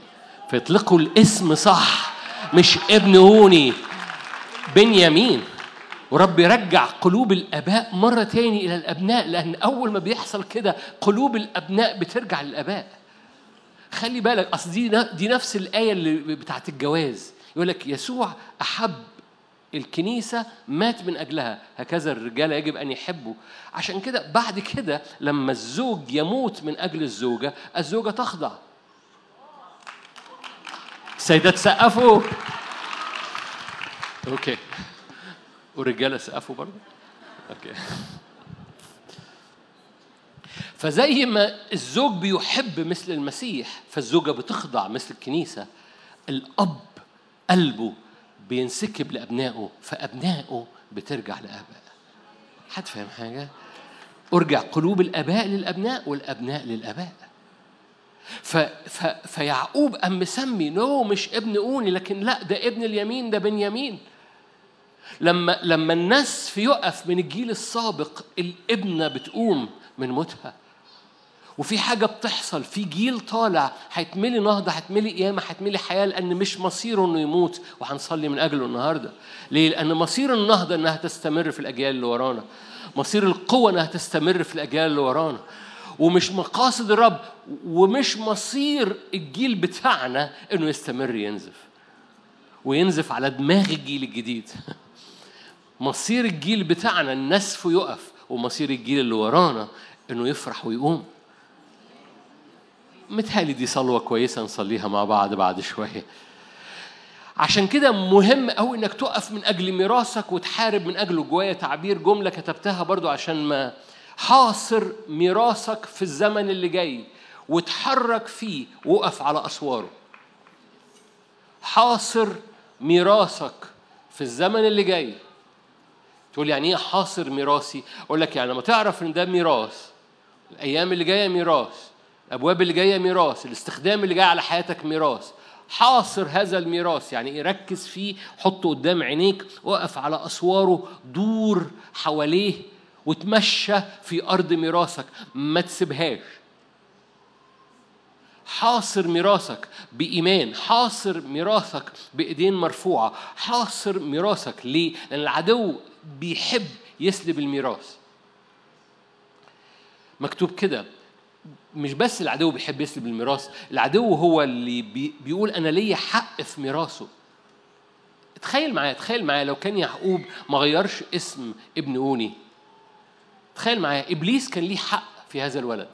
فيطلقوا الاسم صح مش ابن أوني بنيامين. ورب يرجع قلوب الآباء مرة تاني إلى الأبناء لأن أول ما بيحصل كده قلوب الأبناء بترجع للآباء. خلي بالك أصل دي دي نفس الآية اللي بتاعت الجواز. يقول لك يسوع أحب الكنيسة مات من أجلها. هكذا الرجال يجب أن يحبوا. عشان كده بعد كده لما الزوج يموت من أجل الزوجة الزوجة تخضع. سيدات سقفوا. okay. والرجالة سقفوا برضه؟ okay. فزي ما الزوج بيحب مثل المسيح فالزوجة بتخضع مثل الكنيسة. الأب قلبه بينسكب لأبنائه فأبنائه بترجع لآبائه. حد فاهم حاجة؟ أرجع قلوب الآباء للأبناء والأبناء للآباء. ف... ف... فيعقوب قام مسمي نو مش ابن أوني لكن لا ده ابن اليمين ده بنيامين. لما لما الناس في يقف من الجيل السابق الابنة بتقوم من موتها. وفي حاجة بتحصل في جيل طالع هيتملي نهضة هيتملي قيامة هيتملي حياة لأن مش مصيره إنه يموت وهنصلي من أجله النهاردة. ليه؟ لأن مصير النهضة إنها تستمر في الأجيال اللي ورانا. مصير القوة إنها تستمر في الأجيال اللي ورانا. ومش مقاصد الرب ومش مصير الجيل بتاعنا إنه يستمر ينزف. وينزف على دماغ الجيل الجديد. مصير الجيل بتاعنا النسف يقف ومصير الجيل اللي ورانا إنه يفرح ويقوم. متهيألي دي صلوة كويسة نصليها مع بعض بعد شوية. عشان كده مهم قوي إنك تقف من أجل ميراثك وتحارب من اجله جوايا تعبير جملة كتبتها برضو عشان ما حاصر ميراثك في الزمن اللي جاي وتحرك فيه وقف على أسواره. حاصر ميراثك في الزمن اللي جاي. تقول يعني إيه حاصر ميراثي؟ أقول لك يعني لما تعرف إن ده ميراث الأيام اللي جاية ميراث. الابواب اللي جاية ميراث الاستخدام اللي جاي على حياتك ميراث. حاصر هذا الميراث يعني إيه ركز فيه حطه قدام عينيك وقف على أسواره دور حواليه وتمشى في أرض ميراثك. ما تسيبهاش. حاصر ميراثك بإيمان حاصر ميراثك بإيدين مرفوعة. حاصر ميراثك ليه؟ لأن العدو بيحب يسلب الميراث. مكتوب كده مش بس العدو بيحب يسلب الميراث العدو هو اللي بي بيقول أنا ليا حق في ميراثه. تخيل معايا تخيل معايا لو كان يعقوب ما غيرش اسم ابن أوني. تخيل معايا إبليس كان ليه حق في هذا الولد.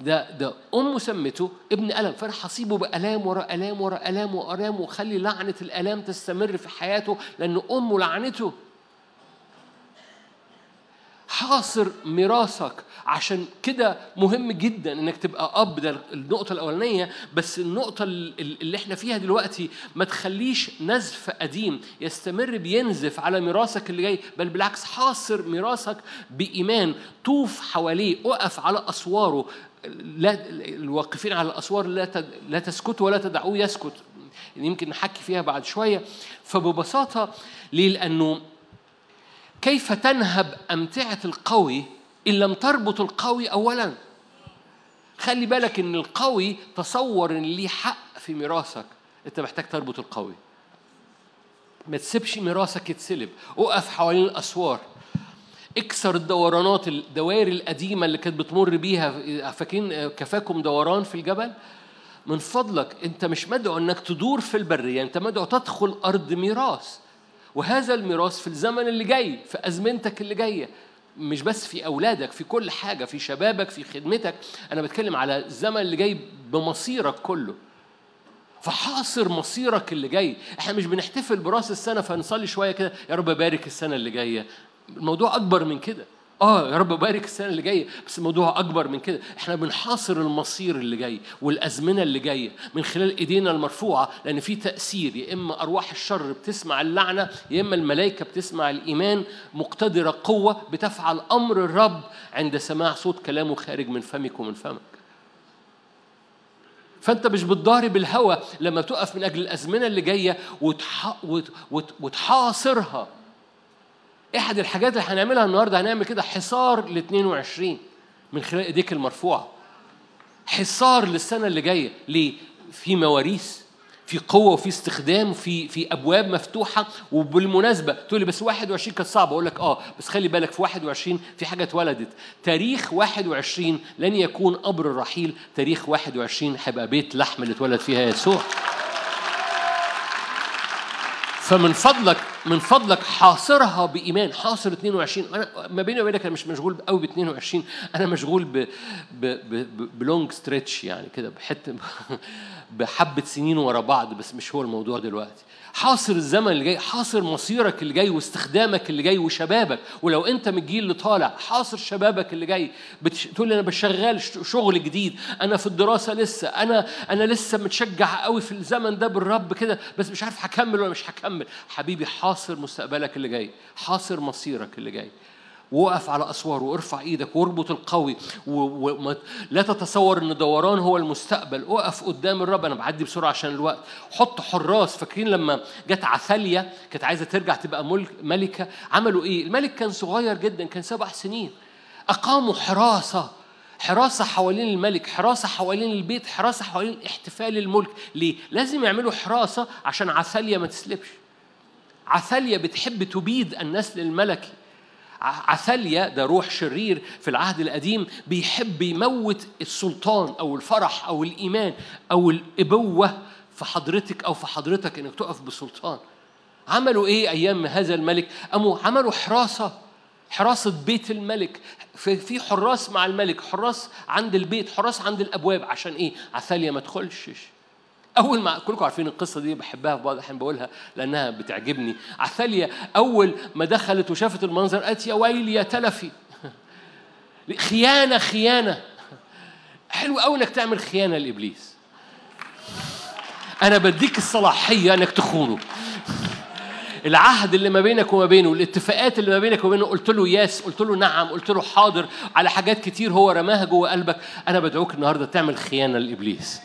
ده ده امه سمته ابن ألم فانا هصيبه بألام ورا ألام ورا ألام ورا الام وخلي لعنة الألام تستمر في حياته لأن أمه لعنته. حاصر ميراثك. عشان كده مهم جدا إنك تبقى أب. ده النقطة الأولانية. بس النقطة ال- ال- اللي إحنا فيها دلوقتي ما تخليش نزف قديم. يستمر بينزف على ميراثك اللي جاي. بل بالعكس حاصر ميراثك بإيمان. طوف حواليه. اقف على أسواره. لا الواقفين على الأسوار لا لا تسكتوا ولا تدعوه يسكت. يمكن نحكي فيها بعد شوية. فببساطة ليه؟ لأنه كيف تنهب أمتعة القوي إن لم تربط القوي أولا؟ خلي بالك إن القوي تصور إن ليه حق في ميراثك. أنت محتاج تربط القوي. ما تسيبش ميراثك يتسلب. أقف حوالين الأسوار. اكسر الدورانات الدوائر القديمة اللي كانت بتمر بيها. فاكرين كفاكم دوران في الجبل؟ من فضلك أنت مش مدعو إنك تدور في البرية أنت مدعو تدخل أرض ميراث. وهذا الميراث في الزمن اللي جاي في أزمنتك اللي جاية. مش بس في أولادك في كل حاجة في شبابك في خدمتك. أنا بتكلم على الزمن اللي جاي بمصيرك كله. فحاصر مصيرك اللي جاي. إحنا مش بنحتفل براس السنة فنصلي شوية كده يا رب بارك السنة اللي جاية. الموضوع أكبر من كده. آه يا رب بارك السنة اللي جاية بس الموضوع أكبر من كده. إحنا بنحاصر المصير اللي جاي والأزمنة اللي جاية من خلال إيدينا المرفوعة لأن في تأثير يا إما أرواح الشر بتسمع اللعنة يا إما الملائكة بتسمع الإيمان. مقتدرة قوة بتفعل أمر الرب عند سماع صوت كلامه خارج من فمك ومن فمك. فأنت مش بتضارب الهوى لما بتقف من أجل الأزمنة اللي جاية وتح... وت... وت... وتحاصرها. احد الحاجات اللي هنعملها النهارده هنعمل كده حصار ل 22 من خلال ايديك المرفوعة. حصار للسنة اللي جاية. ليه؟ في مواريث في قوة وفي استخدام في في أبواب مفتوحة. وبالمناسبة تقول لي بس 21 كانت صعبة. أقول لك أه بس خلي بالك في 21 في حاجة اتولدت. تاريخ 21 لن يكون قبر الرحيل. تاريخ 21 هيبقى بيت لحم اللي اتولد فيها يسوع. فمن فضلك من فضلك حاصرها بإيمان. حاصر 22 أنا ما بيني وبينك أنا مش مشغول قوي ب 22 أنا مشغول ب ب ب ب long stretch يعني كده بحتة بحبة سنين ورا بعض بس مش هو الموضوع دلوقتي. حاصر الزمن اللي جاي حاصر مصيرك اللي جاي واستخدامك اللي جاي وشبابك. ولو انت من الجيل اللي طالع حاصر شبابك اللي جاي. بتش... تقول لي أنا بشغال شغل جديد. أنا في الدراسة لسه. أنا أنا لسه متشجع قوي في الزمن ده بالرب كده. بس مش عارف هكمل ولا مش هكمل. حبيبي حاصر مستقبلك اللي جاي. حاصر مصيرك اللي جاي. وقف على اسوار وارفع إيدك واربط القوي ولا لا تتصور إن دوران هو المستقبل. اقف قدام الرب أنا بعدي بسرعة عشان الوقت. حط حراس. فاكرين لما جت عثاليا كانت عايزة ترجع تبقى ملك ملكة؟ عملوا إيه؟ الملك كان صغير جدا كان سبع سنين. أقاموا حراسة. حراسة حوالين الملك حراسة حوالين البيت حراسة حوالين احتفال الملك. ليه؟ لازم يعملوا حراسة عشان عثاليا ما تسلبش. عثاليا بتحب تبيد النسل الملكي عثاليا ده روح شرير في العهد القديم بيحب يموت السلطان أو الفرح أو الإيمان أو الإبوة في حضرتك أو في حضرتك إنك تقف بسلطان عملوا إيه أيام هذا الملك؟ قاموا عملوا حراسة حراسة بيت الملك. في حراس مع الملك حراس عند البيت حراس عند الأبواب. عشان إيه؟ عثاليا ما تدخلش أول ما كلكم عارفين القصة دي بحبها في بعض الأحيان بقولها لأنها بتعجبني. عثاليا أول ما دخلت وشافت المنظر قالت يا ويلي يا تلفي. خيانة خيانة. حلو قوي إنك تعمل خيانة لإبليس. أنا بديك الصلاحية إنك تخونه. العهد اللي ما بينك وما بينه الاتفاقات اللي ما بينك وما بينه قلت له ياس قلت له نعم قلت له حاضر على حاجات كتير هو رماها جوه قلبك. أنا بدعوك النهارده تعمل خيانة لإبليس.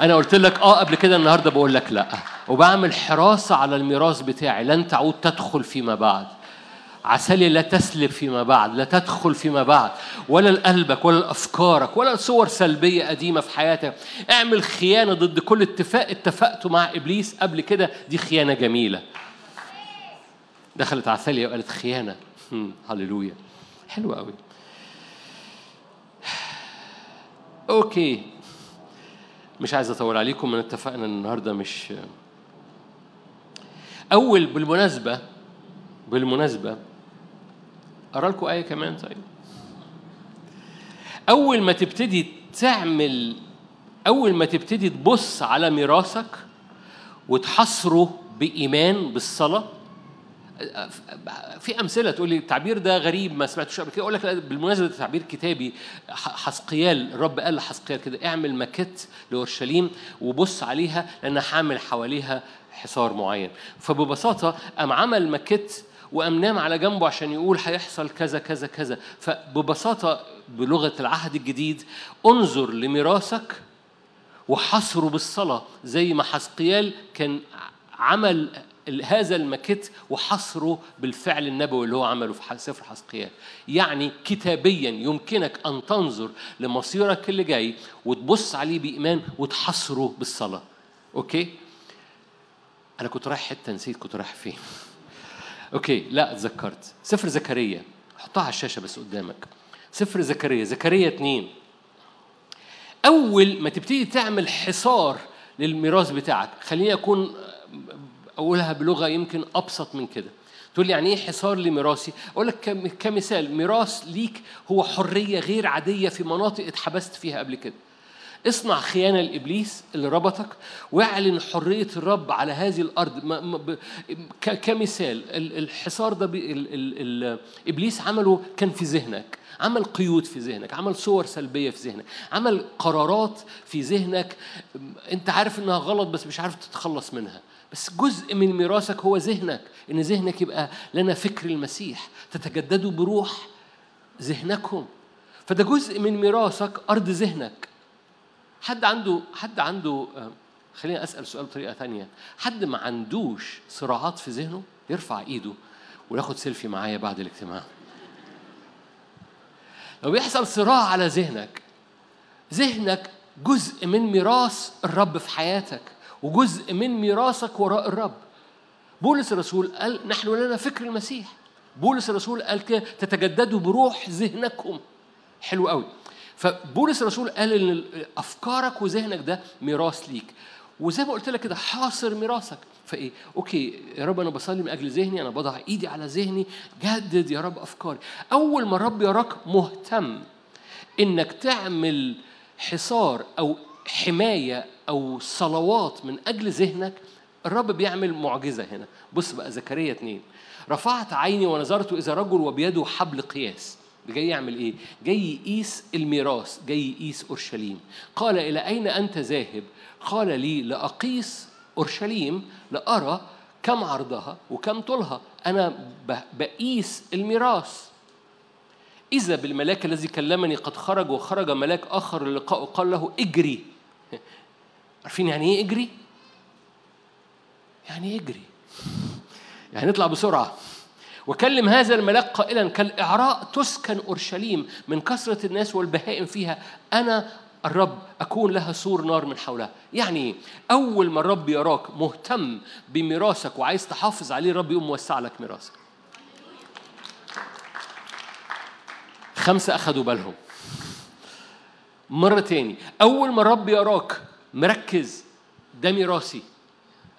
أنا قلت لك آه قبل كده النهارده بقول لك لأ. وبعمل حراسة على الميراث بتاعي. لن تعود تدخل فيما بعد. عسالي لا تسلب فيما بعد لا تدخل فيما بعد. ولا لقلبك ولا لأفكارك ولا صور سلبية قديمة في حياتك. اعمل خيانة ضد كل اتفاق اتفقته مع إبليس قبل كده. دي خيانة جميلة. دخلت عثاليا وقالت خيانة. هم، هللويا. حلوة قوي أوكي. مش عايز أطول عليكم من اتفقنا النهارده مش أول بالمناسبة بالمناسبة اقرا لكم آية كمان طيب. أول ما تبتدي تعمل أول ما تبتدي تبص على ميراثك وتحصره بإيمان بالصلاة في أمثلة تقول لي التعبير ده غريب ما سمعتوش قبل كده. أقول لك بالمناسبة ده تعبير كتابي حسقيال الرب قال لحسقيال كده اعمل ماكيت لأورشليم وبص عليها لأن هعمل حواليها حصار معين. فببساطة قام عمل ماكيت وقام نام على جنبه عشان يقول هيحصل كذا كذا كذا. فببساطة بلغة العهد الجديد انظر لميراثك وحصره بالصلاة زي ما حسقيال كان عمل هذا المكت وحصره بالفعل النبوي اللي هو عمله في سفر حسقيال. يعني كتابيا يمكنك أن تنظر لمصيرك اللي جاي وتبص عليه بإيمان وتحصره بالصلاة. okay؟ أنا كنت رايح حتة نسيت كنت رايح فين. okay لا اتذكرت سفر زكريا. حطها على الشاشة بس قدامك. سفر زكريا. زكريا اتنين أول ما تبتدي تعمل حصار للميراث بتاعك خليني أكون أقولها بلغة يمكن أبسط من كده. تقول لي يعني إيه حصار لميراثي أقول لك كم- كمثال ميراث ليك هو حرية غير عادية في مناطق اتحبست فيها قبل كده. اصنع خيانة لإبليس اللي ربطك واعلن حرية الرب على هذه الأرض. ما- ما- كمثال ال- الحصار ده ال- ال- إبليس عمله كان في ذهنك عمل قيود في ذهنك عمل صور سلبية في ذهنك عمل قرارات في ذهنك. أنت عارف إنها غلط بس مش عارف تتخلص منها. بس جزء من ميراثك هو ذهنك إن ذهنك يبقى لنا فكر المسيح تتجددوا بروح ذهنكم. فده جزء من ميراثك أرض ذهنك. حد عنده حد عنده آه، خليني أسأل سؤال بطريقة ثانية حد ما عندوش صراعات في ذهنه يرفع إيده وياخد سيلفي معايا بعد الاجتماع. لو بيحصل صراع على ذهنك ذهنك جزء من ميراث الرب في حياتك. وجزء من ميراثك وراء الرب. بولس الرسول قال نحن لنا فكر المسيح. بولس الرسول قال كده تتجددوا بروح ذهنكم. حلو قوي. فبولس الرسول قال إن أفكارك وذهنك ده ميراث ليك. وزي ما قلت لك كده حاصر ميراثك. فإيه؟ أوكي يا رب أنا بصلي من أجل ذهني أنا بضع إيدي على ذهني. جدد يا رب أفكاري. أول ما الرب يراك مهتم إنك تعمل حصار أو حماية أو صلوات من أجل ذهنك الرب بيعمل معجزة هنا بص بقى زكريا اتنين رفعت عيني ونظرت اذا رجل وبيده حبل قياس جاي يعمل إيه؟ جاي يقيس الميراث، جاي يقيس أورشليم. قال إلى أين أنت ذاهب؟ قال لي لأقيس أورشليم لأرى كم عرضها وكم طولها. أنا بقيس الميراث. إذا بالملاك الذي كلمني قد خرج وخرج ملاك آخر للقاء قال له اجري عارفين يعني إيه إجري؟ يعني إيه إجري؟ يعني اطلع بسرعة. وكلم هذا الملاك قائلا كالإعراء تسكن أورشليم من كثرة الناس والبهائم فيها. أنا الرب أكون لها سور نار من حولها. يعني؟ أول ما الرب يراك مهتم بميراثك وعايز تحافظ عليه الرب يقوم موسع لك ميراثك. خمسة أخدوا بالهم. مرة تاني أول ما الرب يراك مركز ده ميراثي.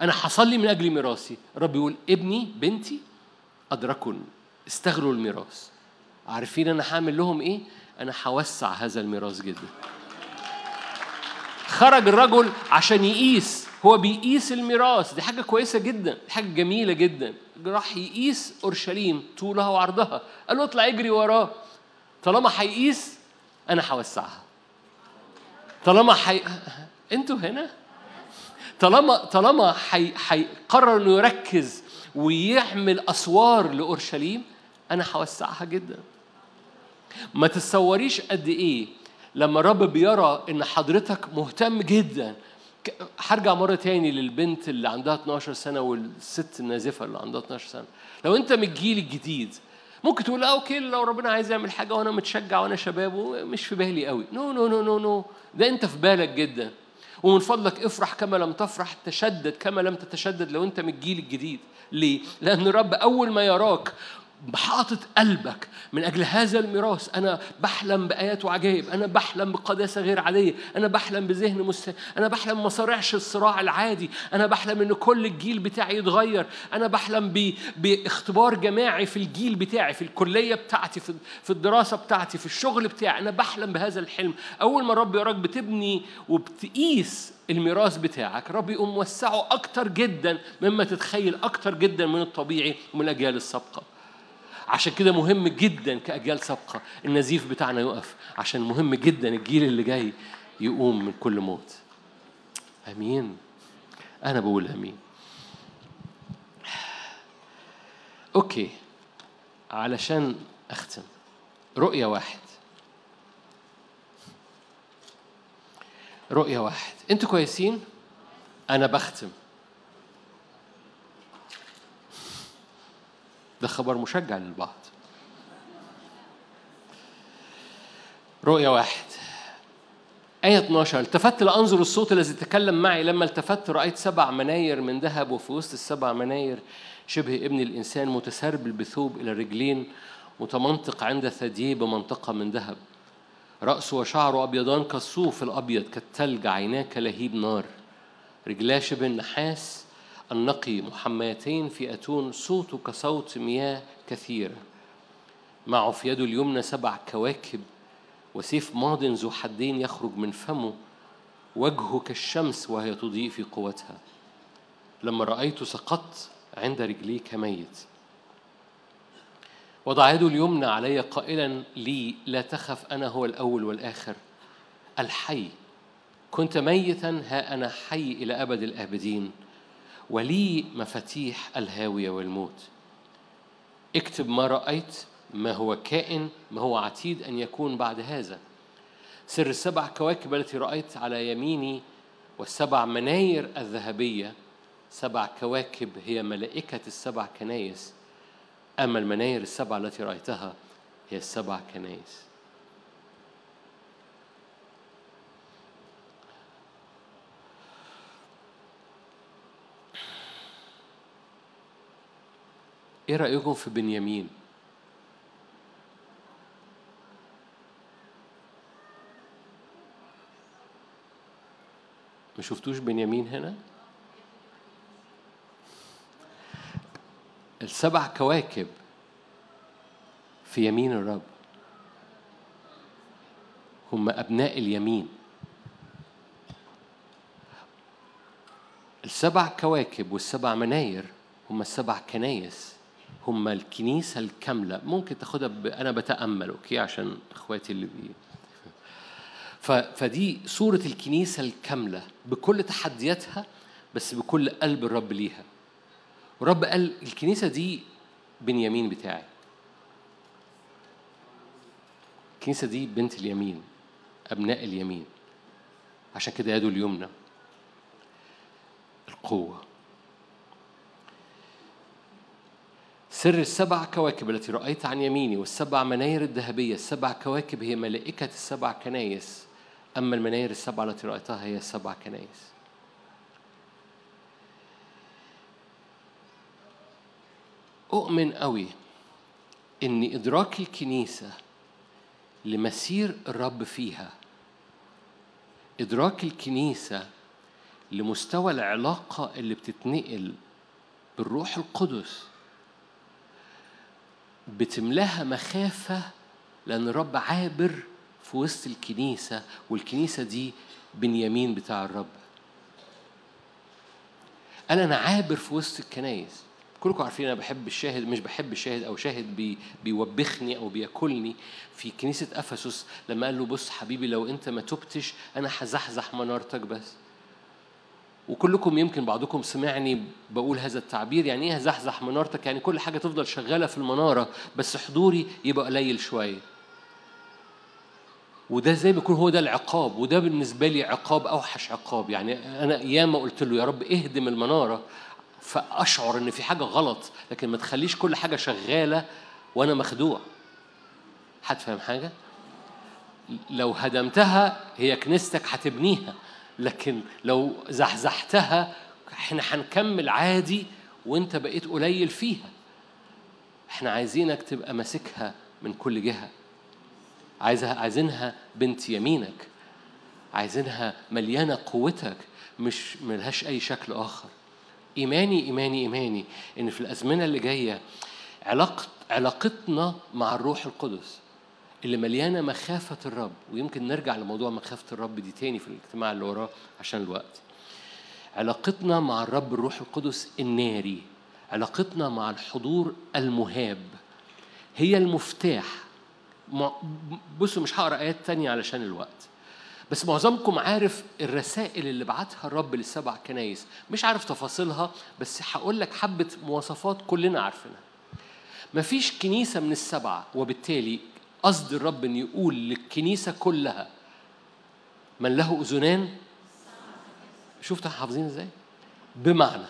أنا حصل لي من أجل ميراثي. الرب يقول ابني بنتي أدركوا استغلوا الميراث. عارفين أنا هعمل لهم إيه؟ أنا هوسع هذا الميراث جدا. خرج الرجل عشان يقيس. هو بيقيس الميراث. دي حاجة كويسة جدا. حاجة جميلة جدا. راح يقيس أورشليم طولها وعرضها. قال له اطلع اجري وراه. طالما هيقيس أنا هوسعها. طالما حي... أنتوا هنا؟ طالما طالما. هيقرر إنه يركز ويعمل أسوار لأورشليم أنا هوسعها جدا. ما تتصوريش قد إيه لما الرب بيرى إن حضرتك مهتم جدا. هرجع مرة تاني للبنت اللي عندها 12 سنة والست النازفة اللي عندها 12 سنة. لو أنت من الجيل الجديد ممكن تقول آه okay لو ربنا عايز يعمل حاجة وأنا متشجع وأنا شباب ومش في بالي قوي. no no no no no ده أنت في بالك جدا. ومن فضلك افرح كما لم تفرح تشدد كما لم تتشدد لو انت من الجيل الجديد ليه؟ لأن الرب أول ما يراك حاطط قلبك من أجل هذا الميراث. أنا بحلم بآيات وعجائب. أنا بحلم بقداسة غير عادية. أنا بحلم بذهن مست... أنا بحلم ما صارعش الصراع العادي. أنا بحلم إن كل الجيل بتاعي يتغير. أنا بحلم ب... باختبار جماعي في الجيل بتاعي في الكلية بتاعتي في... في الدراسة بتاعتي في الشغل بتاعي. أنا بحلم بهذا الحلم. أول ما الرب يراك بتبني وبتقيس الميراث بتاعك رب يقوم موسعه أكتر جدا مما تتخيل أكتر جدا من الطبيعي ومن الأجيال السابقة. عشان كده مهم جدا كأجيال سابقة النزيف بتاعنا يقف عشان مهم جدا الجيل اللي جاي يقوم من كل موت. أمين. أنا بقول أمين. أوكي. علشان أختم. رؤية واحد. رؤية واحد. أنتوا كويسين؟ أنا بختم. ده خبر مشجع للبعض. رؤية واحد. آية 12 التفت لأنظر الصوت الذي تكلم معي. لما التفت رأيت سبع مناير من ذهب وفي وسط السبع مناير شبه ابن الإنسان متسربل بثوب إلى الرجلين متمنطق عند ثدييه بمنطقة من ذهب. رأسه وشعره أبيضان كالصوف الأبيض كالثلج عيناه كلهيب نار. رجلاه شبه النحاس النقي محميتين في أتون صوته كصوت مياه كثيرة معه في يده اليمنى سبع كواكب وسيف ماض ذو حدين يخرج من فمه وجهه كالشمس وهي تضيء في قوتها. لما رأيته سقطت عند رجليه كميت وضع يده اليمنى علي قائلا لي لا تخف أنا هو الأول والآخر. الحي كنت ميتا ها أنا حي إلى أبد الآبدين. ولي مفاتيح الهاوية والموت. اكتب ما رأيت ما هو كائن ما هو عتيد أن يكون بعد هذا. سر السبع كواكب التي رأيت على يميني والسبع مناير الذهبية. سبع كواكب هي ملائكة السبع كنايس. أما المناير السبع التي رأيتها هي السبع كنايس. إيه رأيكم في بنيامين؟ ما شفتوش بنيامين هنا؟ السبع كواكب في يمين الرب هم أبناء اليمين السبع كواكب والسبع مناير هم السبع كنايس هم الكنيسة الكاملة. ممكن تاخدها ب... أنا بتأمل okay؟ عشان إخواتي اللي بي ف... فدي صورة الكنيسة الكاملة بكل تحدياتها بس بكل قلب الرب ليها. ورب قال الكنيسة دي بنيامين بتاعي. الكنيسة دي بنت اليمين أبناء اليمين. عشان كده يده اليمنى. القوة. سر السبع كواكب التي رأيت عن يميني والسبع مناير الذهبية. السبع كواكب هي ملائكة السبع كنايس. أما المناير السبع التي رأيتها هي السبع كنايس. أؤمن قوي إن إدراك الكنيسة لمسير الرب فيها. إدراك الكنيسة لمستوى العلاقة اللي بتتنقل بالروح القدس بتملاها مخافة لأن الرب عابر في وسط الكنيسة والكنيسة دي بنيامين بتاع الرب. قال أنا عابر في وسط الكنايس كلكم عارفين أنا بحب الشاهد مش بحب الشاهد أو شاهد بي بيوبخني أو بياكلني في كنيسة أفسس لما قال له بص حبيبي لو أنت ما تبتش أنا هزحزح منارتك بس. وكلكم يمكن بعضكم سمعني بقول هذا التعبير يعني إيه هزحزح منارتك؟ يعني كل حاجة تفضل شغالة في المنارة بس حضوري يبقى قليل شوية. وده زي ما يكون هو ده العقاب وده بالنسبة لي عقاب أوحش عقاب. يعني أنا ياما قلت له يا رب اهدم المنارة. فأشعر إن في حاجة غلط لكن ما تخليش كل حاجة شغالة وأنا مخدوع. حد فاهم حاجة؟ لو هدمتها هي كنيستك هتبنيها. لكن لو زحزحتها إحنا هنكمل عادي وانت بقيت قليل فيها. إحنا عايزينك تبقى ماسكها من كل جهة. عايزها عايزينها بنت يمينك. عايزينها مليانة قوتك مش ملهاش أي شكل آخر. إيماني إيماني إيماني إن في الأزمنة اللي جاية علاقة علاقتنا مع الروح القدس اللي مليانة مخافة الرب ويمكن نرجع لموضوع مخافة الرب دي تاني في الاجتماع اللي وراه عشان الوقت. علاقتنا مع الرب الروح القدس الناري علاقتنا مع الحضور المهاب هي المفتاح. بصوا مش هقرأ آيات تانية علشان الوقت. بس معظمكم عارف الرسائل اللي بعتها الرب للسبع كنايس. مش عارف تفاصيلها بس هقول لك حبة مواصفات كلنا عارفينها. مفيش كنيسة من السبعة وبالتالي قصد الرب أن يقول للكنيسة كلها من له أذنان؟ شفت حافظين إزاي؟ بمعنى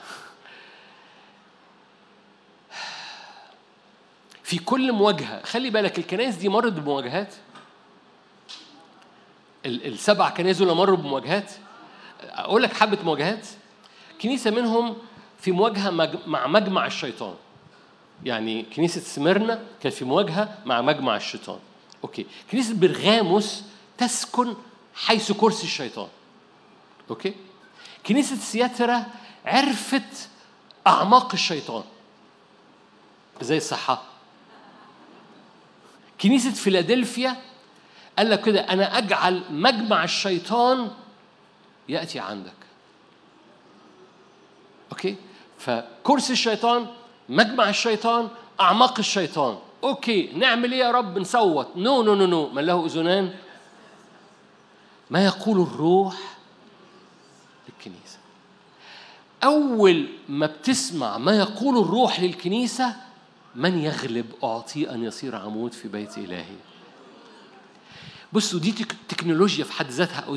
في كل مواجهة خلي بالك الكنائس دي مرت بمواجهات؟ ال- السبع كنائس دول مروا بمواجهات؟ أقول لك حبة مواجهات. كنيسة منهم في مواجهة مج- مع مجمع الشيطان. يعني كنيسة سميرنا كانت في مواجهة مع مجمع الشيطان. okay. كنيسة برغاموس تسكن حيث كرسي الشيطان. okay. كنيسة ثياترا عرفت أعماق الشيطان. زي الصحة. كنيسة فيلادلفيا قال لك كده أنا أجعل مجمع الشيطان يأتي عندك. okay. فكرسي الشيطان مجمع الشيطان أعماق الشيطان. okay نعمل إيه يا رب؟ نصوت. no no no no. من له أذنان؟ ما يقول الروح للكنيسة؟ أول ما بتسمع ما يقول الروح للكنيسة من يغلب أعطيه أن يصير عمود في بيت إلهي؟ بصوا دي تك- تكنولوجيا في حد ذاتها أو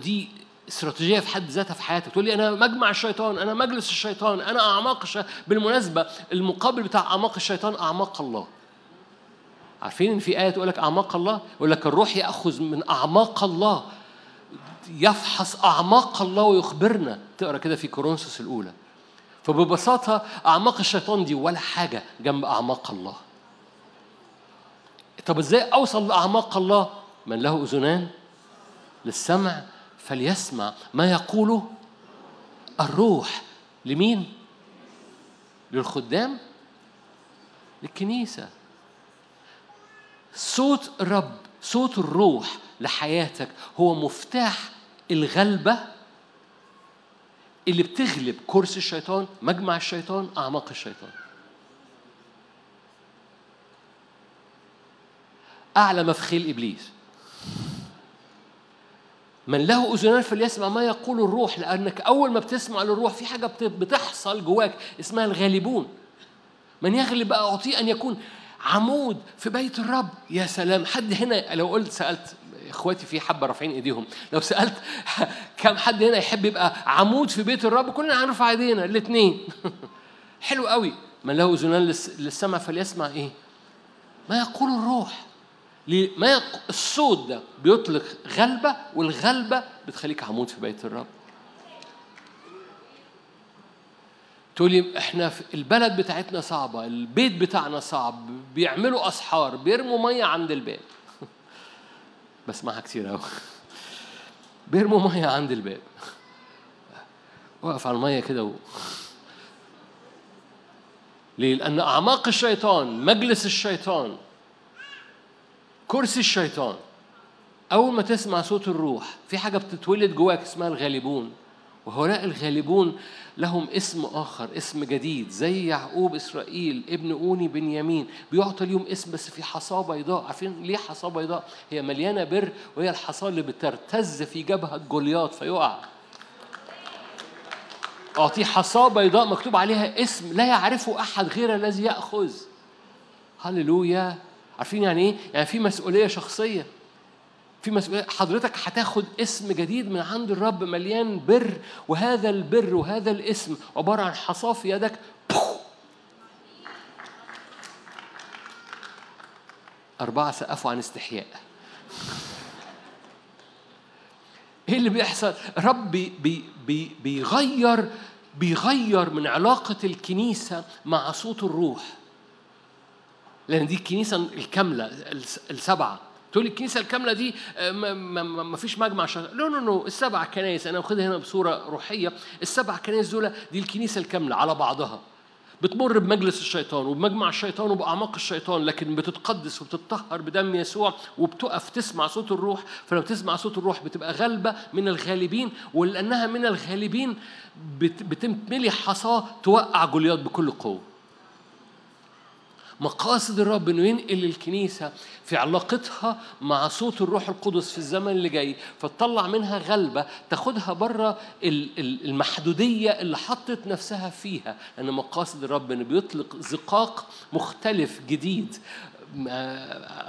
دي استراتيجية في حد ذاتها في حياتك. تقول لي أنا مجمع الشيطان أنا مجلس الشيطان أنا أعماق الشيطان بالمناسبة المقابل بتاع أعماق الشيطان أعماق الله. عارفين إن في آية تقول لك أعماق الله؟ يقول لك الروح يأخذ من أعماق الله. يفحص أعماق الله ويخبرنا. تقرأ كده في كورنثوس الأولى. فببساطة أعماق الشيطان دي ولا حاجة جنب أعماق الله. طب إزاي أوصل لأعماق الله؟ من له أذنان للسمع فليسمع ما يقوله الروح. لمين؟ للخدام؟ للكنيسة. صوت الرب صوت الروح لحياتك هو مفتاح الغلبة اللي بتغلب كرسي الشيطان مجمع الشيطان أعماق الشيطان. أعلى مفخيل إبليس. من له أذنان فليسمع ما يقول الروح لأنك أول ما بتسمع للروح في حاجة بت- بتحصل جواك اسمها الغالبون. من يغلب أعطيه أن يكون عمود في بيت الرب. يا سلام حد هنا لو قلت سألت إخواتي في حبة رافعين إيديهم لو سألت كم حد هنا يحب يبقى عمود في بيت الرب؟ كلنا هنرفع إيدينا الاثنين حلو قوي. من له أذنان للس- للسمع فليسمع إيه؟ ما يقول الروح؟ ما. الصوت ده بيطلق غلبة والغلبة بتخليك عمود في بيت الرب تقولي إحنا في البلد بتاعتنا صعبة البيت بتاعنا صعب بيعملوا أسحار بيرموا مية عند الباب بسمعها كتير أوي بيرموا مية عند الباب وقف على المية كده و... ليه؟ لأن أعماق الشيطان مجلس الشيطان كرسي الشيطان. أول ما تسمع صوت الروح في حاجة بتتولد جواك اسمها الغالبون. وهؤلاء الغالبون لهم اسم آخر اسم جديد زي يعقوب إسرائيل ابن أوني بنيامين. بيعطى اليوم اسم بس في حصاة بيضاء. عارفين ليه حصاة بيضاء؟ هي مليانة بر وهي الحصاة اللي بترتز في جبهة جولياط فيقع. أعطيه حصاة بيضاء مكتوب عليها اسم لا يعرفه أحد غير الذي يأخذ. هللويا. عارفين يعني إيه؟ يعني في مسؤولية شخصية في مسؤولية حضرتك هتاخد اسم جديد من عند الرب مليان بر وهذا البر وهذا الاسم عبارة عن حصاة في يدك أربعة سقفوا عن استحياء إيه اللي بيحصل؟ بي بي بي بيغير بيغير من علاقة الكنيسة مع صوت الروح لأن دي الكنيسة الكاملة الس- السبعة. تقول لي الكنيسة الكاملة دي آه، ما, فيش مجمع شغال no no no السبع كنايس أنا واخدها هنا بصورة روحية. السبع كنايس دول دي الكنيسة الكاملة على بعضها. بتمر بمجلس الشيطان وبمجمع الشيطان وبأعماق الشيطان لكن بتتقدس وبتتطهر بدم يسوع وبتقف تسمع صوت الروح. فلما تسمع صوت الروح بتبقى غالبة من الغالبين ولأنها من الغالبين بت- بتملي حصاة توقع جولياط بكل قوة. مقاصد الرب إنه ينقل الكنيسة في علاقتها مع صوت الروح القدس في الزمن اللي جاي. فتطلع منها غلبة تاخدها بره ال- ال- المحدودية اللي حطت نفسها فيها. لأن مقاصد الرب إنه بيطلق زقاق مختلف جديد.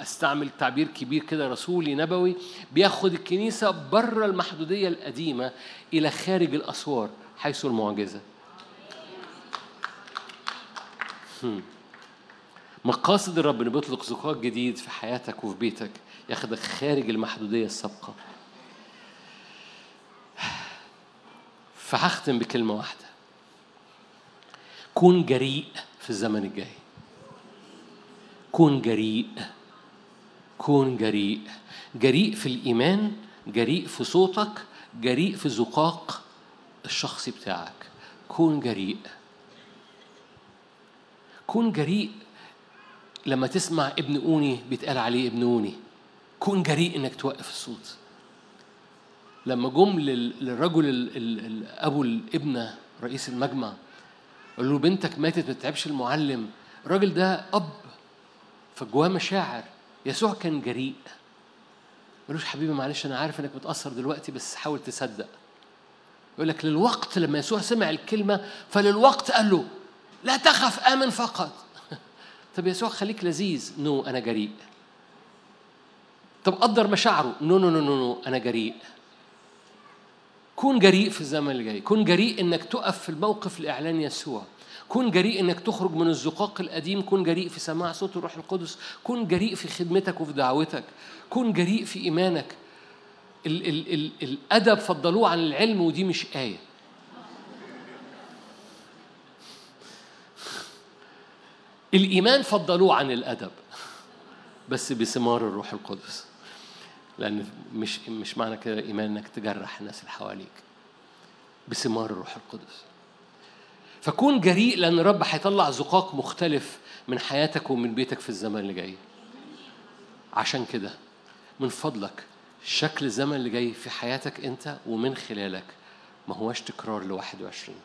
أستعمل تعبير كبير كده رسولي نبوي. بياخد الكنيسة بره المحدودية القديمة إلى خارج الأسوار حيث المعجزة. مقاصد الرب إنه بيطلق زقاق جديد في حياتك وفي بيتك ياخدك خارج المحدودية السابقة. فهختم بكلمة واحدة. كون جريء في الزمن الجاي. كون جريء. كون جريء. جريء في الإيمان جريء في صوتك جريء في زقاق الشخصي بتاعك. كون جريء. كون جريء لما تسمع ابن أوني بيتقال عليه ابن أوني كون جريء إنك توقف الصوت. لما جم لل- للرجل أبو الابنة رئيس المجمع قال له بنتك ماتت ما تتعبش المعلم. الراجل ده أب فجواه مشاعر. يسوع كان جريء. ملوش حبيبي معلش أنا عارف إنك متأثر دلوقتي بس حاول تصدق. يقول لك للوقت لما يسوع سمع الكلمة فللوقت قال له لا تخف آمن فقط. طب يسوع خليك لذيذ. نو أنا جريء. طب قدر مشاعره. no no no no. أنا جريء. كون جريء في الزمن اللي جاي. كون جريء إنك تقف في الموقف لإعلان يسوع. كون جريء إنك تخرج من الزقاق القديم. كون جريء في سماع صوت الروح القدس. كون جريء في خدمتك وفي دعوتك. كون جريء في إيمانك. ال ال ال الأدب فضلوه عن العلم ودي مش آية. الإيمان فضلوه عن الأدب. بس بثمار الروح القدس. لأن مش مش معنى كده إيمان إنك تجرح الناس اللي حواليك. بثمار الروح القدس. فكون جريء لأن الرب هيطلع زقاق مختلف من حياتك ومن بيتك في الزمن اللي جاي. عشان كده من فضلك شكل الزمن اللي جاي في حياتك أنت ومن خلالك ما هواش تكرار ل 21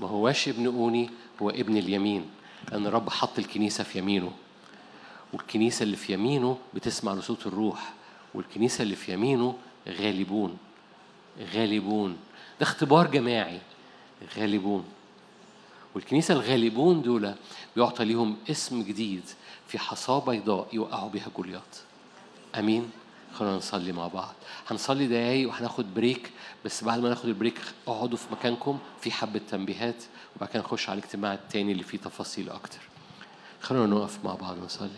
ما هواش ابن أوني هو ابن اليمين. لأن الرب حط الكنيسة في يمينه. والكنيسة اللي في يمينه بتسمع لصوت الروح والكنيسة اللي في يمينه غالبون. غالبون. ده اختبار جماعي. غالبون. والكنيسة الغالبون دول بيعطى ليهم اسم جديد في حصاه بيضاء يوقعوا بيها جولياط. آمين. خلونا نصلي مع بعض. هنصلي دقايق وهناخد بريك بس بعد ما ناخد البريك اقعدوا في مكانكم في حبة تنبيهات وبعد كده نخش على الاجتماع التاني اللي فيه تفاصيل أكتر. خلونا نقف مع بعض ونصلي.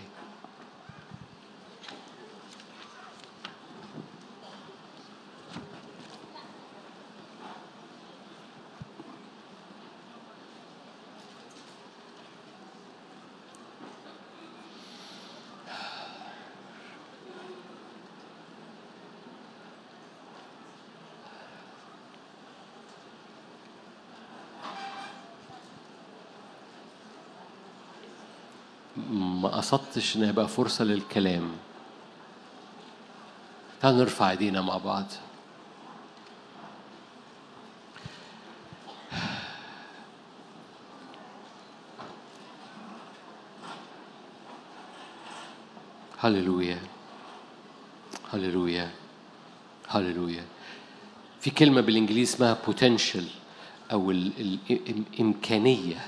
ما قصدتش ان يبقى فرصة للكلام. تعال نرفع إيدينا مع بعض. هللويا. هللويا. هللويا. في كلمة بالإنجليزي اسمها potential أو ال- ال- الإمكانية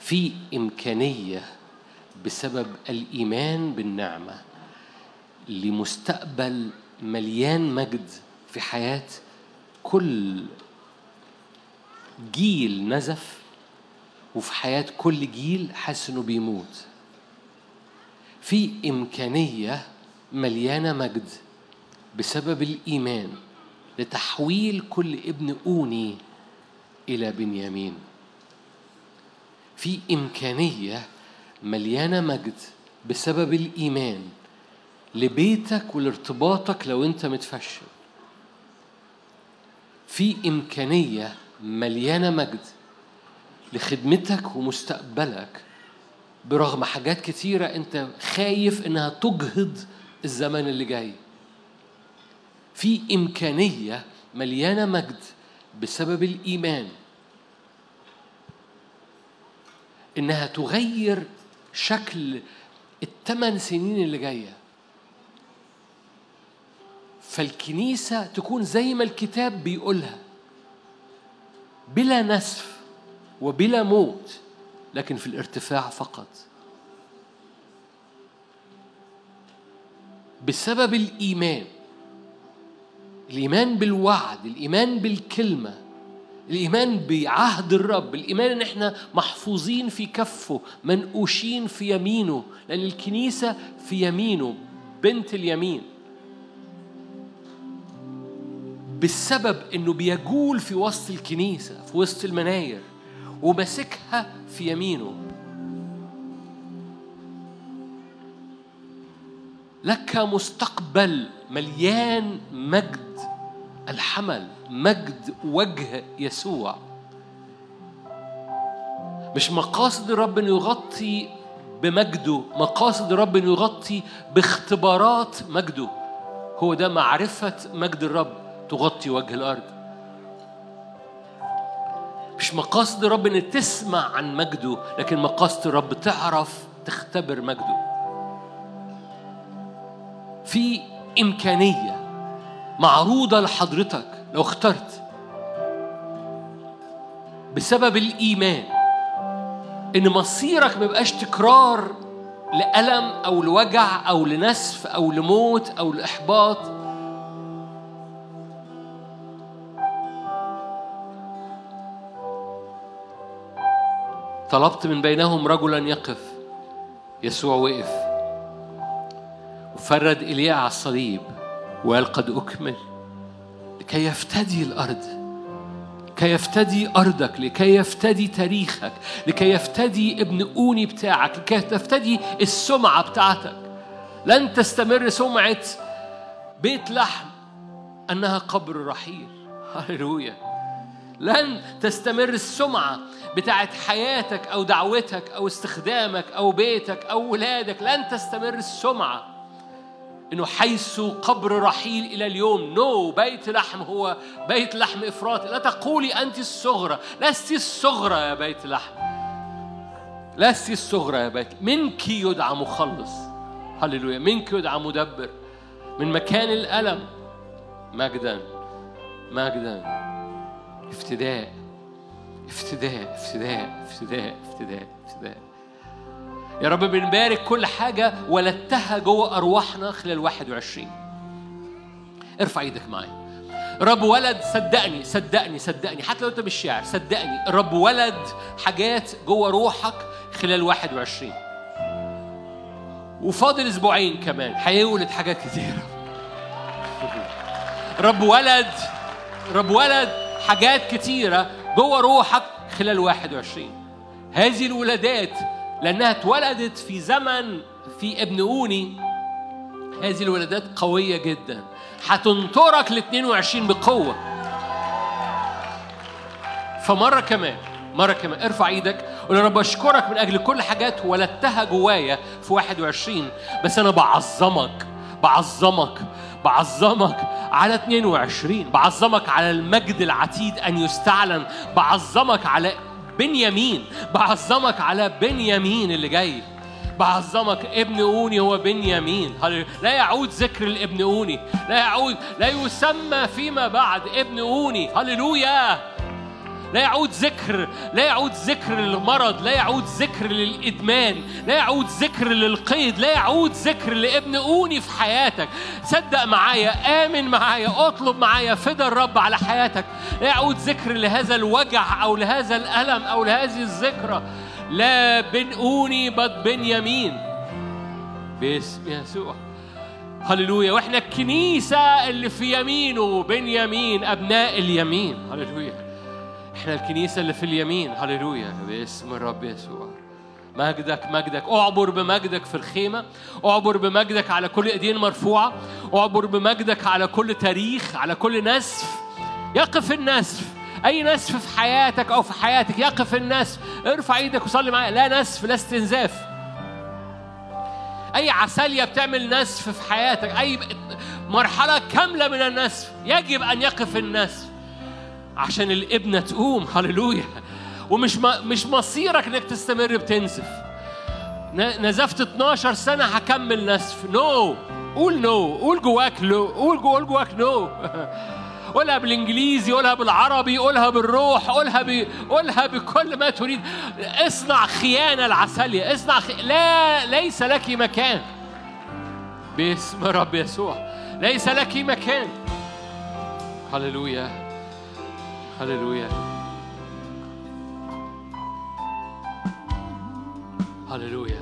في إمكانية بسبب الإيمان بالنعمة لمستقبل مليان مجد في حياة كل جيل نزف وفي حياة كل جيل حاسس إنه بيموت. في إمكانية مليانة مجد بسبب الإيمان لتحويل كل ابن أوني إلى بنيامين. في إمكانية مليانة مجد بسبب الإيمان لبيتك ولارتباطك لو أنت متفشل. في إمكانية مليانة مجد لخدمتك ومستقبلك برغم حاجات كتيرة أنت خايف إنها تجهض الزمن اللي جاي. في إمكانية مليانة مجد بسبب الإيمان إنها تغير شكل الثمان سنين اللي جاية. فالكنيسة تكون زي ما الكتاب بيقولها بلا نسف وبلا موت لكن في الارتفاع فقط. بسبب الإيمان الإيمان بالوعد الإيمان بالكلمة الإيمان بعهد الرب الإيمان إن إحنا محفوظين في كفه منقوشين في يمينه لأن الكنيسة في يمينه بنت اليمين. بالسبب إنه بيجول في وسط الكنيسة في وسط المناير وماسكها في يمينه. لك مستقبل مليان مجد. الحمل مجد وجه يسوع. مش مقاصد الرب إنه يغطي بمجده مقاصد الرب إنه يغطي باختبارات مجده. هو ده معرفة مجد الرب تغطي وجه الأرض. مش مقاصد الرب ان تسمع عن مجده لكن مقاصد الرب تعرف تختبر مجده. في إمكانية معروضة لحضرتك لو اخترت. بسبب الإيمان إن مصيرك ما يبقاش تكرار لألم أو لوجع أو لنسف أو لموت أو لإحباط. طلبت من بينهم رجلا يقف. يسوع وقف. وفرد إيليا على الصليب. وقال قد أكمل لكي يفتدي الأرض لكي يفتدي أرضك لكي يفتدي تاريخك لكي يفتدي ابن أوني بتاعك لكي تفتدي السمعة بتاعتك. لن تستمر سمعة بيت لحم أنها قبر رحيل. هللويا. لن تستمر السمعة بتاعت حياتك أو دعوتك أو استخدامك أو بيتك أو ولادك. لن تستمر السمعة. إنه حيث قبر رحيل إلى اليوم. نو no, بيت لحم هو بيت لحم افراطي لا تقولي أنت الصغرى لست الصغرى يا بيت لحم. لست الصغرى يا بيت. منك يدعى مخلص هللويا. منك يدعى مدبر. من مكان الألم. مجدا. مجدا. افتداء افتداء. افتداء. افتداء. افتداء. افتداء. يا رب بنبارك كل حاجة ولدتها جوه أرواحنا خلال 21 ارفع إيدك معايا. رب ولد صدقني صدقني صدقني. حتى لو انت مش شاعر صدقني. الرب ولد حاجات جوه روحك خلال 21 وفاضل أسبوعين كمان. هيولد حاجات كتيرة رب ولد رب ولد حاجات كتيرة جوه روحك خلال 21 هذه الولادات لأنها اتولدت في زمن في ابن أوني. هذه الولادات قوية جدا. هتنطرك ل 22 بقوة. فمرة كمان مرة كمان ارفع إيدك. قول يا رب أشكرك من أجل كل حاجات ولدتها جوايا في 21 بس أنا بعظمك بعظمك بعظمك على 22 بعظمك على المجد العتيد أن يستعلن. بعظمك على بنيامين بعظمك على بنيامين اللي جاي. بعظمك ابن اوني هو بنيامين. لا يعود ذكر الابن اوني لا يعود لا يسمى فيما بعد ابن اوني. هللويا! لا يعود ذكر لا يعود ذكر للمرض لا يعود ذكر للإدمان لا يعود ذكر للقيد لا يعود ذكر لابن أوني في حياتك. صدق معايا آمن معايا اطلب معايا فدى الرب على حياتك. لا يعود ذكر لهذا الوجع أو لهذا الألم أو لهذه الذكرى. لا بن أوني بل بنيامين باسم يسوع. هللويا. وإحنا الكنيسة اللي في يمينه بنيامين أبناء اليمين. هللويا. إحنا الكنيسة اللي في اليمين. هللويا. باسم الرب يسوع. مجدك مجدك. أعبر بمجدك في الخيمة. أعبر بمجدك على كل إيدين مرفوعة. أعبر بمجدك على كل تاريخ على كل نسف. يقف النسف. أي نسف في حياتك أو في حياتك يقف النسف. ارفع إيدك وصلي معايا. لا نسف لا استنزاف. أي عسالية بتعمل نسف في حياتك أي مرحلة كاملة من النسف يجب أن يقف النسف. عشان الابنة تقوم. هللويا. ومش مش مصيرك إنك تستمر بتنزف. نزفت 12 سنة هكمل نسف نو قول نو قول جواك لو قول قول جواك نو قولها بالإنجليزي قولها بالعربي قولها بالروح قولها ب... قولها بكل ما تريد. اصنع خيانة العسلية اصنع خ... لا ليس لك مكان. باسم رب يسوع. ليس لك مكان. هللويا. هللويا هللويا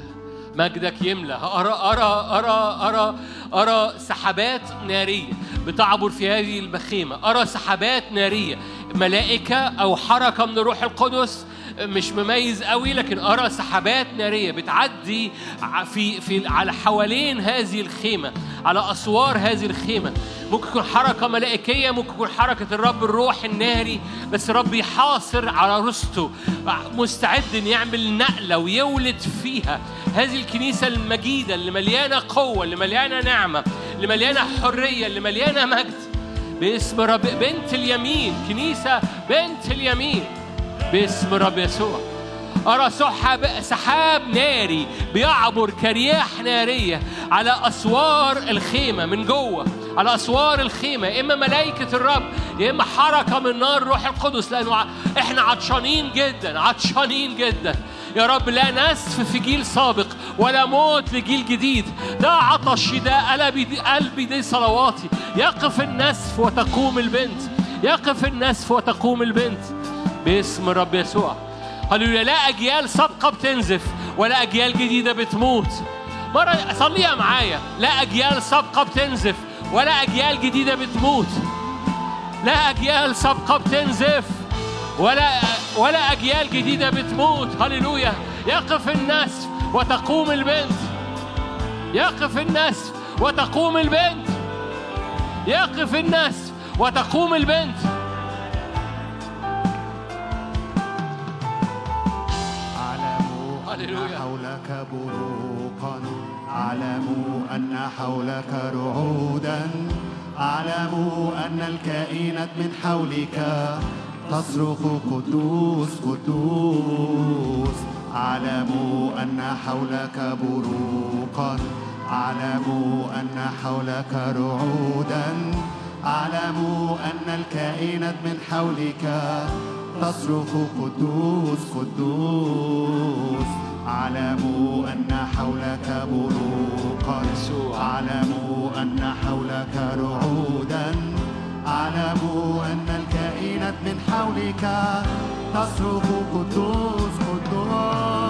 مجدك يملى أرى أرى أرى أرى أرى سحابات نارية بتعبر في هذه البخيمة. أرى سحابات نارية. ملائكة أو حركة من الروح القدس مش مميز قوي لكن أرى سحابات نارية بتعدي في في على حوالين هذه الخيمة على أسوار هذه الخيمة. ممكن تكون حركة ملائكية ممكن تكون حركة الرب الروح الناري بس الرب يحاصر على رسته مستعد إن يعمل نقلة ويولد فيها. هذه الكنيسة المجيدة اللي مليانة قوة اللي مليانة نعمة اللي مليانة حرية اللي مليانة مجد. باسم رب بنت اليمين كنيسة بنت اليمين. باسم رب يسوع. أرى سحاب سحاب ناري بيعبر كرياح نارية على أسوار الخيمة من جوه على أسوار الخيمة. إما ملائكة الرب يا إما حركة من نار الروح القدس لأنه إحنا عطشانين جدا عطشانين جدا. يا رب لا نسف في جيل سابق ولا موت لجيل جديد. ده عطشي ده قلبي دي قلبي دي صلواتي. يقف النسف وتقوم البنت. يقف النسف وتقوم البنت. باسم الرب يسوع. هللويا. لا أجيال سابقه بتنزف ولا أجيال جديدة بتموت. مرة صليها معايا. لا أجيال سابقه بتنزف ولا أجيال جديدة بتموت. لا أجيال سابقه بتنزف ولا ولا أجيال جديدة بتموت. هللويا. يقف النسف وتقوم البنت. يقف النسف وتقوم البنت. يقف النسف وتقوم البنت. أن. حولك بروقا. أعلموا أن حولك رعودا. أعلموا أن الكائنات من حولك تصرخ قدوس قدوس. أعلموا أن حولك بروقا. أعلموا أن حولك رعودا. أعلموا أن الكائنات من حولك تصرخ قدوس قدوس. اعلموا أن حولك بروقا. اعلموا أن حولك رعودا. اعلموا أن الكائنات من حولك تصرخ قدوس قدوس.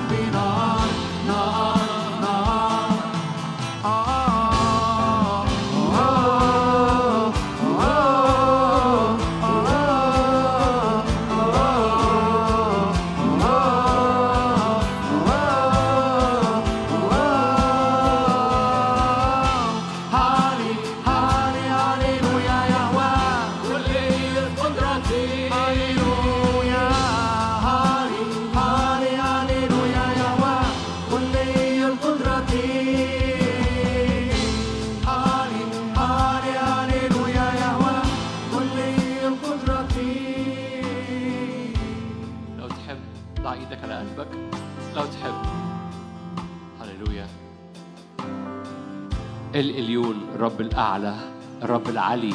الرب الأعلى الرب العلي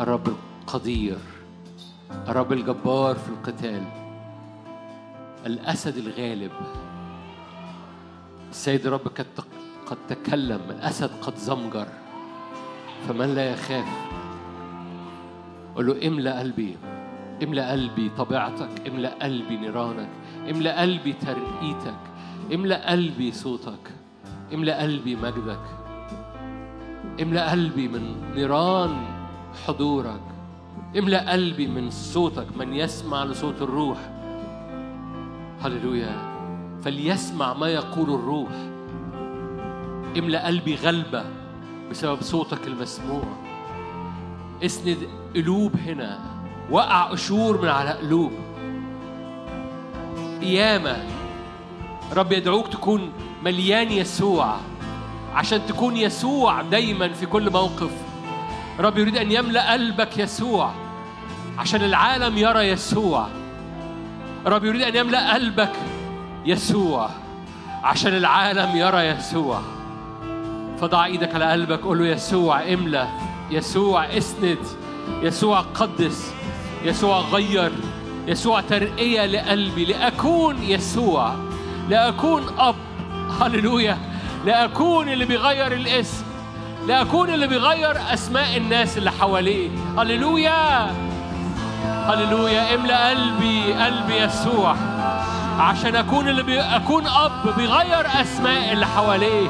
الرب القدير الرب الجبار في القتال الأسد الغالب. السيد الرب قد تكلم الأسد قد زمجر. فمن لا يخاف؟ قل له املأ قلبي املأ قلبي طبيعتك املأ قلبي نيرانك املأ قلبي ترقيتك املأ قلبي صوتك املأ قلبي مجدك. املأ قلبي من نيران حضورك. املأ قلبي من صوتك من يسمع لصوت الروح. هللويا. فليسمع ما يقول الروح. املأ قلبي غلبة بسبب صوتك المسموع. اسند قلوب هنا. وقع قشور من على قلوب. قيامة. رب يدعوك تكون مليان يسوع. عشان تكون يسوع دايما في كل موقف. رب يريد أن يملأ قلبك يسوع عشان العالم يرى يسوع. رب يريد أن يملأ قلبك يسوع عشان العالم يرى يسوع. فضع إيدك على قلبك قول له يسوع املى يسوع اسند يسوع قدس يسوع غير يسوع ترقية لقلبي لأكون يسوع لأكون أب. هللويا. لأكون اللي بيغير الاسم لأكون اللي بيغير أسماء الناس اللي حواليه. هللويا! هللويا! املأ قلبي قلبي يسوع عشان أكون اللي بي... أكون أب بيغير أسماء اللي حواليه.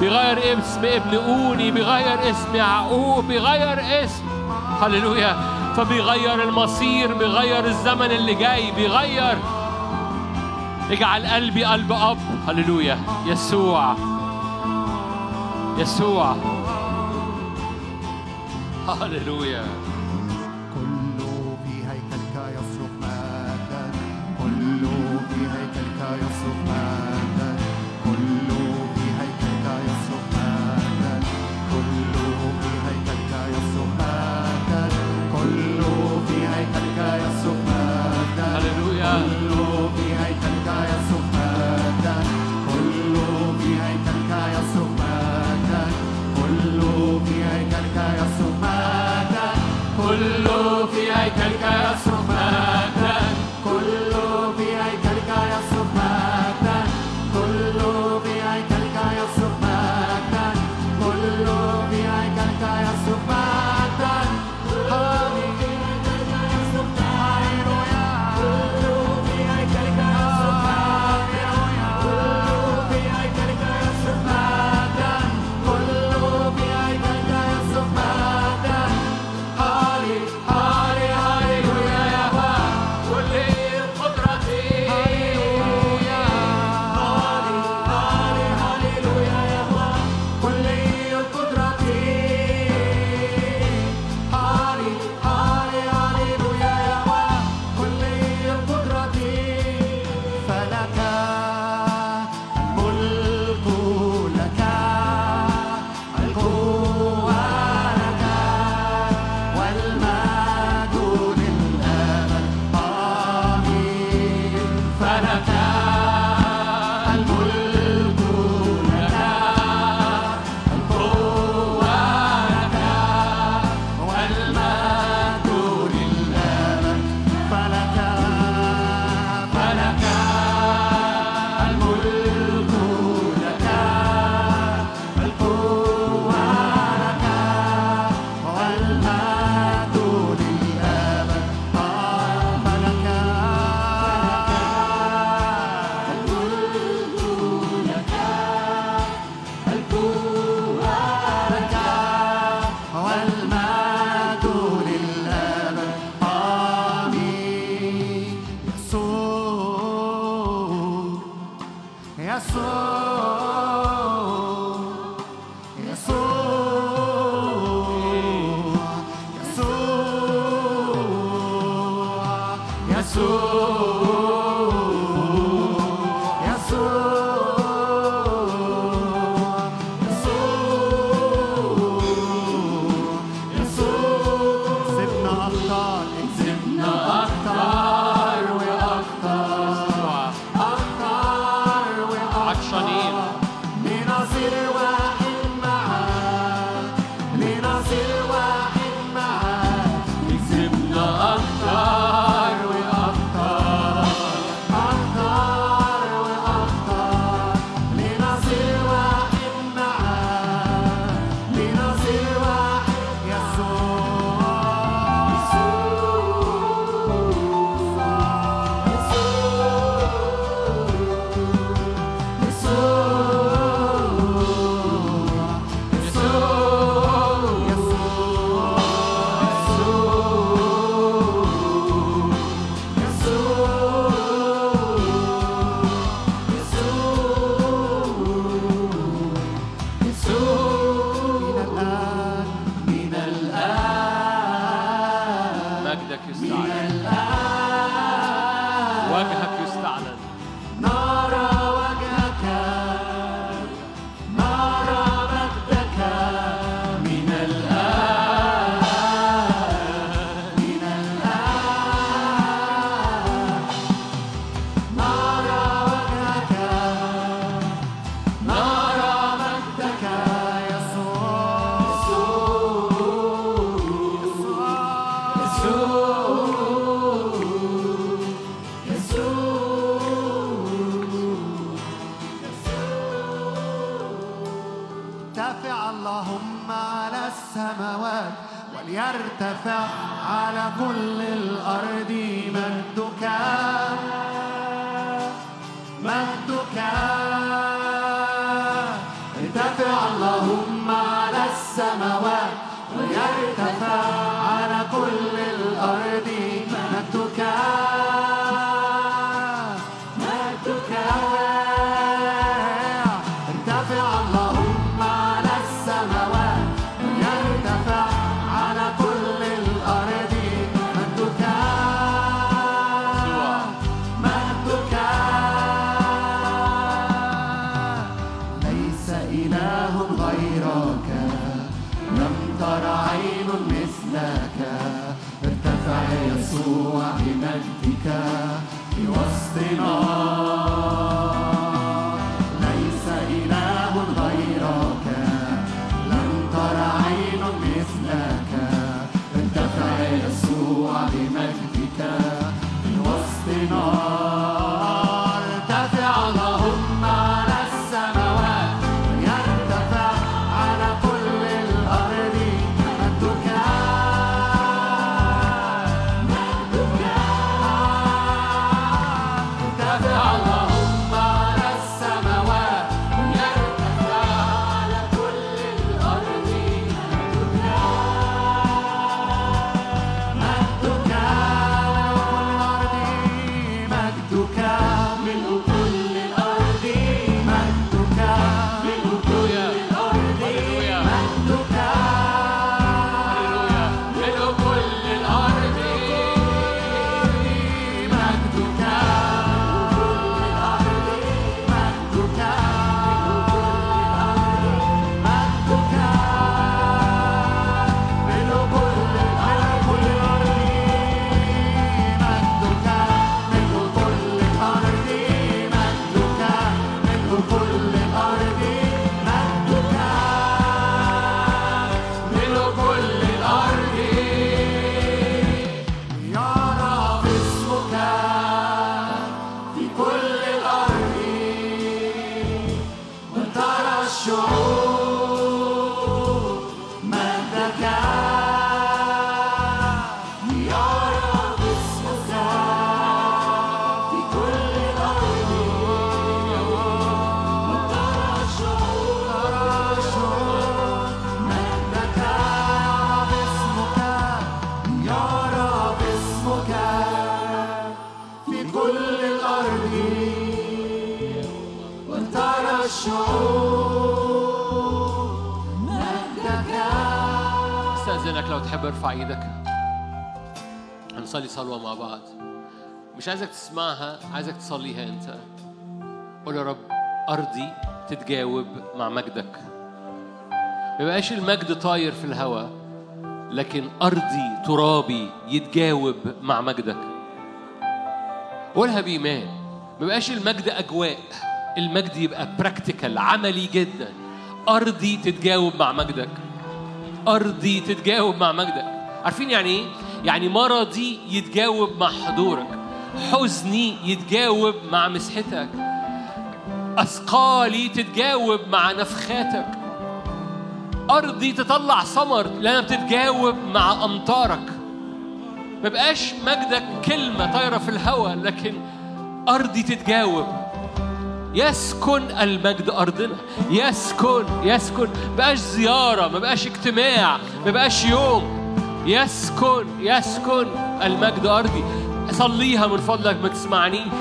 بيغير اسم ابن أوني بيغير اسم يعقوب بيغير اسم. هللويا! فبيغير المصير بيغير الزمن اللي جاي بيغير. اجعل قلبي قلب أب. هللويا! يسوع! يسوع. هللويا. coração. وجهك ارفع إيدك. هنصلي صلوة مع بعض. مش عايزك تسمعها عايزك تصليها انت. قول يا رب أرضي تتجاوب مع مجدك. ما يبقاش المجد طاير في الهواء لكن أرضي ترابي يتجاوب مع مجدك. قولها بإيمان. ما يبقاش المجد أجواء المجد يبقى براكتيكال عملي جدا. أرضي تتجاوب مع مجدك. ارضي تتجاوب مع مجدك. عارفين يعني إيه؟ يعني مرضي يتجاوب مع حضورك. حزني يتجاوب مع مسحتك. أثقالي تتجاوب مع نفخاتك. أرضي تطلع ثمر لأنها بتتجاوب مع أمطارك. ما بقاش مجدك كلمة طايرة في الهواء لكن أرضي تتجاوب. يسكن المجد أرضنا. يسكن يسكن. بقاش زيارة ما بقاش اجتماع ما بقاش يوم. يسكن يسكن المجد أرضي. صليها من فضلك ما تسمعنيش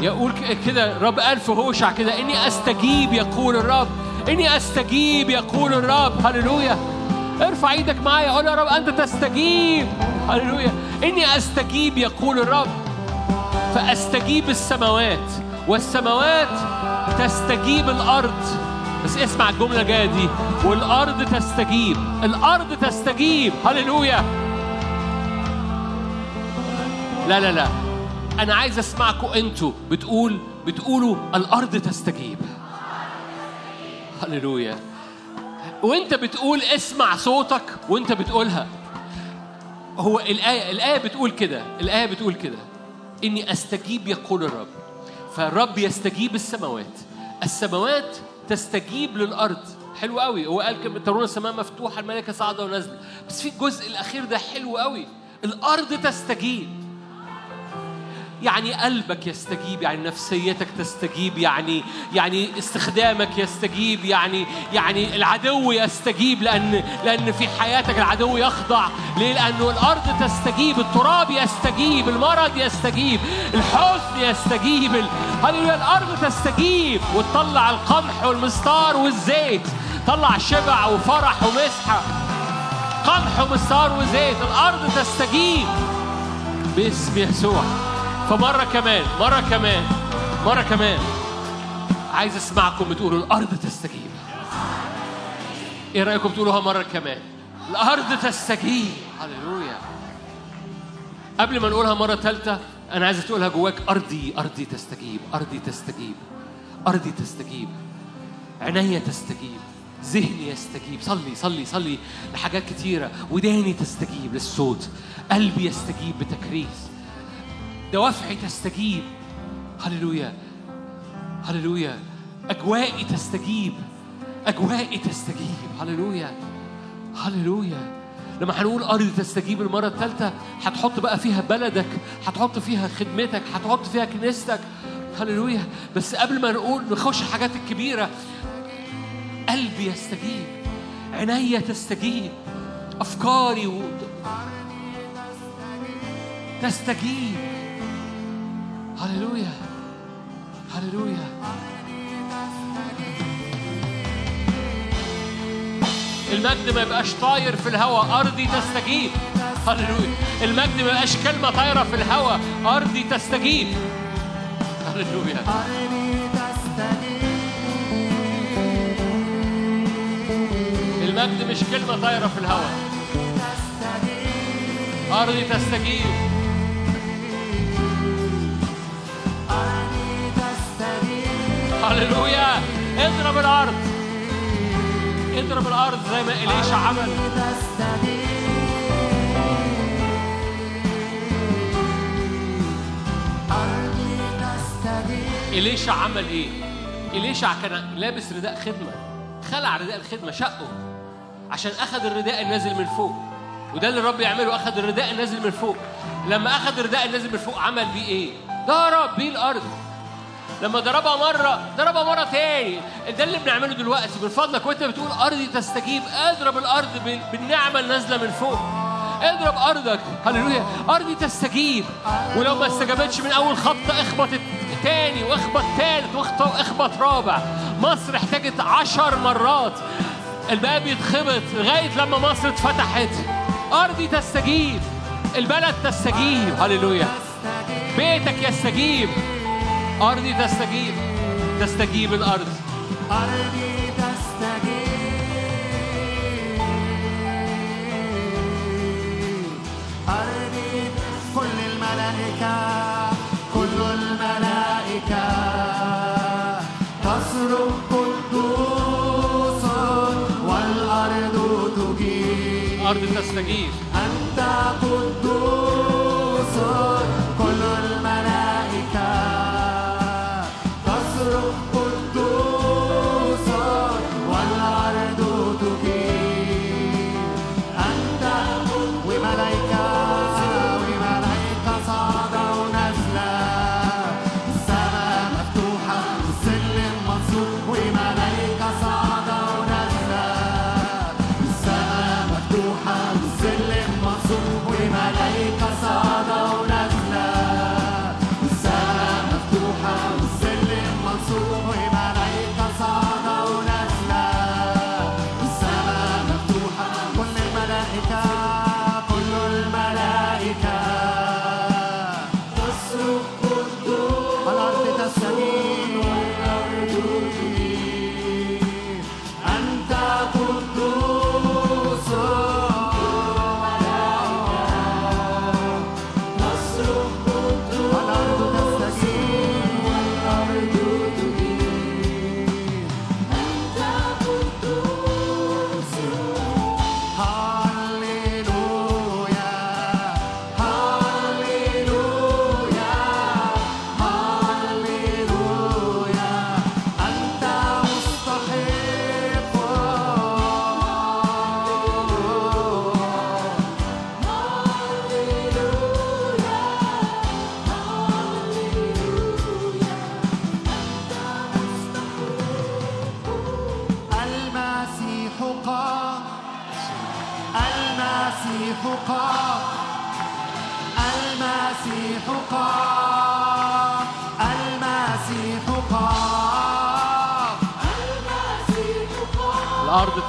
يقول كده الرب قال في هوشع كده. إني أستجيب يقول الرب. إني أستجيب يقول الرب. هللويا. ارفع إيدك معايا قول يا رب أنت تستجيب. هللويا. إني أستجيب يقول الرب. فأستجيب السماوات. والسماوات تستجيب الأرض. بس اسمع الجملة الجاية دي. والأرض تستجيب. الأرض تستجيب. هللويا. لا لا لا. أنا عايز أسمعكم أنتوا. بتقول بتقولوا الأرض تستجيب. هللويا. وأنت بتقول اسمع صوتك وأنت بتقولها. هو الآية الآية بتقول كده. الآية بتقول كده. إني أستجيب يقول الرب. فالرب يستجيب السماوات. السماوات تستجيب للأرض. حلو قوي. هو قال كم ترون السماء مفتوحة الملائكة صاعدة ونازلة. بس في الجزء الأخير ده حلو قوي. الأرض تستجيب. يعني قلبك يستجيب يعني نفسيتك تستجيب يعني يعني استخدامك يستجيب يعني يعني العدو يستجيب لأن لأن في حياتك العدو يخضع. ليه؟ لأنه الأرض تستجيب التراب يستجيب المرض يستجيب الحزن يستجيب هللويا الأرض تستجيب. وتطلع القمح والمستار والزيت. طلع شبع وفرح ومسحة. قمح ومستار وزيت. الأرض تستجيب. باسم يسوع. فمرة كمان مرة كمان مرة كمان. عايز أسمعكم بتقولوا الأرض تستجيب. إيه رأيكم تقولوها مرة كمان؟ الأرض تستجيب. هللويا. قبل ما نقولها مرة ثالثة أنا عايز تقولها جواك أرضي أرضي تستجيب أرضي تستجيب أرضي تستجيب. عينيا تستجيب ذهني يستجيب. صلي صلي صلي لحاجات كتيرة. وداني تستجيب للصوت. قلبي يستجيب بتكريس. دوافعي تستجيب. هللويا. هللويا. أجوائي تستجيب. أجوائي تستجيب. هللويا. هللويا. لما هنقول أرض تستجيب المرة الثالثة هتحط بقى فيها بلدك هتحط فيها خدمتك هتحط فيها كنيستك. هللويا. بس قبل ما نقول نخش الحاجات الكبيرة. قلبي يستجيب. عينيا تستجيب. أفكاري و... تستجيب. هللويا هللويا المجد ما يبقاش طاير في الهواء أرضي تستجيب. هللويا المجد ما يبقاش كلمة طايرة في الهواء أرضي تستجيب. هللويا المجد مش كلمة طايرة في الهواء أرضي تستجيب. هللويا اضرب الأرض. اضرب الأرض زي ما إليشا عمل. إليشا عمل إيه؟ إليشا كان لابس رداء خدمة. خلع رداء الخدمة شقه. عشان أخذ الرداء النازل من فوق. وده اللي الرب يعمله أخذ الرداء النازل من فوق. لما أخذ الرداء النازل من فوق عمل بيه إيه؟ ضرب بيه الأرض. لما ضربها مرة ضربها مرة تاني. ده اللي بنعمله دلوقتي. من فضلك وانت بتقول أرضي تستجيب اضرب الأرض بال- بالنعمة اللي نازلة من فوق. اضرب أرضك. هللويا. أرضي تستجيب. ولو ما استجابتش من أول خبطة اخبط تاني واخبط تالت واخبط رابع. مصر احتاجت عشر مرات. الباب يتخبط لغاية لما مصر اتفتحت. أرضي تستجيب. البلد تستجيب. هللويا. بيتك يستجيب. أرضي تستجيب تستجيب الأرض. أرضي تستجيب. أرضي كل الملائكة كل الملائكة. تصرخ قدوس والأرض تجيب. أرض تستجيب.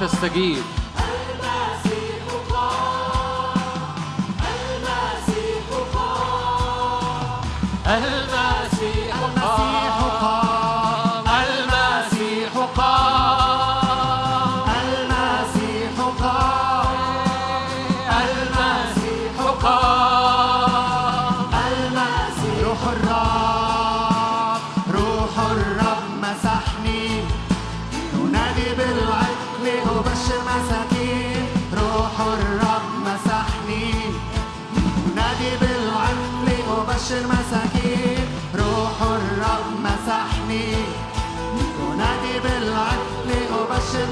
تستجيب.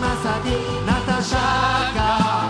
ナサディナタシャカ。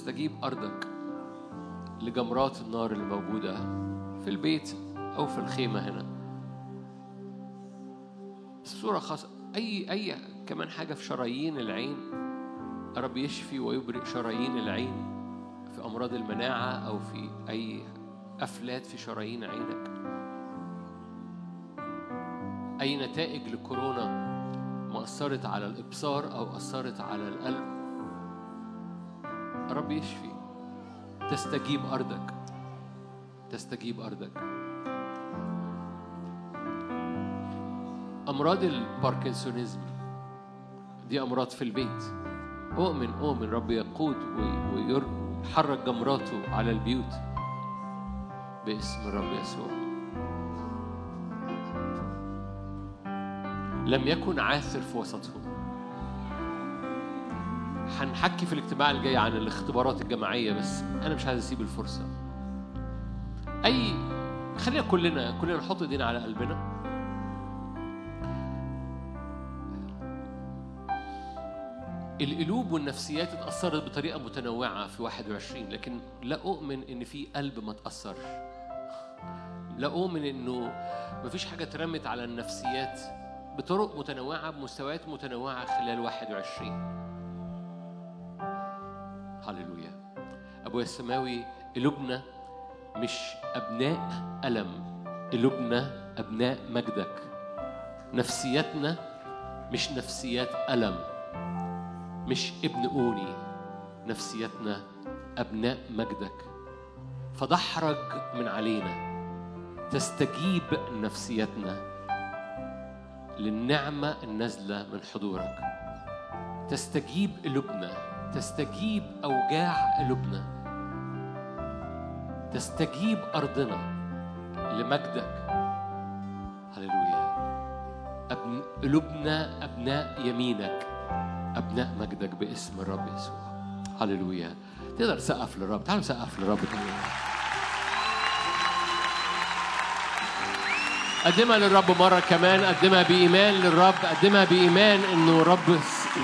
تستجيب أرضك لجمرات النار اللي موجودة في البيت أو في الخيمة هنا. بس بصورة خاصة أي أي كمان حاجة في شرايين العين رب يشفي ويبرئ شرايين العين في أمراض المناعة أو في أي أفلات في شرايين عينك. أي نتائج لكورونا ما أثرت على الإبصار أو أثرت على القلب. رب يشفي. تستجيب أرضك. تستجيب أرضك. أمراض ال Parkinsonism. دي أمراض في البيت. أؤمن أؤمن رب يقود وي- ويحرك جمراته على البيوت. باسم الرب يسوع. لم يكن عاثر في وسطهم. هنحكي في الاجتماع الجاي عن الاختبارات الجماعية بس أنا مش عايز أسيب الفرصة. أي خلينا كلنا كلنا نحط إيدينا على قلبنا. القلوب والنفسيات اتأثرت بطريقة متنوعة في 21 لكن لا أؤمن إن في قلب ما تأثرش. لا أؤمن إنه مفيش حاجة اترمت على النفسيات بطرق متنوعة بمستويات متنوعة خلال 21 هللويا. أبويا السماوي قلوبنا مش أبناء ألم قلوبنا أبناء مجدك. نفسيتنا مش نفسيات ألم مش ابن أوني نفسيتنا أبناء مجدك. فدحرج من علينا تستجيب نفسيتنا للنعمة النازلة من حضورك. تستجيب قلوبنا تستجيب أوجاع قلوبنا. تستجيب أرضنا لمجدك. هللويا. أبن... قلوبنا أبناء يمينك أبناء مجدك باسم الرب يسوع. هللويا. تقدر تسقف للرب. تعالوا نسقف للرب قدمها للرب مرة كمان. قدمها بإيمان للرب. قدمها بإيمان إنه الرب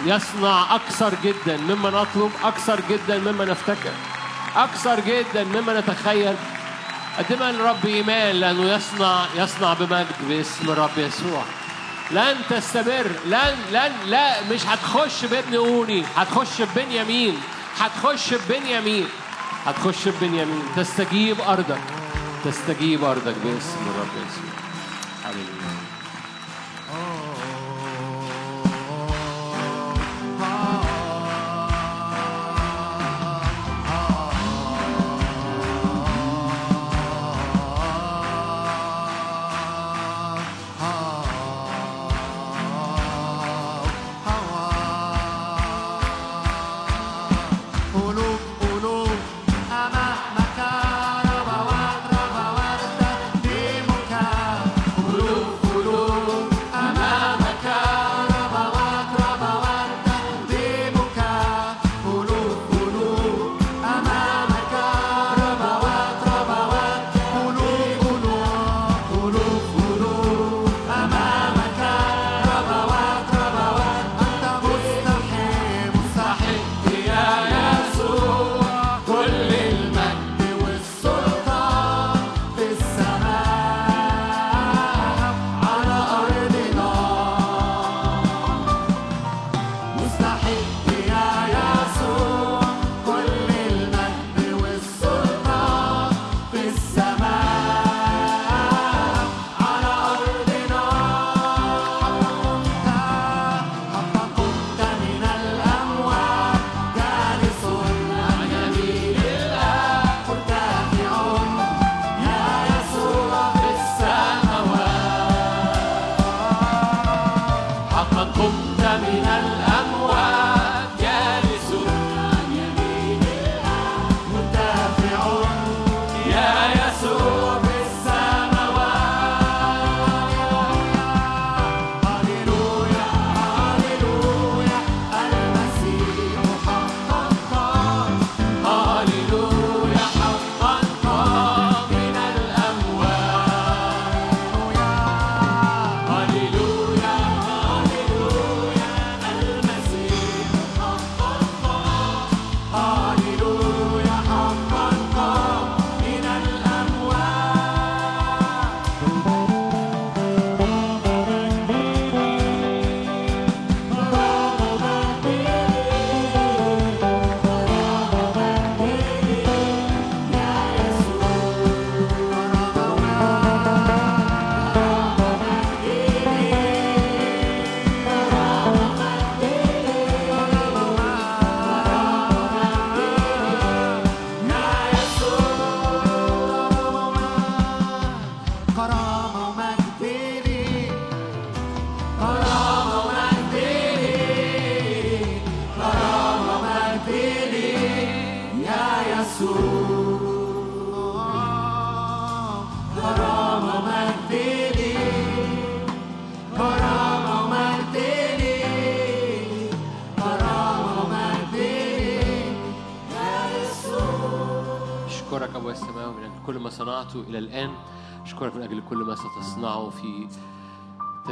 يصنع أكثر جدا مما نطلب أكثر جدا مما نفتكر أكثر جدا مما نتخيل. قدمها للرب إيمان لأنه يصنع يصنع بمجد باسم الرب يسوع. لن تستمر لن لن لا مش هتخش بابن أوني هتخش ببنيامين هتخش ببنيامين هتخش ببنيامين. تستجيب أرضك تستجيب أرضك باسم الرب يسوع. هللويا.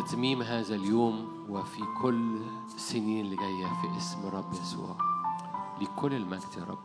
تتميم هذا اليوم وفي كل السنين اللي جاية في اسم رب يسوع. لكل المجد يا رب.